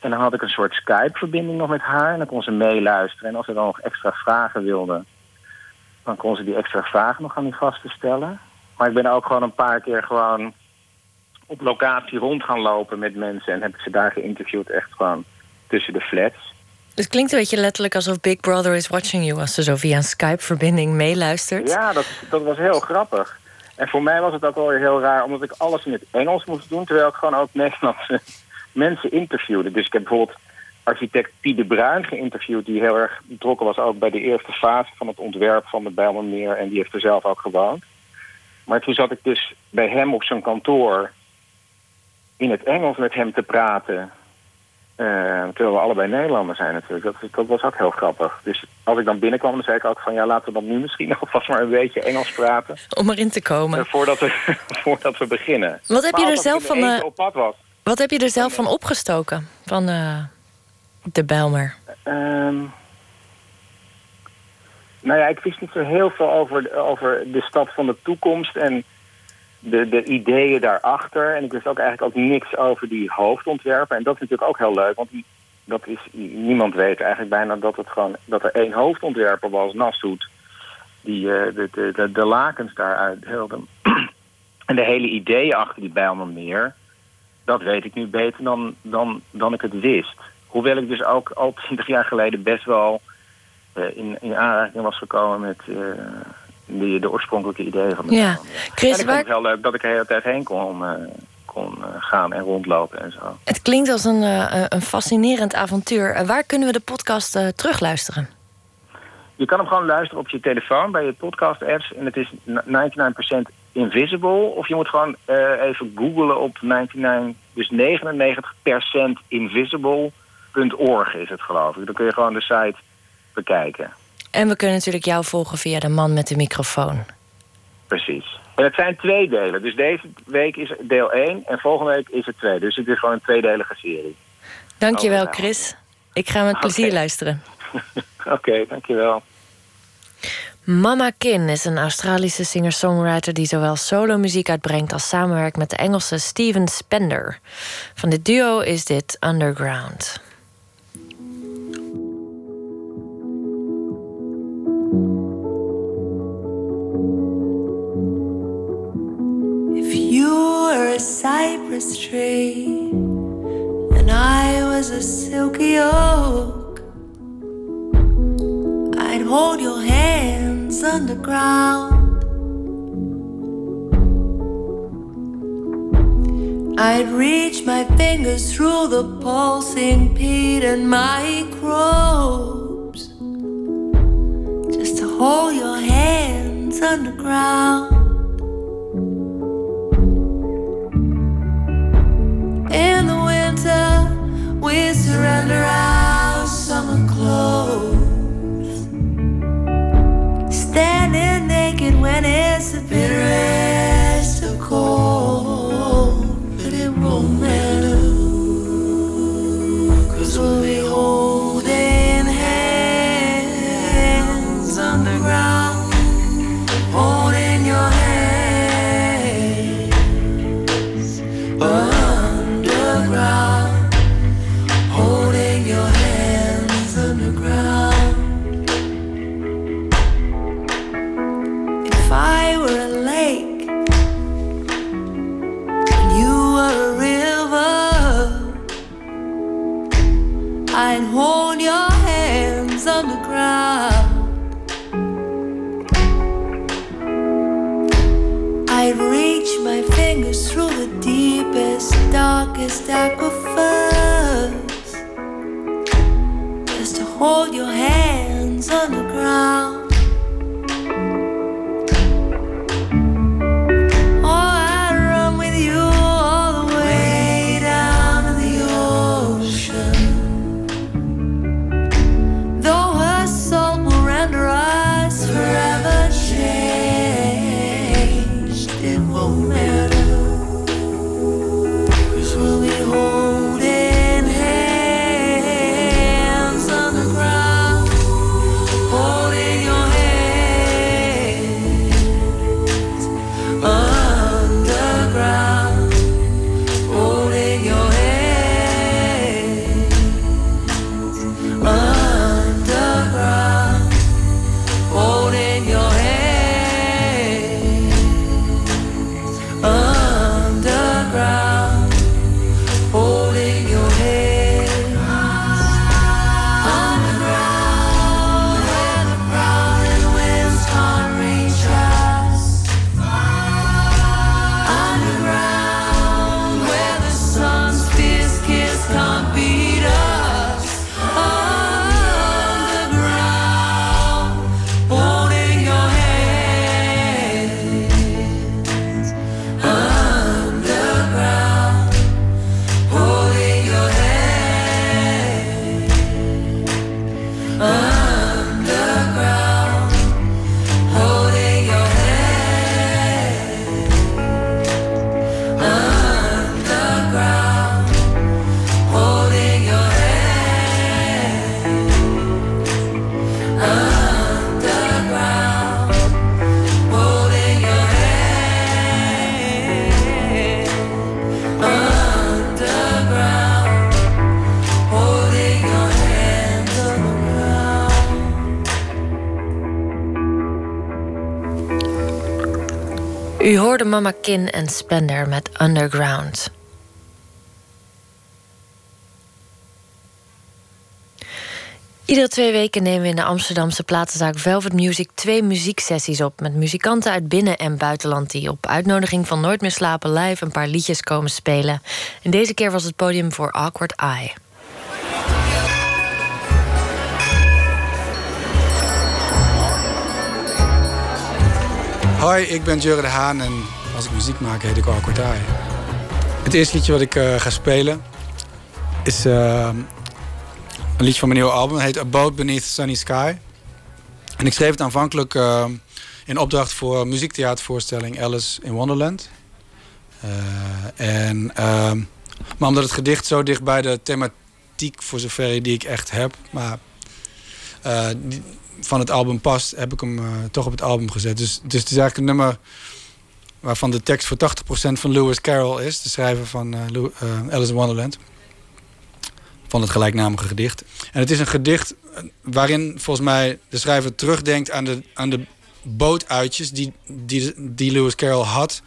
En dan had ik een soort Skype-verbinding nog met haar. En dan kon ze meeluisteren. En als ze dan nog extra vragen wilde... dan kon ze die extra vragen nog aan die gasten stellen. Maar ik ben ook gewoon een paar keer gewoon op locatie rond gaan lopen met mensen. En heb ik ze daar geïnterviewd echt gewoon tussen de flats. Het klinkt een beetje letterlijk alsof Big Brother is watching you... als ze zo via een Skype-verbinding meeluistert. Ja, dat, dat was heel grappig. En voor mij was het ook wel weer heel raar... omdat ik alles in het Engels moest doen... terwijl ik gewoon ook Nederlandse mensen interviewde. Dus ik heb bijvoorbeeld architect Piet de Bruin geïnterviewd... die heel erg betrokken was ook bij de eerste fase van het ontwerp van de Bijlmermeer... en die heeft er zelf ook gewoond. Maar toen zat ik dus bij hem op zijn kantoor... in het Engels met hem te praten... Eh, terwijl we allebei Nederlanders zijn natuurlijk. Dat, dat was ook heel grappig. Dus als ik dan binnenkwam, dan zei ik ook van... ja, laten we dan nu misschien alvast maar een beetje Engels praten. Om erin te komen. eh, voordat, we, voordat we beginnen. Wat heb Maar je er zelf van... eh, op pad was. wat heb je er zelf van opgestoken? Van de Bijlmer. Ehm, nou ja, ik wist niet zo heel veel over, de- over de stad van de toekomst en de, de ideeën daarachter. En ik wist ook eigenlijk ook niks over die hoofdontwerper. En dat is natuurlijk ook heel leuk, want die, dat is, niemand weet eigenlijk bijna dat, het gewoon, dat er één hoofdontwerper was, Nassoud, die eh, de, de, de, de lakens daaruit deelde. en de hele ideeën achter die Bijlmermeer, dat weet ik nu beter dan, dan, dan ik het wist. Hoewel ik dus ook al twintig jaar geleden best wel eh, in, in aanraking was gekomen met eh, de, de oorspronkelijke ideeën van Ja. Chris, en ik waar- vond het heel leuk dat ik er de hele tijd heen kon, eh, kon eh, gaan en rondlopen en zo. Het klinkt als een, eh, een fascinerend avontuur. Waar kunnen we de podcast terugluisteren? Je kan hem gewoon luisteren op je telefoon bij je podcast-apps. En het is 99% invisible. Of je moet gewoon even googlen op 99, dus 99% invisible.org is het geloof ik. Dan kun je gewoon de site bekijken. En we kunnen natuurlijk jou volgen via de man met de microfoon. Precies. En het zijn twee delen. Dus deze week is deel 1 en volgende week is het 2. Dus het is gewoon een tweedelige serie. Dankjewel, Oh, Chris. Ik ga met plezier luisteren. Oké, dankjewel. Mama Kin is een Australische singer-songwriter die zowel solo-muziek uitbrengt als samenwerkt met de Engelse Steven Spender. Van dit duo is dit Underground. Were a cypress tree and I was a silky oak, I'd hold your hands underground. I'd reach my fingers through the pulsing peat and microbes just to hold your hands underground. We surrender our summer clothes. Standing naked when it's the bitterest of cold. Hoorde Mama Kin en Splendor met Underground. Iedere twee weken nemen we in de Amsterdamse platenzaak Velvet Music twee muzieksessies op met muzikanten uit binnen- en buitenland die op uitnodiging van Nooit meer slapen live een paar liedjes komen spelen. En deze keer was het podium voor Awkward Eye. Hoi, ik ben Jurre de Haan en als ik muziek maak heet ik Eye. Het eerste liedje wat ik uh, ga spelen is uh, een liedje van mijn nieuwe album. Het heet A Boat Beneath Sunny Sky. En ik schreef het aanvankelijk uh, in opdracht voor muziektheatervoorstelling Alice in Wonderland. en, maar omdat het gedicht zo dicht bij de thematiek, voor zover die ik echt heb, maar van het album past, heb ik hem uh, toch op het album gezet. Dus, dus het is eigenlijk een nummer waarvan de tekst voor 80% van Lewis Carroll is, de schrijver van uh, uh, Alice in Wonderland. Van het gelijknamige gedicht. En het is een gedicht waarin volgens mij de schrijver terugdenkt aan de, aan de bootuitjes die, die, die Lewis Carroll had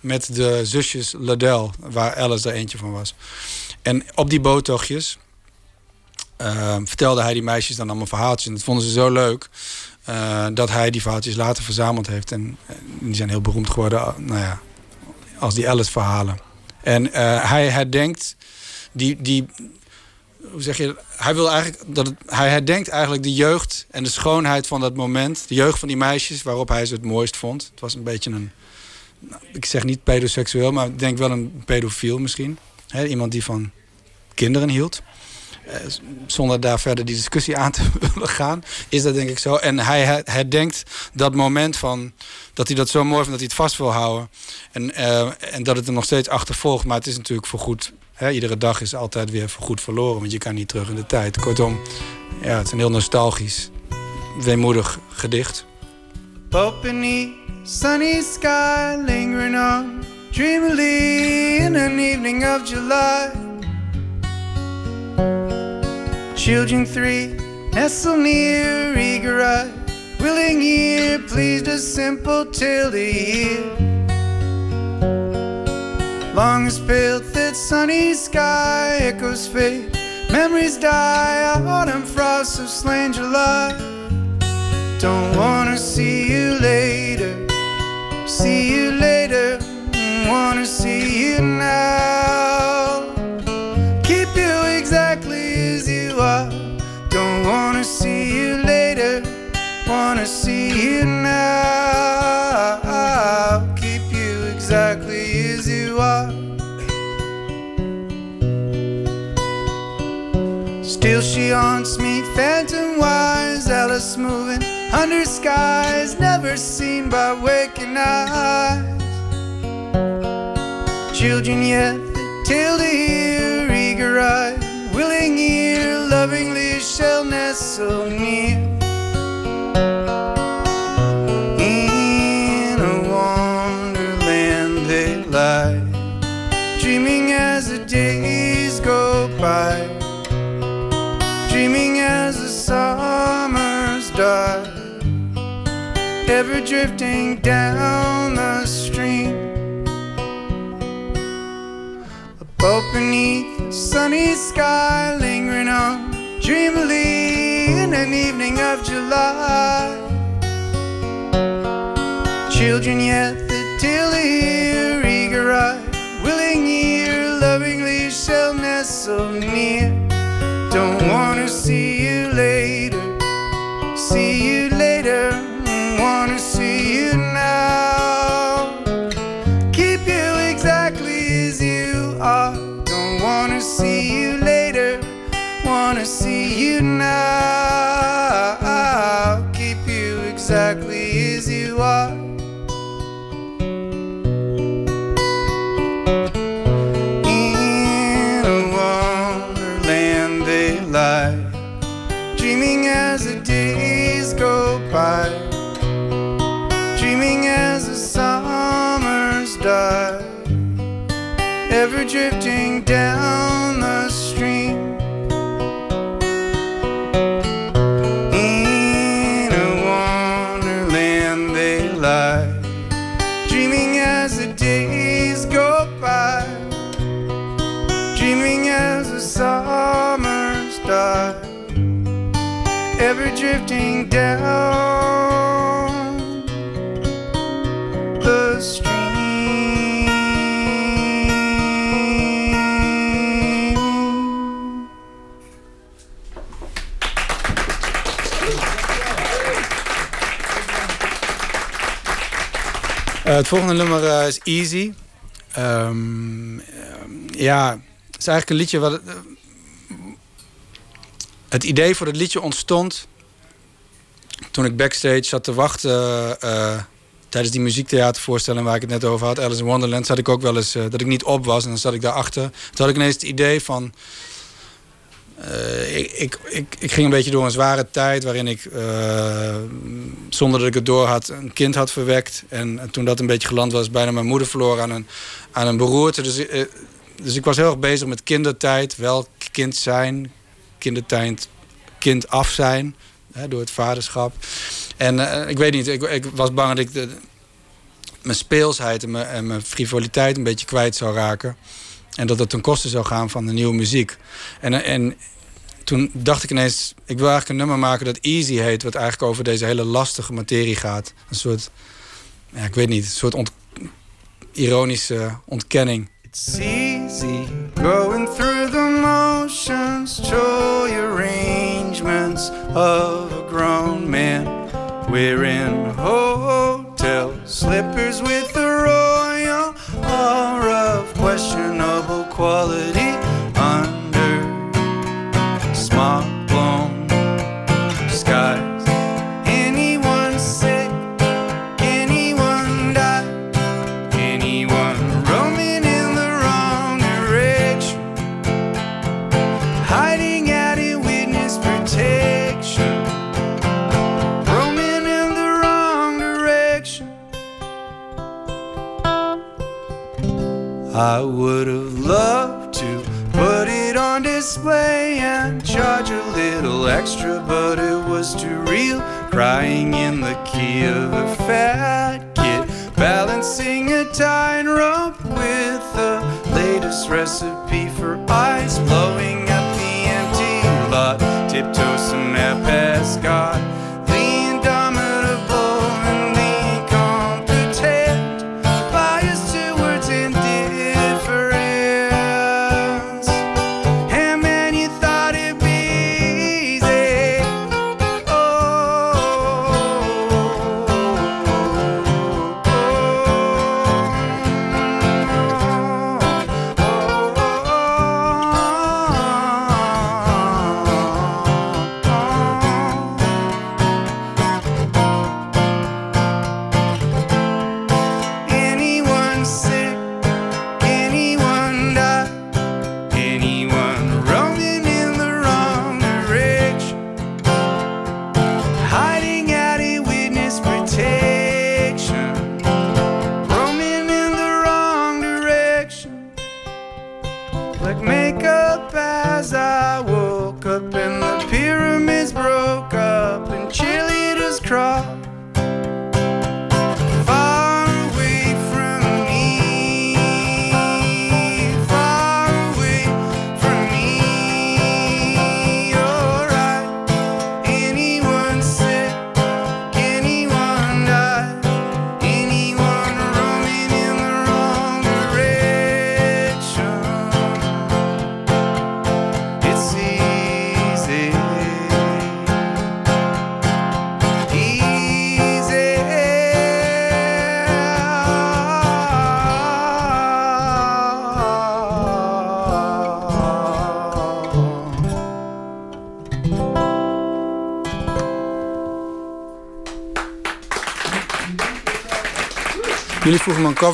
met de zusjes Liddell, waar Alice er eentje van was. En op die boottochtjes uh, vertelde hij die meisjes dan allemaal verhaaltjes. En dat vonden ze zo leuk uh, dat hij die verhaaltjes later verzameld heeft. En, die zijn heel beroemd geworden nou ja, als die Alice-verhalen. En uh, hij herdenkt die, die. Hoe zeg je? Hij wil eigenlijk dat het, hij herdenkt eigenlijk de jeugd en de schoonheid van dat moment. De jeugd van die meisjes waarop hij ze het mooist vond. Het was een beetje een. Nou, ik zeg niet pedoseksueel, maar ik denk wel een pedofiel misschien. Iemand die van kinderen hield. Uh, zonder daar verder die discussie aan te willen gaan, is dat denk ik zo. En hij herdenkt dat moment van dat hij dat zo mooi vindt dat hij het vast wil houden. En, uh, en dat het er nog steeds achtervolgt. Maar het is natuurlijk voorgoed. Hè, iedere dag is altijd weer voorgoed verloren, want je kan niet terug in de tijd. Kortom, ja, het is een heel nostalgisch, weemoedig gedicht. Beneath sunny sky, lingering on dreamily in an evening of July. Children three nestle near, eager eyed, willing ear, pleased a simple tale to hear. Long as pale that sunny sky echoes fade, memories die, autumn frosts of slain July. Don't wanna see you later, see you later, wanna see you now. As you are. Don't wanna see you later, wanna see you now. Keep you exactly as you are. Still she haunts me, phantom wise, Alice moving under skies never seen by waking eyes. Children yet till the hear, eager eyed, willing ear, lovingly shall nestle near. In a wonderland they lie, dreaming as the days go by, dreaming as the summers die ever drifting down the stream. Above beneath sunny sky, lingering on dreamily in an evening of July. Children yet the tale to hear, eager eyed, willing ear, lovingly shall nestle near. Don't wanna see you later, ever drifting down het volgende nummer eh, is Easy. Ehm, ehm, ja, het is eigenlijk een liedje wat. eh, het idee voor het liedje ontstond toen ik backstage zat te wachten eh, tijdens die muziektheatervoorstelling waar ik het net over had, Alice in Wonderland, zat ik ook wel eens dat ik niet op was en dan zat ik daarachter. Toen had ik ineens het idee van. Eh, ik, ik, ik, ging een beetje door een zware tijd waarin ik, eh, zonder dat ik het door had, een kind had verwekt. En, en toen dat een beetje geland was, bijna mijn moeder verloren aan een, aan een beroerte. Dus, eh, dus ik was heel erg bezig met kindertijd, wel kind zijn, kindertijd, kind af zijn hè, door het vaderschap. En ik weet niet, ik, ik was bang dat ik de, mijn speelsheid en mijn, en mijn frivoliteit een beetje kwijt zou raken. En dat het ten koste zou gaan van de nieuwe muziek. En, en toen dacht ik ineens, ik wil eigenlijk een nummer maken dat Easy heet, wat eigenlijk over deze hele lastige materie gaat. Een soort, ja, ik weet niet, een soort ironische ontkenning. It's easy going through the motions, toy arrangements of a grown man. Wearing hotel slippers with the royal aura of questionable quality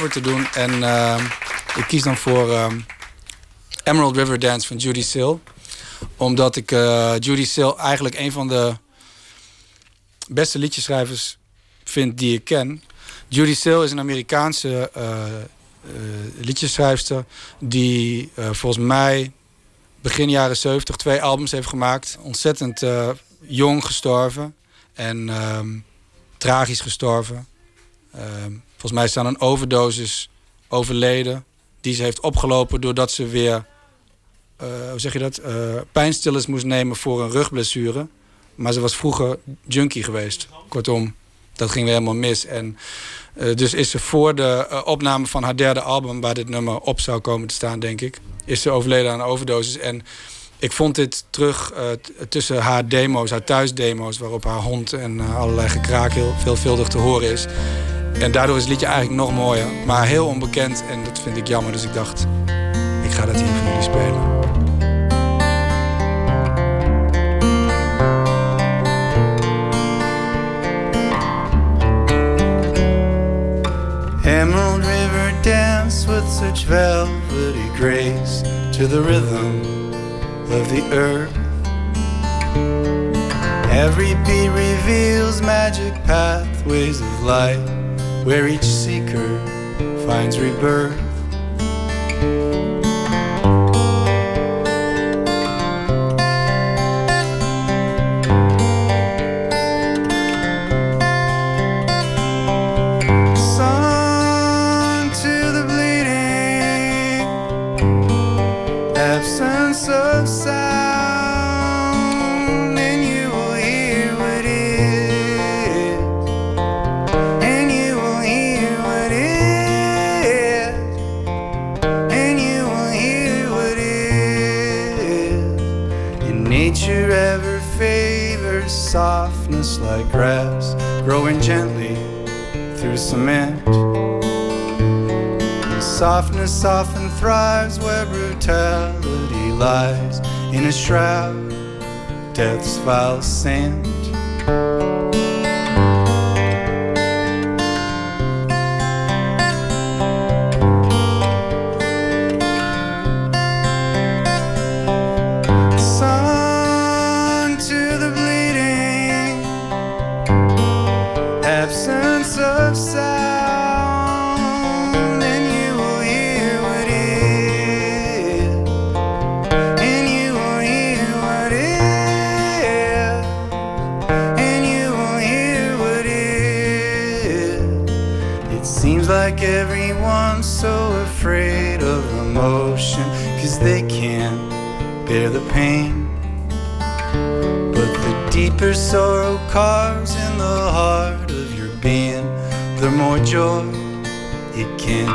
te doen en ehm, ik kies dan voor ehm, Emerald River Dance van Judy Sill. Omdat ik eh, Judy Sill eigenlijk een van de beste liedjeschrijvers vind die ik ken. Judy Sill is een Amerikaanse eh, eh, liedjeschrijfster die volgens mij begin jaren 70 twee albums heeft gemaakt. Ontzettend jong gestorven en ehm, tragisch gestorven. Volgens mij is aan een overdosis overleden. Die ze heeft opgelopen doordat ze weer, eh, hoe zeg je dat, eh pijnstillers moest nemen voor een rugblessure. Maar ze was vroeger junkie geweest. Kortom, dat ging weer helemaal mis. En uh, dus is ze voor de uh, opname van haar derde album... waar dit nummer op zou komen te staan, denk ik... is ze overleden aan een overdosis. En ik vond dit terug uh, tussen haar demo's, haar thuisdemo's... waarop haar hond en allerlei gekraak heel veelvuldig te horen is. En daardoor is het liedje eigenlijk nog mooier. Maar heel onbekend en dat vind ik jammer. Dus ik dacht, ik ga dat hier voor jullie spelen. Emerald River dance with such velvety grace to the rhythm of the earth. Every beat reveals magic pathways of light where each seeker finds rebirth. Cement. Softness often thrives where brutality lies in a shroud, death's vile scent.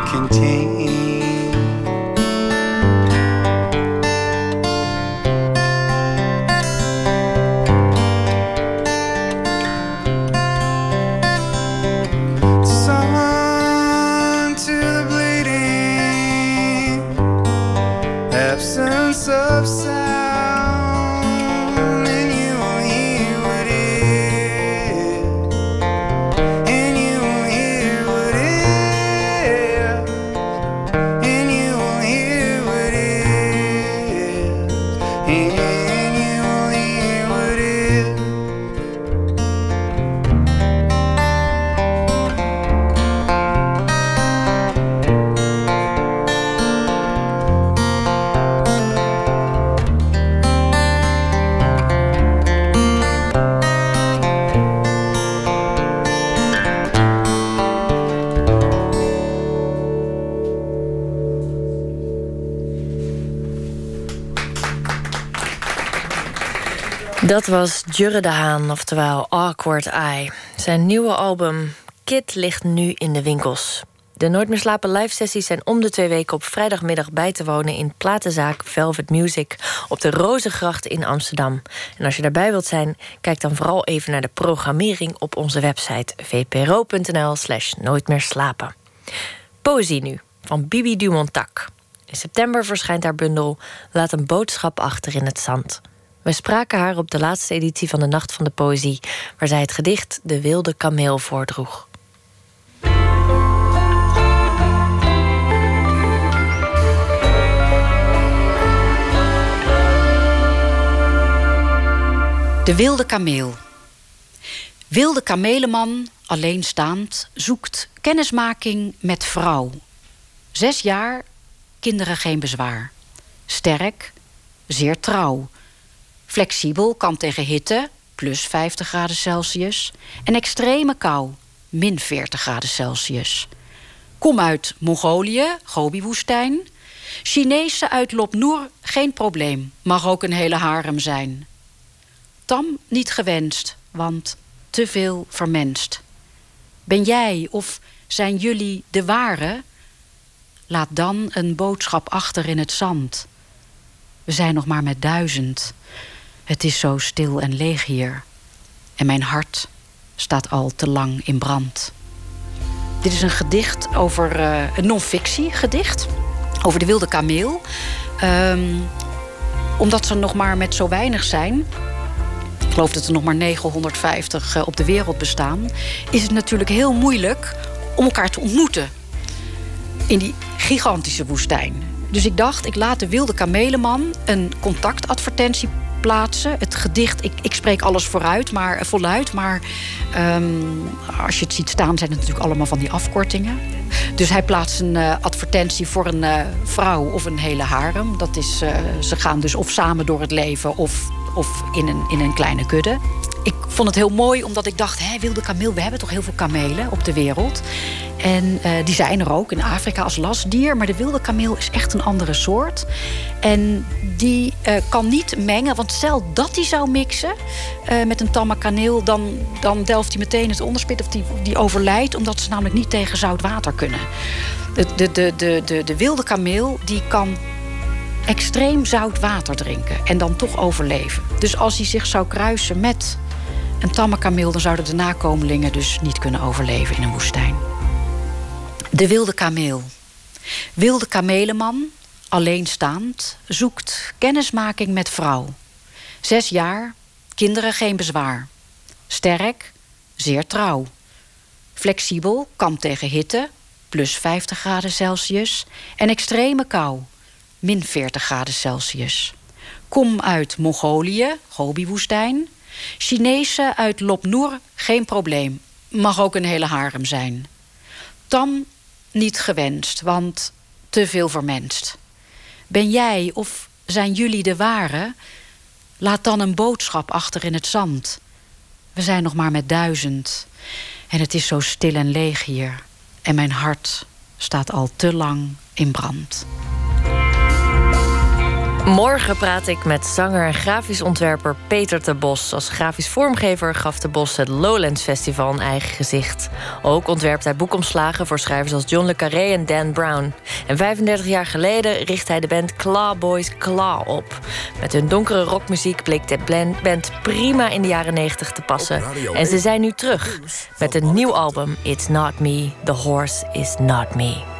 Contain. Dat was Jurre de Haan, oftewel Awkward Eye. Zijn nieuwe album Kid ligt nu in de winkels. De Nooit meer slapen live sessies zijn om de twee weken op vrijdagmiddag bij te wonen in platenzaak Velvet Music op de Rozengracht in Amsterdam. En als je daarbij wilt zijn, kijk dan vooral even naar de programmering op onze website vpro.nl/slash nooit meer slapen. Poëzie nu van Bibi Dumontac. In september verschijnt haar bundel Laat een boodschap achter in het zand. We spraken haar op de laatste editie van de Nacht van de Poëzie, waar zij het gedicht De Wilde Kameel voordroeg. De wilde kameel. Wilde kamelenman, alleenstaand, zoekt kennismaking met vrouw. Zes jaar, kinderen geen bezwaar. Sterk, zeer trouw. Flexibel kan tegen hitte, plus 50 graden Celsius. En extreme kou, min 40 graden Celsius. Kom uit Mongolië, Gobi-woestijn. Chinese uit Lop Noor, geen probleem. Mag ook een hele harem zijn. Tam niet gewenst, want te veel vermenst. Ben jij of zijn jullie de ware? Laat dan een boodschap achter in het zand. We zijn nog maar met duizend. Het is zo stil en leeg hier. En mijn hart staat al te lang in brand. Dit is een gedicht over uh, een non-fictie gedicht. Over de wilde kameel. Um, omdat ze nog maar met zo weinig zijn. Ik geloof dat er nog maar 950 uh, op de wereld bestaan. Is het natuurlijk heel moeilijk om elkaar te ontmoeten. In die gigantische woestijn. Dus ik dacht, ik laat de wilde kamelenman een contactadvertentie plaatsen. Het gedicht, ik, ik spreek alles vooruit, maar, voluit. Maar um, als je het ziet staan, zijn het natuurlijk allemaal van die afkortingen. Dus hij plaatst een uh, advertentie voor een uh, vrouw of een hele harem. Dat is, ze gaan dus of samen door het leven of, of in, een, in een kleine kudde ik vond het heel mooi omdat ik dacht, hé, wilde kameel, we hebben toch heel veel kamelen op de wereld. En uh, die zijn er ook in Afrika als lastdier, maar de wilde kameel is echt een andere soort. En die uh, kan niet mengen, want stel dat hij zou mixen uh, met een tamme kaneel, dan, dan delft hij meteen het onderspit of die, die overlijdt, omdat ze namelijk niet tegen zout water kunnen. De, de, de, de, de, de wilde kameel die kan extreem zout water drinken en dan toch overleven. Dus als hij zich zou kruisen met een tamme kameel, dan zouden de nakomelingen dus niet kunnen overleven in een woestijn. De wilde kameel. Wilde kamelenman, alleenstaand, zoekt kennismaking met vrouw. Zes jaar, kinderen geen bezwaar. Sterk, zeer trouw. Flexibel, kan tegen hitte, plus 50 graden Celsius. En extreme kou, min 40 graden Celsius. Kom uit Mongolië, Gobi-woestijn. Chinese uit Lopnoer, geen probleem. Mag ook een hele harem zijn. Tam niet gewenst, want te veel vermenst. Ben jij of zijn jullie de ware? Laat dan een boodschap achter in het zand. We zijn nog maar met duizend. En het is zo stil en leeg hier. En mijn hart staat al te lang in brand. Morgen praat ik met zanger en grafisch ontwerper Peter de Bos. Als grafisch vormgever gaf de Bos het Lowlands Festival een eigen gezicht. Ook ontwerpt hij boekomslagen voor schrijvers als John le Carré en Dan Brown. En 35 jaar geleden richt hij de band Claw Boys Claw op. Met hun donkere rockmuziek bleek de band prima in de jaren 90 te passen. En ze zijn nu terug met een nieuw album It's Not Me, The Horse Is Not Me.